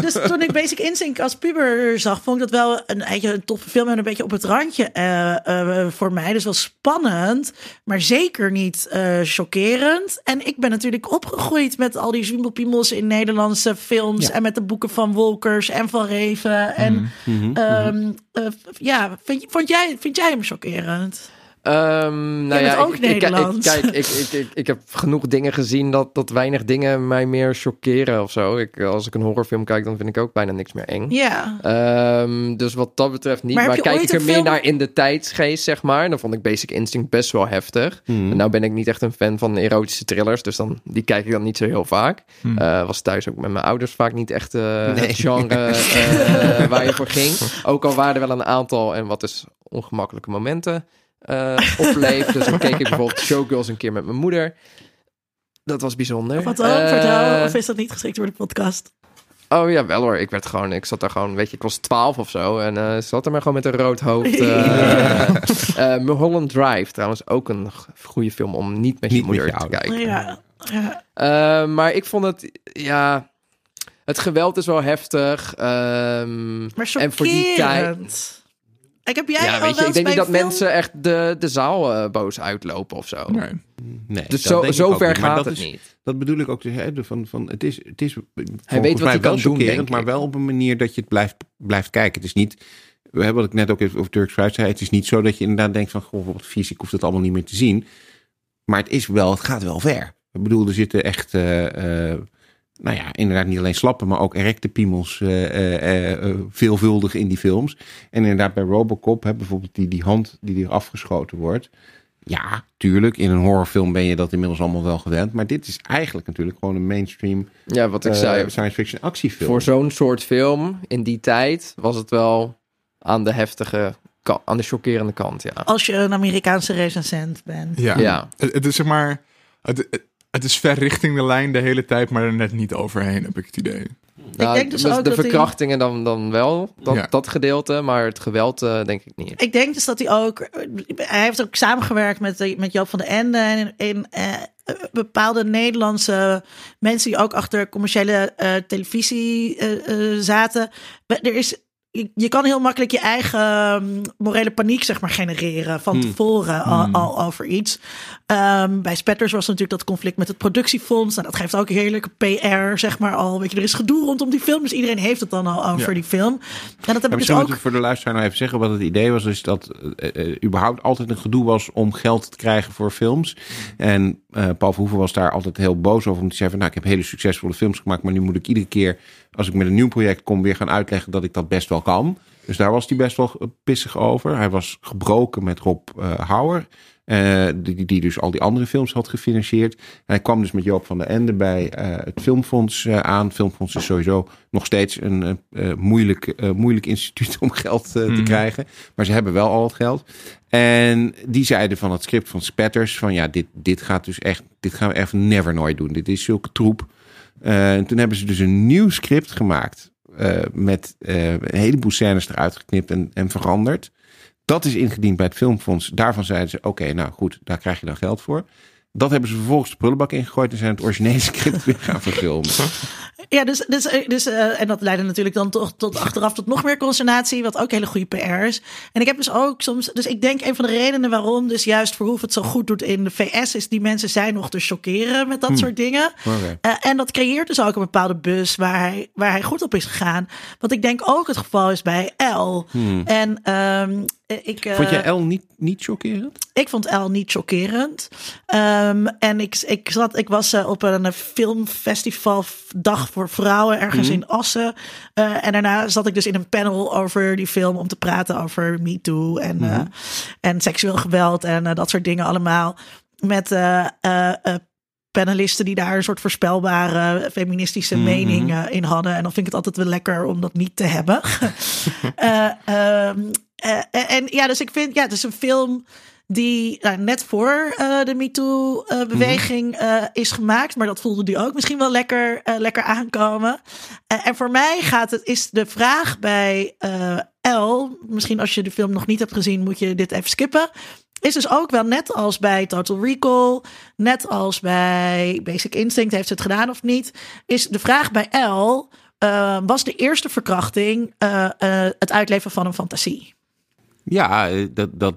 Dus toen ik Basic Instinct als puber zag, vond ik dat wel een, een toffe film en een beetje op het randje eh, eh, voor mij. Dus wel spannend, maar zeker niet eh, chockerend. En ik ben natuurlijk opgegroeid met al die zwiebelpiemels in Nederlandse films Ja. en met de boeken van Wolkers en van Reven. En Mhm, ehm, eh, ja, vind, vond jij, vind jij hem chockerend? Ehm, nou ja, bent ook ik, ik- ik- kijk, ik, ik, ik, ik heb genoeg dingen gezien dat, dat weinig dingen mij meer chockeren of zo. Ik, als ik een horrorfilm kijk, dan vind ik ook bijna niks meer eng. Ja. Ehm, dus wat dat betreft niet. Maar kijk ik er meer film- naar in de tijdsgeest, zeg maar. Dan vond ik Basic Instinct best wel heftig. Mhm. En nou ben ik niet echt een fan van erotische thrillers, dus dan, die kijk ik dan niet zo heel vaak. Hmm. Eh, was thuis ook met mijn ouders vaak niet echt eh, Nee. het genre eh, waar je voor ging. Ook al waren er wel een aantal en wat dus ongemakkelijke momenten eh opleefd. Dus dan keek ik bijvoorbeeld Showgirls een keer met mijn moeder. Dat was bijzonder. Wat dan? Eh, Vertel, of is dat niet geschikt voor de podcast? Oh ja, wel hoor. Ik werd gewoon, ik zat daar gewoon, weet je, ik was 12 of zo. En eh zat er maar gewoon met een rood hoofd. eh eh, Mulholland Drive, trouwens ook een goede film om niet met je Niet met moeder je te kijken. Ja, ja. Eh, maar ik vond het, ja, het geweld is wel heftig. ehm, Maar en voor die tijd. Ik heb jij Ja, al weet je, ik denk niet dat film- mensen echt de, de zaal eh, boos uitlopen of zo. Nee. Nee, Dus dat zo, denk ik zo ver gaat dat het is- niet. Dat bedoel ik ook. Dus, hè, de- van, van, het is, het is weet volgens wat mij hij wel kan doen, maar wel op een manier dat je het blijft, blijft kijken. Het is niet, we hebben wat ik net ook even over Turks fruit zei. Het is niet zo dat je inderdaad denkt van, goh, wat vies, ik hoef dat allemaal niet meer te zien. Maar het is wel, het gaat wel ver. Ik bedoel, er zitten echt, eh, eh, nou ja, inderdaad niet alleen slappe, maar ook erecte piemels eh, eh, eh, veelvuldig in die films. En inderdaad bij Robocop, hè, bijvoorbeeld die, die hand die er afgeschoten wordt. Ja, tuurlijk, in een horrorfilm ben je dat inmiddels allemaal wel gewend. Maar dit is eigenlijk natuurlijk gewoon een mainstream Ja, wat ik zei. science fiction actiefilm. Voor zo'n soort film in die tijd was het wel aan de heftige, aan de chockerende kant, ja. Als je een Amerikaanse recensent bent. Ja. Ja. Het, het is zeg maar... Het, het, het is ver richting de lijn de hele tijd, maar er net niet overheen, heb ik het idee. Nou, denk dus de, ook de dat hij- verkrachtingen dan, dan wel, dat, Ja. dat gedeelte, maar het geweld eh, denk ik niet. Ik denk dus dat hij ook. Hij heeft ook samengewerkt met, met Joop van den Ende. En in eh, bepaalde Nederlandse mensen die ook achter commerciële eh, televisie eh, eh, zaten. Er is. Je, kan heel makkelijk je eigen um, morele paniek zeg maar, genereren van Hmm. tevoren al, Hmm. al over iets. Ehm, bij Spetters was natuurlijk dat conflict met het productiefonds. Nou, dat geeft ook heerlijke PR, zeg maar al. Weet je, er is gedoe rondom die film, dus iedereen heeft het dan al over Ja. die film. En dat heb Ja, ik dus ook. voor de luisteraar nou even zeggen wat het idee was. Is dat eh, eh, überhaupt altijd een gedoe was om geld te krijgen voor films. En eh, Paul Verhoeven was daar altijd heel boos over. Hij zei van, nou, ik heb hele succesvolle films gemaakt. Maar nu moet ik iedere keer, als ik met een nieuw project kom, weer gaan uitleggen dat ik dat best wel kan. Dus daar was hij best wel eh, pissig over. Hij was gebroken met Rob eh Hauer. eh, die, die dus al die andere films had gefinancierd. En hij kwam dus met Joop van der Ende bij het Filmfonds aan. Het Filmfonds is sowieso nog steeds een moeilijk, moeilijk instituut om geld te Mhm. krijgen. Maar ze hebben wel al het geld. En die zeiden van het script van Spetters: van ja, dit, dit gaat dus echt, dit gaan we echt never nooit doen. Dit is zulke troep. Eh, en toen hebben ze dus een nieuw script gemaakt. eh, met eh, een heleboel scènes eruit geknipt en, en veranderd. Dat is ingediend bij het Filmfonds. Daarvan zeiden ze: Oké, nou goed, daar krijg je dan geld voor. Dat hebben ze vervolgens de prullenbak ingegooid en zijn het originele script weer gaan verfilmen. Ja, dus, dus, eh, dus eh, en dat leidde natuurlijk dan toch tot achteraf tot nog meer consternatie, wat ook hele goede PR is. En ik heb dus ook soms, dus ik denk een van de redenen waarom dus juist Verhoeven het zo goed doet in de VS, is die mensen zijn nog te chockeren met dat soort dingen. Eh, en dat creëert dus ook een bepaalde bus waar hij, waar hij goed op is gegaan. Wat ik denk ook het geval is bij L. Hmm. En ehm, ik, Vond jij El niet, niet chockerend? Ik vond El niet chockerend. Um, en ik, ik, zat, ik was op een filmfestival dag voor vrouwen ergens Mhm. in Assen. Uh, en daarna zat ik dus in een panel over die film om te praten over Me Too en, Mhm. uh, en seksueel geweld en uh, dat soort dingen allemaal. Met panelisten die daar een soort voorspelbare feministische Mhm. mening in hadden. En dan vind ik het altijd wel lekker om dat niet te hebben. um, en ja, dus ik vind, ja, het is een film die nou, net voor uh, de MeToo-beweging uh, uh, is gemaakt. Maar dat voelde die ook misschien wel lekker, uh, lekker aankomen. en voor mij gaat het, is de vraag bij L, misschien als je de film nog niet hebt gezien, moet je dit even skippen. Is dus ook wel net als bij Total Recall, net als bij Basic Instinct, heeft ze het gedaan of niet? Is de vraag bij L, was de eerste verkrachting het uitleven van een fantasie? Ja, dat, dat,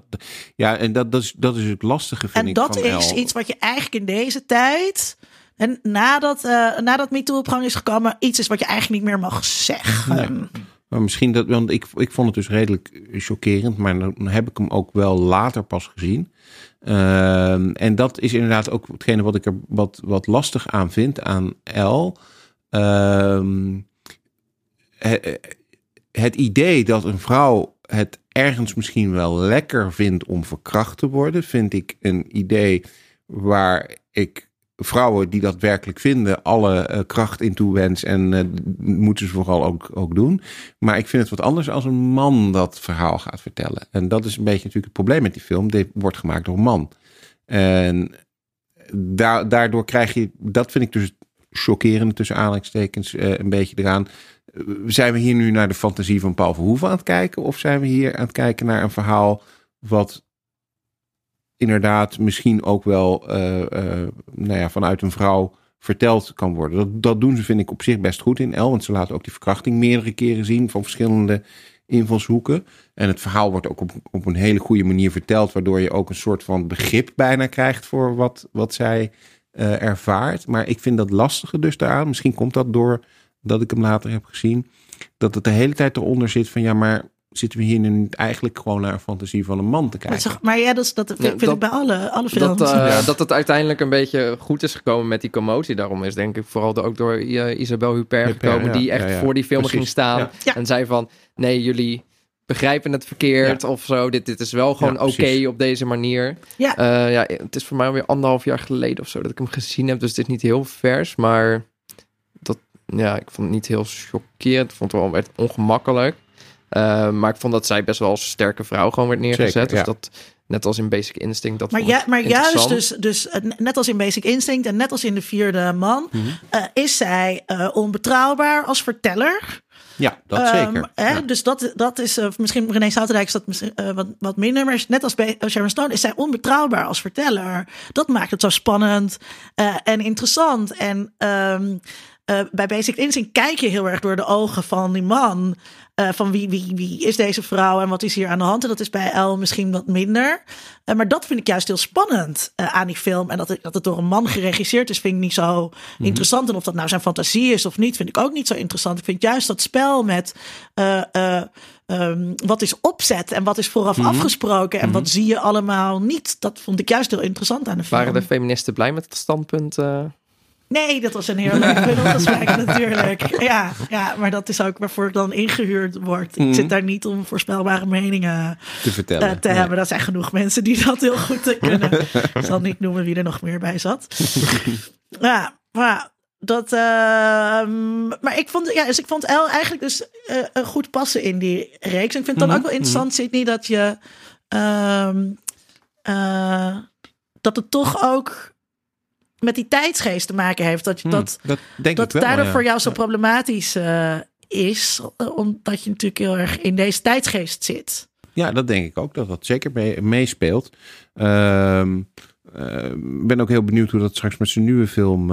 ja en dat, dat, is, dat is het lastige, vind en ik. dat van is El. iets wat je eigenlijk in deze tijd. En nadat, uh, nadat MeToo op gang is gekomen, iets is wat je eigenlijk niet meer mag zeggen. Maar misschien dat, want ik, ik vond het dus redelijk chockerend, maar dan heb ik hem ook wel later pas gezien. Uh, en dat is inderdaad ook hetgene wat ik er wat, wat lastig aan vind aan L. Uh, het, het idee dat een vrouw het ergens misschien wel lekker vindt om verkracht te worden, vind ik een idee waar ik vrouwen die dat werkelijk vinden, alle uh, kracht in toewens en uh, moeten ze vooral ook, ook doen. Maar ik vind het wat anders als een man dat verhaal gaat vertellen. En dat is een beetje natuurlijk het probleem met die film. Dit wordt gemaakt door een man. En da daardoor krijg je, dat vind ik dus chockerend tussen aanhalingstekens uh, een beetje eraan. Zijn we hier nu naar de fantasie van Paul Verhoeven aan het kijken? Of zijn we hier aan het kijken naar een verhaal wat inderdaad misschien ook wel uh, uh, nou ja, vanuit een vrouw verteld kan worden. Dat, dat doen ze, vind ik, op zich best goed in El. Want ze laten ook die verkrachting meerdere keren zien van verschillende invalshoeken. En het verhaal wordt ook op, op een hele goede manier verteld, waardoor je ook een soort van begrip bijna krijgt voor wat, wat zij uh, ervaart. Maar ik vind dat lastige dus daaraan. Misschien komt dat door dat ik hem later heb gezien. Dat het de hele tijd eronder zit van ja, maar zitten we hier nu niet eigenlijk gewoon naar een fantasie van een man te kijken. Maar, maar ja, dat, is, dat vind, Ja, vind dat- ik bij alle, alle films. Dat, uh, Ja. dat het uiteindelijk een beetje goed is gekomen met die commotie. Daarom is denk ik vooral de- ook door uh, Isabel Huppert Huppert, gekomen. ja. Die echt Ja, ja. voor die film Precies. ging staan. Ja. Ja. En zei van, nee jullie begrijpen het verkeerd of zo. Dit, dit is wel gewoon Ja, oké op deze manier. Ja. Uh, ja, het is voor mij alweer anderhalf jaar geleden of zo dat ik hem gezien heb. Dus het is niet heel vers. Maar ja, ik vond het niet heel chockerend. Ik vond het wel werd ongemakkelijk. Uh, maar ik vond dat zij best wel als sterke vrouw gewoon werd neergezet. Zeker, dus ja. dat, net als in Basic Instinct, dat Maar, vond ik ja, maar juist dus, dus eh, net als in Basic Instinct en net als in De Vierde Man, Mhm. eh, is zij eh, onbetrouwbaar als verteller. Ja, dat Ehm, zeker. Hè? Ja. Dus dat, dat is eh, misschien René Souterdijk is dat misschien, eh, wat, wat minder. Maar net als bij Sharon Stone is zij onbetrouwbaar als verteller. Dat maakt het zo spannend eh, en interessant. En ehm, eh, bij Basic Instinct kijk je heel erg door de ogen van die man. Eh, van wie, wie, wie is deze vrouw en wat is hier aan de hand? En dat is bij El misschien wat minder. Eh, maar dat vind ik juist heel spannend aan die film. En dat het, dat het door een man geregisseerd is, vind ik niet zo interessant. En of dat nou zijn fantasie is of niet, vind ik ook niet zo interessant. Ik vind juist dat spel met eh, eh, ehm, wat is opzet en wat is vooraf afgesproken en wat zie je allemaal niet. Dat vond ik juist heel interessant aan de film. Waren de feministen blij met het standpunt? Nee, dat was een heel leuk natuurlijk. Ja, ja, maar dat is ook waarvoor ik dan ingehuurd word. Ik zit daar niet om voorspelbare meningen te vertellen. eh, te Nee. hebben. Dat zijn genoeg mensen die dat heel goed kunnen. ik zal niet noemen wie er nog meer bij zat. ja, maar dat. ehm, maar ik vond, ja, dus ik vond El eigenlijk dus eh, een goed passen in die reeks. En ik vind het dan ook wel interessant, Sydney, dat je. ehm, eh, dat het toch ook met die tijdsgeest te maken heeft. Dat, je Hmm, dat, dat denk dat ik wel. daardoor ja. voor jou zo problematisch eh, is. eh, Omdat je natuurlijk heel erg in deze tijdsgeest zit. Ja, dat denk ik ook. Dat dat zeker mee- meespeelt. Ehm, eh, Ik ben ook heel benieuwd hoe dat straks met zijn nieuwe film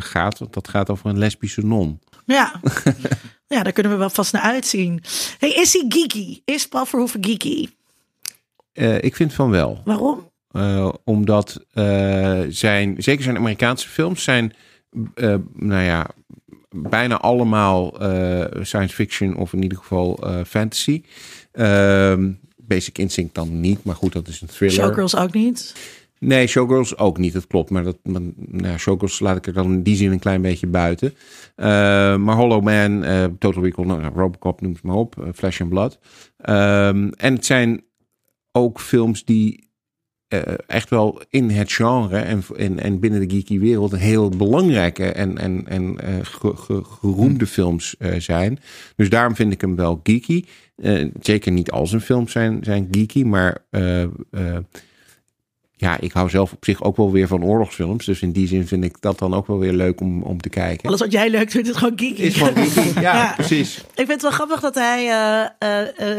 gaat. Want dat gaat over een lesbische non. Ja. ja, daar kunnen we wel vast naar uitzien. Hey, is hij geeky? Is Paul Verhoeven geeky? Ik vind van wel. Waarom? Eh, omdat eh, zijn, zeker zijn Amerikaanse films zijn, eh, nou ja, bijna allemaal science fiction of in ieder geval fantasy. Ehm, Basic Instinct dan niet, maar goed, dat is een thriller. Showgirls ook niet. Nee, Showgirls ook niet, dat klopt. Maar, dat, maar nou, Showgirls laat ik er dan in die zin een klein beetje buiten. Maar Hollow Man, Total Recall, nou, Robocop noem het maar op, Flesh and Blood. Um, en het zijn ook films die echt wel in het genre en, en, en binnen de geeky wereld een heel belangrijke en, en, en ge, ge, geroemde films zijn. Dus daarom vind ik hem wel geeky. zeker niet al zijn films zijn, zijn geeky, maar ja, ik hou zelf op zich ook wel weer van oorlogsfilms. Dus in die zin vind ik dat dan ook wel weer leuk om, om te kijken. Alles wat jij leuk vindt is gewoon geeky. Is gewoon geeky, ja, ja, precies. Ik vind het wel grappig dat hij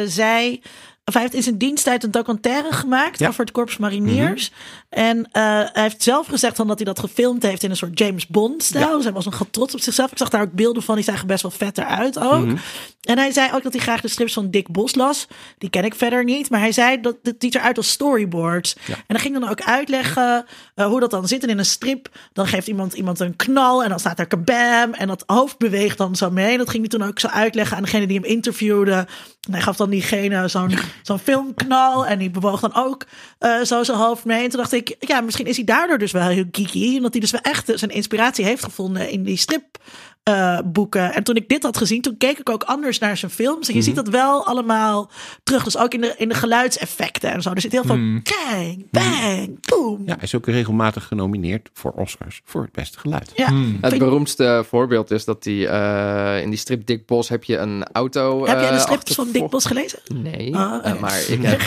zei... Of hij heeft in zijn diensttijd een documentaire gemaakt ja. over het Korps Mariniers. Mm -hmm. En uh, hij heeft zelf gezegd dan dat hij dat gefilmd heeft in een soort James Bond-stijl. Ja. Dus hij was nog trots op zichzelf. Ik zag daar ook beelden van, die zagen best wel vet eruit ook. Mm -hmm. En hij zei ook dat hij graag de strips van Dick Bos las. Die ken ik verder niet. Maar hij zei dat het ziet eruit als storyboards. Ja. En dan ging dan ook uitleggen uh, hoe dat dan zit. En in een strip, dan geeft iemand iemand een knal. En dan staat er kabam. En dat hoofd beweegt dan zo mee. Dat ging hij toen ook zo uitleggen aan degene die hem interviewde. En hij gaf dan diegene zo'n zo'n filmknal. En die bewoog dan ook uh, zo zijn hoofd mee. En toen dacht ik, ja, misschien is hij daardoor dus wel heel geeky. Omdat hij dus wel echt zijn inspiratie heeft gevonden in die strip. Uh, boeken. En toen ik dit had gezien, toen keek ik ook anders naar zijn films. En je ziet dat wel allemaal terug. Dus ook in de, in de geluidseffecten en zo. Er zit heel veel mm. bang, bang, boom. Ja, hij is ook regelmatig genomineerd voor Oscars voor het beste geluid. Ja. Mm. Het beroemdste voorbeeld is dat hij uh, in die strip Dick Bos heb je een auto. Heb je de uh, strips van Dick Bos gelezen? Nee, oh, uh, maar ik heb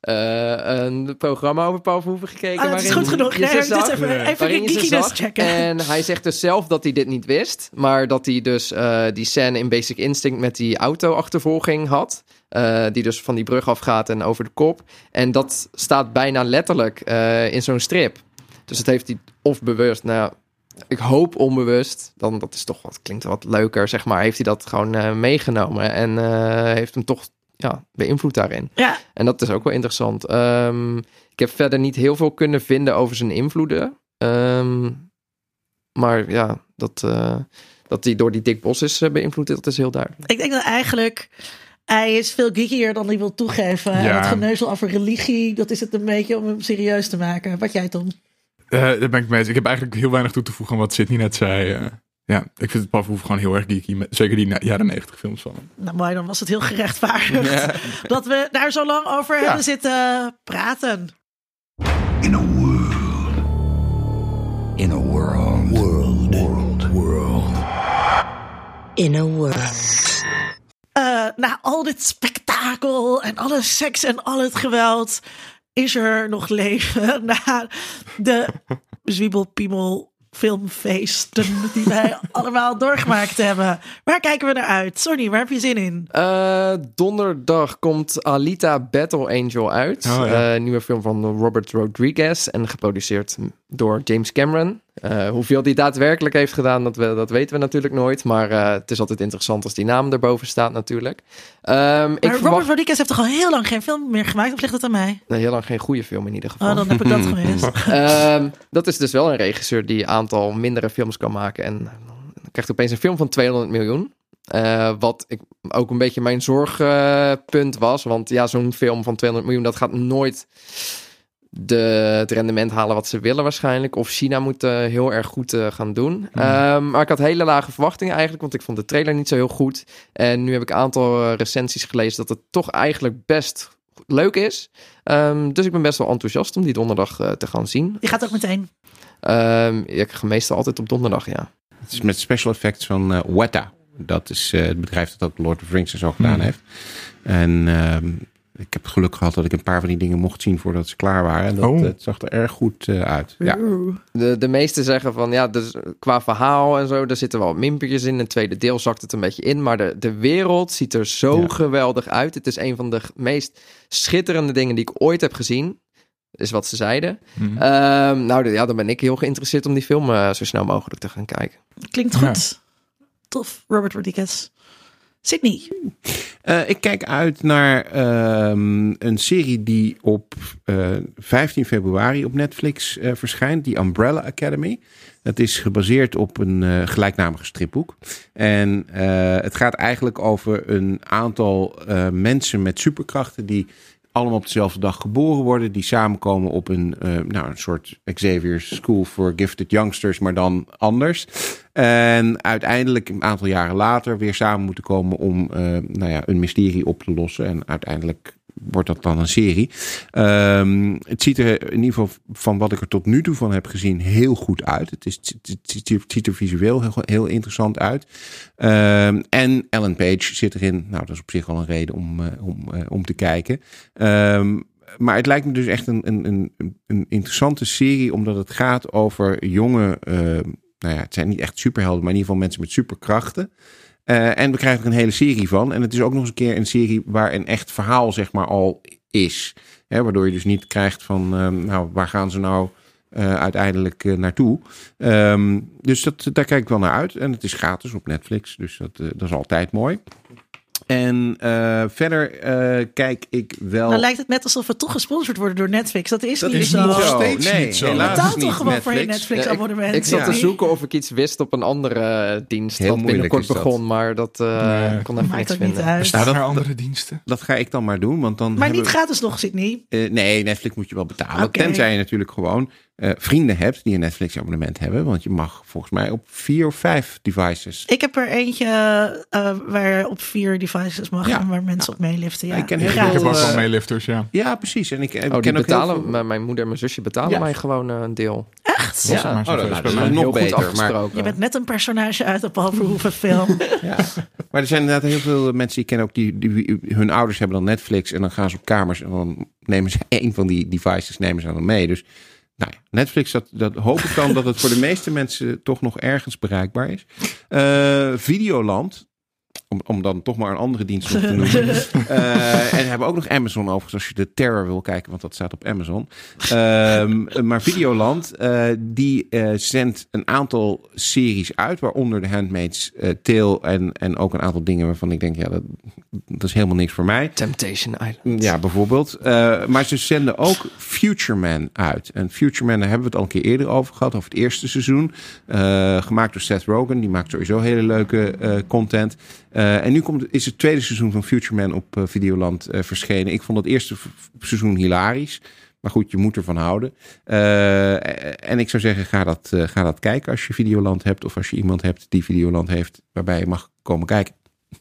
een programma over Paul Verhoeven gekeken. Ah, dat is goed genoeg. Nee, dit is even, even de geekiness checken. En hij zegt dus zelf dat hij dit niet wist. Maar dat hij dus uh, die scène in Basic Instinct met die auto-achtervolging had. Uh, die dus van die brug afgaat en over de kop. En dat staat bijna letterlijk uh, in zo'n strip. Dus het heeft hij of bewust, nou, ik hoop onbewust, dan dat is toch wat klinkt wat leuker, zeg maar. Heeft hij dat gewoon meegenomen en heeft hem toch ja, beïnvloed daarin. Ja. En dat is ook wel interessant. Um, ik heb verder niet heel veel kunnen vinden over zijn invloeden. Um, maar ja, dat, uh, dat hij door die Dick Bos is uh, beïnvloed, dat is heel duidelijk. Ik denk dat eigenlijk hij is veel geekier dan hij wil toegeven. Ja. En het geneuzel over religie, dat is het een beetje om hem serieus te maken. Wat jij, Tom? Uh, daar ben ik mee eens. Ik heb eigenlijk heel weinig toe te voegen aan wat Sidney net zei. Uh, ja, ik vind het Verhoeven gewoon heel erg geeky. Zeker die jaren 90 films van hem. Nou mooi, dan was het heel gerechtvaardigd. Ja. Dat we daar zo lang over ja. hebben zitten praten. In a world. In a world. In a world. Uh, na al dit spektakel en alle seks en al het geweld is er nog leven na de zwiebelpiemel filmfeesten die wij allemaal doorgemaakt hebben. Waar kijken we naar uit? Sonny, waar heb je zin in? Uh, donderdag komt Alita Battle Angel uit. Oh, ja. uh, nieuwe film van Robert Rodriguez en geproduceerd door James Cameron. Uh, hoeveel die daadwerkelijk heeft gedaan, dat, we, dat weten we natuurlijk nooit. Maar uh, het is altijd interessant als die naam erboven staat natuurlijk. Um, maar ik Robert verwacht... Rodriguez heeft toch al heel lang geen film meer gemaakt? Of ligt het aan mij? Nee, heel lang geen goede film in ieder geval. Oh, dan heb ik dat gemist. um, dat is dus wel een regisseur die een aantal mindere films kan maken. En dan krijgt opeens een film van 200 miljoen. Uh, wat ik, ook een beetje mijn zorgpunt was. Want ja, zo'n film van 200 miljoen, dat gaat nooit de, het rendement halen wat ze willen waarschijnlijk. Of China moet uh, heel erg goed uh, gaan doen. Mm. Um, maar ik had hele lage verwachtingen eigenlijk, want ik vond de trailer niet zo heel goed. En nu heb ik een aantal uh, recensies gelezen dat het toch eigenlijk best leuk is. Um, dus ik ben best wel enthousiast om die donderdag te gaan zien. Die gaat ook meteen? Um, ja, ik ga meestal altijd op donderdag, ja. Het is met special effects van Weta. Dat is het bedrijf dat ook Lord of the Rings en zo gedaan mm. heeft. En ik heb geluk gehad dat ik een paar van die dingen mocht zien voordat ze klaar waren. En dat oh. het zag er erg goed uh, uit. Ja. De, de meesten zeggen van ja, dus qua verhaal en zo, daar zitten wel minpuntjes in. In het tweede deel zakt het een beetje in. Maar de, de wereld ziet er zo ja. geweldig uit. Het is een van de meest schitterende dingen die ik ooit heb gezien. Is wat ze zeiden. Mm -hmm. um, nou, ja, dan ben ik heel geïnteresseerd om die film uh, zo snel mogelijk te gaan kijken. Klinkt goed. Tof, Robert Rodriguez. Sydney. Uh, ik kijk uit naar um, een serie die op uh, 15 februari op Netflix uh, verschijnt, die Umbrella Academy. Dat is gebaseerd op een gelijknamige stripboek. En het gaat eigenlijk over een aantal mensen met superkrachten die allemaal op dezelfde dag geboren worden. Die samenkomen op een, eh, nou, een soort Xavier's School for Gifted Youngsters, maar dan anders. En uiteindelijk een aantal jaren later weer samen moeten komen om eh, nou ja, een mysterie op te lossen. En uiteindelijk wordt dat dan een serie. Ehm, het ziet er in ieder geval van wat ik er tot nu toe van heb gezien heel goed uit. Het, is, het, ziet er visueel heel, heel interessant uit. Ehm, en Ellen Page zit erin. Nou, dat is op zich al een reden om, eh, om, eh, om te kijken. Ehm, maar het lijkt me dus echt een, een, een, een interessante serie, omdat het gaat over jonge, eh, nou ja, het zijn niet echt superhelden, maar in ieder geval mensen met superkrachten. Eh, en we krijgen er een hele serie van. En het is ook nog eens een keer een serie waar een echt verhaal, zeg maar, al is. Hè, waardoor je dus niet krijgt van, ehm, nou, waar gaan ze nou eh, uiteindelijk eh, naartoe? Ehm, dus dat, daar kijk ik wel naar uit. En het is gratis op Netflix, dus dat, dat is altijd mooi. En eh, verder eh, kijk ik wel. Nou lijkt het net alsof we toch gesponsord worden door Netflix. Dat is dat niet is zo. niet zo. steeds nee, niet zo. helaas Betaal is toch niet gewoon voor je Netflix. Ja, ik, abonnement. ik zat Ja. te zoeken of ik iets wist op een andere eh, dienst. Heel wat moeilijk binnenkort dat. begon, maar dat eh Nee. kon even niks niet vinden. uit. Bestaan dat- er andere diensten? Dat ga ik dan maar doen, want dan. Maar niet gratis nog, Sydney. Eh, nee, Netflix moet je wel betalen. Oké. Tenzij je natuurlijk gewoon eh, vrienden hebt die een Netflix-abonnement hebben. Want je mag volgens mij op vier of vijf devices. Ik heb er eentje eh, waar op vier devices mag Ja. en waar mensen op meeliften. Ja. Ik ken Ik heel Gratis. heb ook veel, wel meelifters, ja. Ja, precies. En ik, ik Oh, ken ook heel betalen, veel- mijn- mijn moeder en mijn zusje betalen Ja. mij gewoon een deel. Echt? Ja. zo Oh, dat- is mij. nog Heel beter, maar-. Je bent net een personage uit een Paul Verhoeven film. Ja. Maar er zijn inderdaad heel veel mensen die ik ken ook die, die hun ouders hebben dan Netflix en dan gaan ze op kamers en dan nemen ze één van die devices nemen ze dan mee. Dus nou ja, Netflix, dat, dat hoop ik dan dat het voor de meeste mensen toch nog ergens bereikbaar is. Eh, Videoland. Om, om dan toch maar een andere dienst op te noemen. Eh, en we hebben ook nog Amazon overigens, als je de Terror wil kijken, want dat staat op Amazon. Ehm, maar Videoland, eh, die eh, zendt een aantal series uit, waaronder The Handmaid's Tale en, en ook een aantal dingen waarvan ik denk, ja, dat, dat is helemaal niks voor mij. Temptation Island. Ja, bijvoorbeeld. Maar ze zenden ook Future Man uit. En Future Man, daar hebben we het al een keer eerder over gehad, over het eerste seizoen. Gemaakt door Seth Rogen, die maakt sowieso hele leuke content. Eh, en nu komt, is het tweede seizoen van Future Man op eh, Videoland eh, verschenen. Ik vond het eerste seizoen hilarisch. Maar goed, je moet ervan houden. En ik zou zeggen, ga dat, ga dat kijken als je Videoland hebt. Of als je iemand hebt die Videoland heeft, waarbij je mag komen kijken.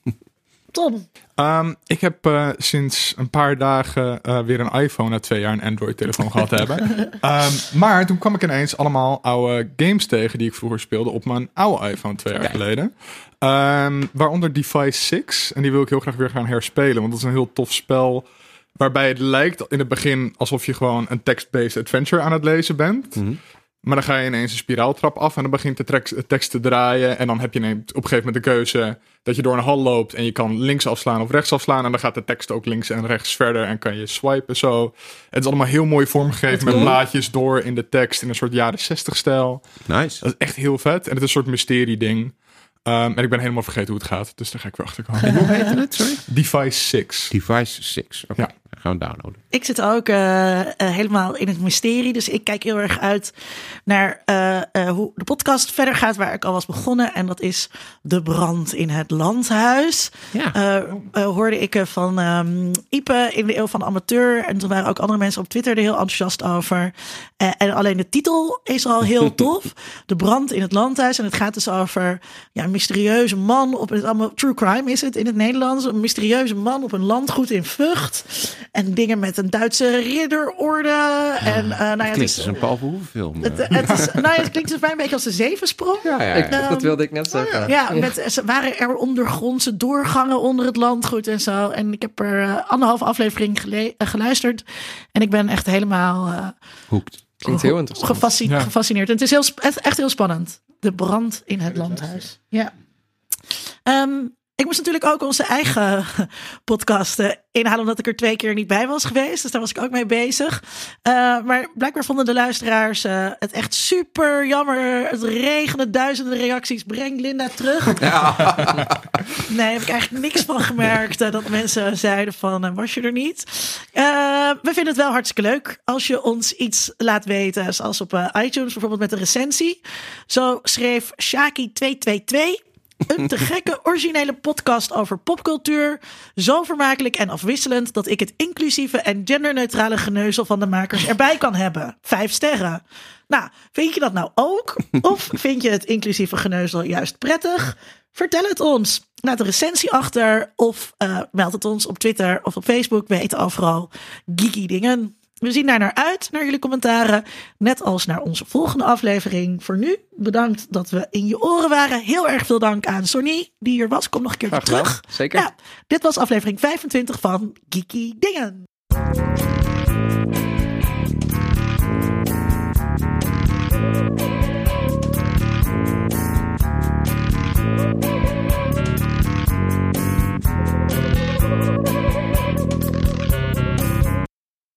Tom, Ehm, ik heb eh, sinds een paar dagen eh, weer een iPhone na twee jaar een Android-telefoon gehad te hebben. Ehm, maar toen kwam ik ineens allemaal oude games tegen die ik vroeger speelde op mijn oude iPhone twee jaar geleden. Ehm, waaronder Device 6. En die wil ik heel graag weer gaan herspelen, want dat is een heel tof spel. Waarbij het lijkt in het begin alsof je gewoon een text-based adventure aan het lezen bent. Maar dan ga je ineens een spiraaltrap af en dan begint de tekst, de tekst te draaien. En dan heb je op een gegeven moment de keuze dat je door een hal loopt en je kan links afslaan of rechts afslaan. En dan gaat de tekst ook links en rechts verder en kan je swipen zo. Het is allemaal heel mooi vormgegeven met blaadjes door in de tekst in een soort jaren 60 stijl. Nice. Dat is echt heel vet. En het is een soort mysterie ding. Ehm, en ik ben helemaal vergeten hoe het gaat. Dus daar ga ik weer achter komen. Hoe heette het? Sorry? Device 6. Device 6. Oké, Ja. Gaan we downloaden. ik zit ook eh, eh, helemaal in het mysterie. Dus ik kijk heel erg uit naar eh, hoe de podcast verder gaat, waar ik al was begonnen. En dat is De Brand in het Landhuis. Ja. Hoorde ik van ehm, Ipe in de Eeuw van de Amateur. En toen waren ook andere mensen op Twitter er heel enthousiast over. En alleen de titel is al heel tof. De brand in het landhuis. En het gaat dus over ja, een mysterieuze man. Op het allemaal true crime is het in het Nederlands. Een mysterieuze man op een landgoed in Vught. En dingen met een Duitse ridderorde. En, eh nou ja, het Klinkt is, als een Paul Verhoeven film. het, het is, nou ja, het klinkt een beetje als de zevensprong. ja, ja, Ik, ja. dat wilde ik net zeggen. Ja, met, ze waren er ondergrondse doorgangen onder het landgoed en zo. En ik heb er eh, anderhalf aflevering gele- eh, geluisterd. En ik ben echt helemaal eh, Hoekt. Klinkt heel interessant. gefasci- Ja. gefascineerd. En het is heel, echt heel spannend. De brand in het landhuis. Ja. Ehm, ik moest natuurlijk ook onze eigen podcast inhalen, omdat ik er twee keer niet bij was geweest. Dus daar was ik ook mee bezig. Eh, maar blijkbaar vonden de luisteraars eh, het echt super jammer. Het regende duizenden reacties. Breng Linda terug. Nee, heb ik eigenlijk niks van gemerkt. eh, dat mensen zeiden van, was je er niet? We vinden het wel hartstikke leuk als je ons iets laat weten. Zoals op iTunes bijvoorbeeld met een recensie. Zo schreef Shaki222. Een te gekke originele podcast over popcultuur. Zo vermakelijk en afwisselend dat ik het inclusieve en genderneutrale geneuzel van de makers erbij kan hebben. Vijf sterren. Nou, vind je dat nou ook? Of vind je het inclusieve geneuzel juist prettig? Vertel het ons. Laat een recensie achter of uh, meld het ons op Twitter of op Facebook. We weten overal geeky dingen. We zien daar naar uit, naar jullie commentaren. Net als naar onze volgende aflevering. Voor nu, bedankt dat we in je oren waren. Heel erg veel dank aan Sonny, die hier was. Kom nog een keertje terug. Zeker. Ja, dit was aflevering 25 van Geeky Dingen.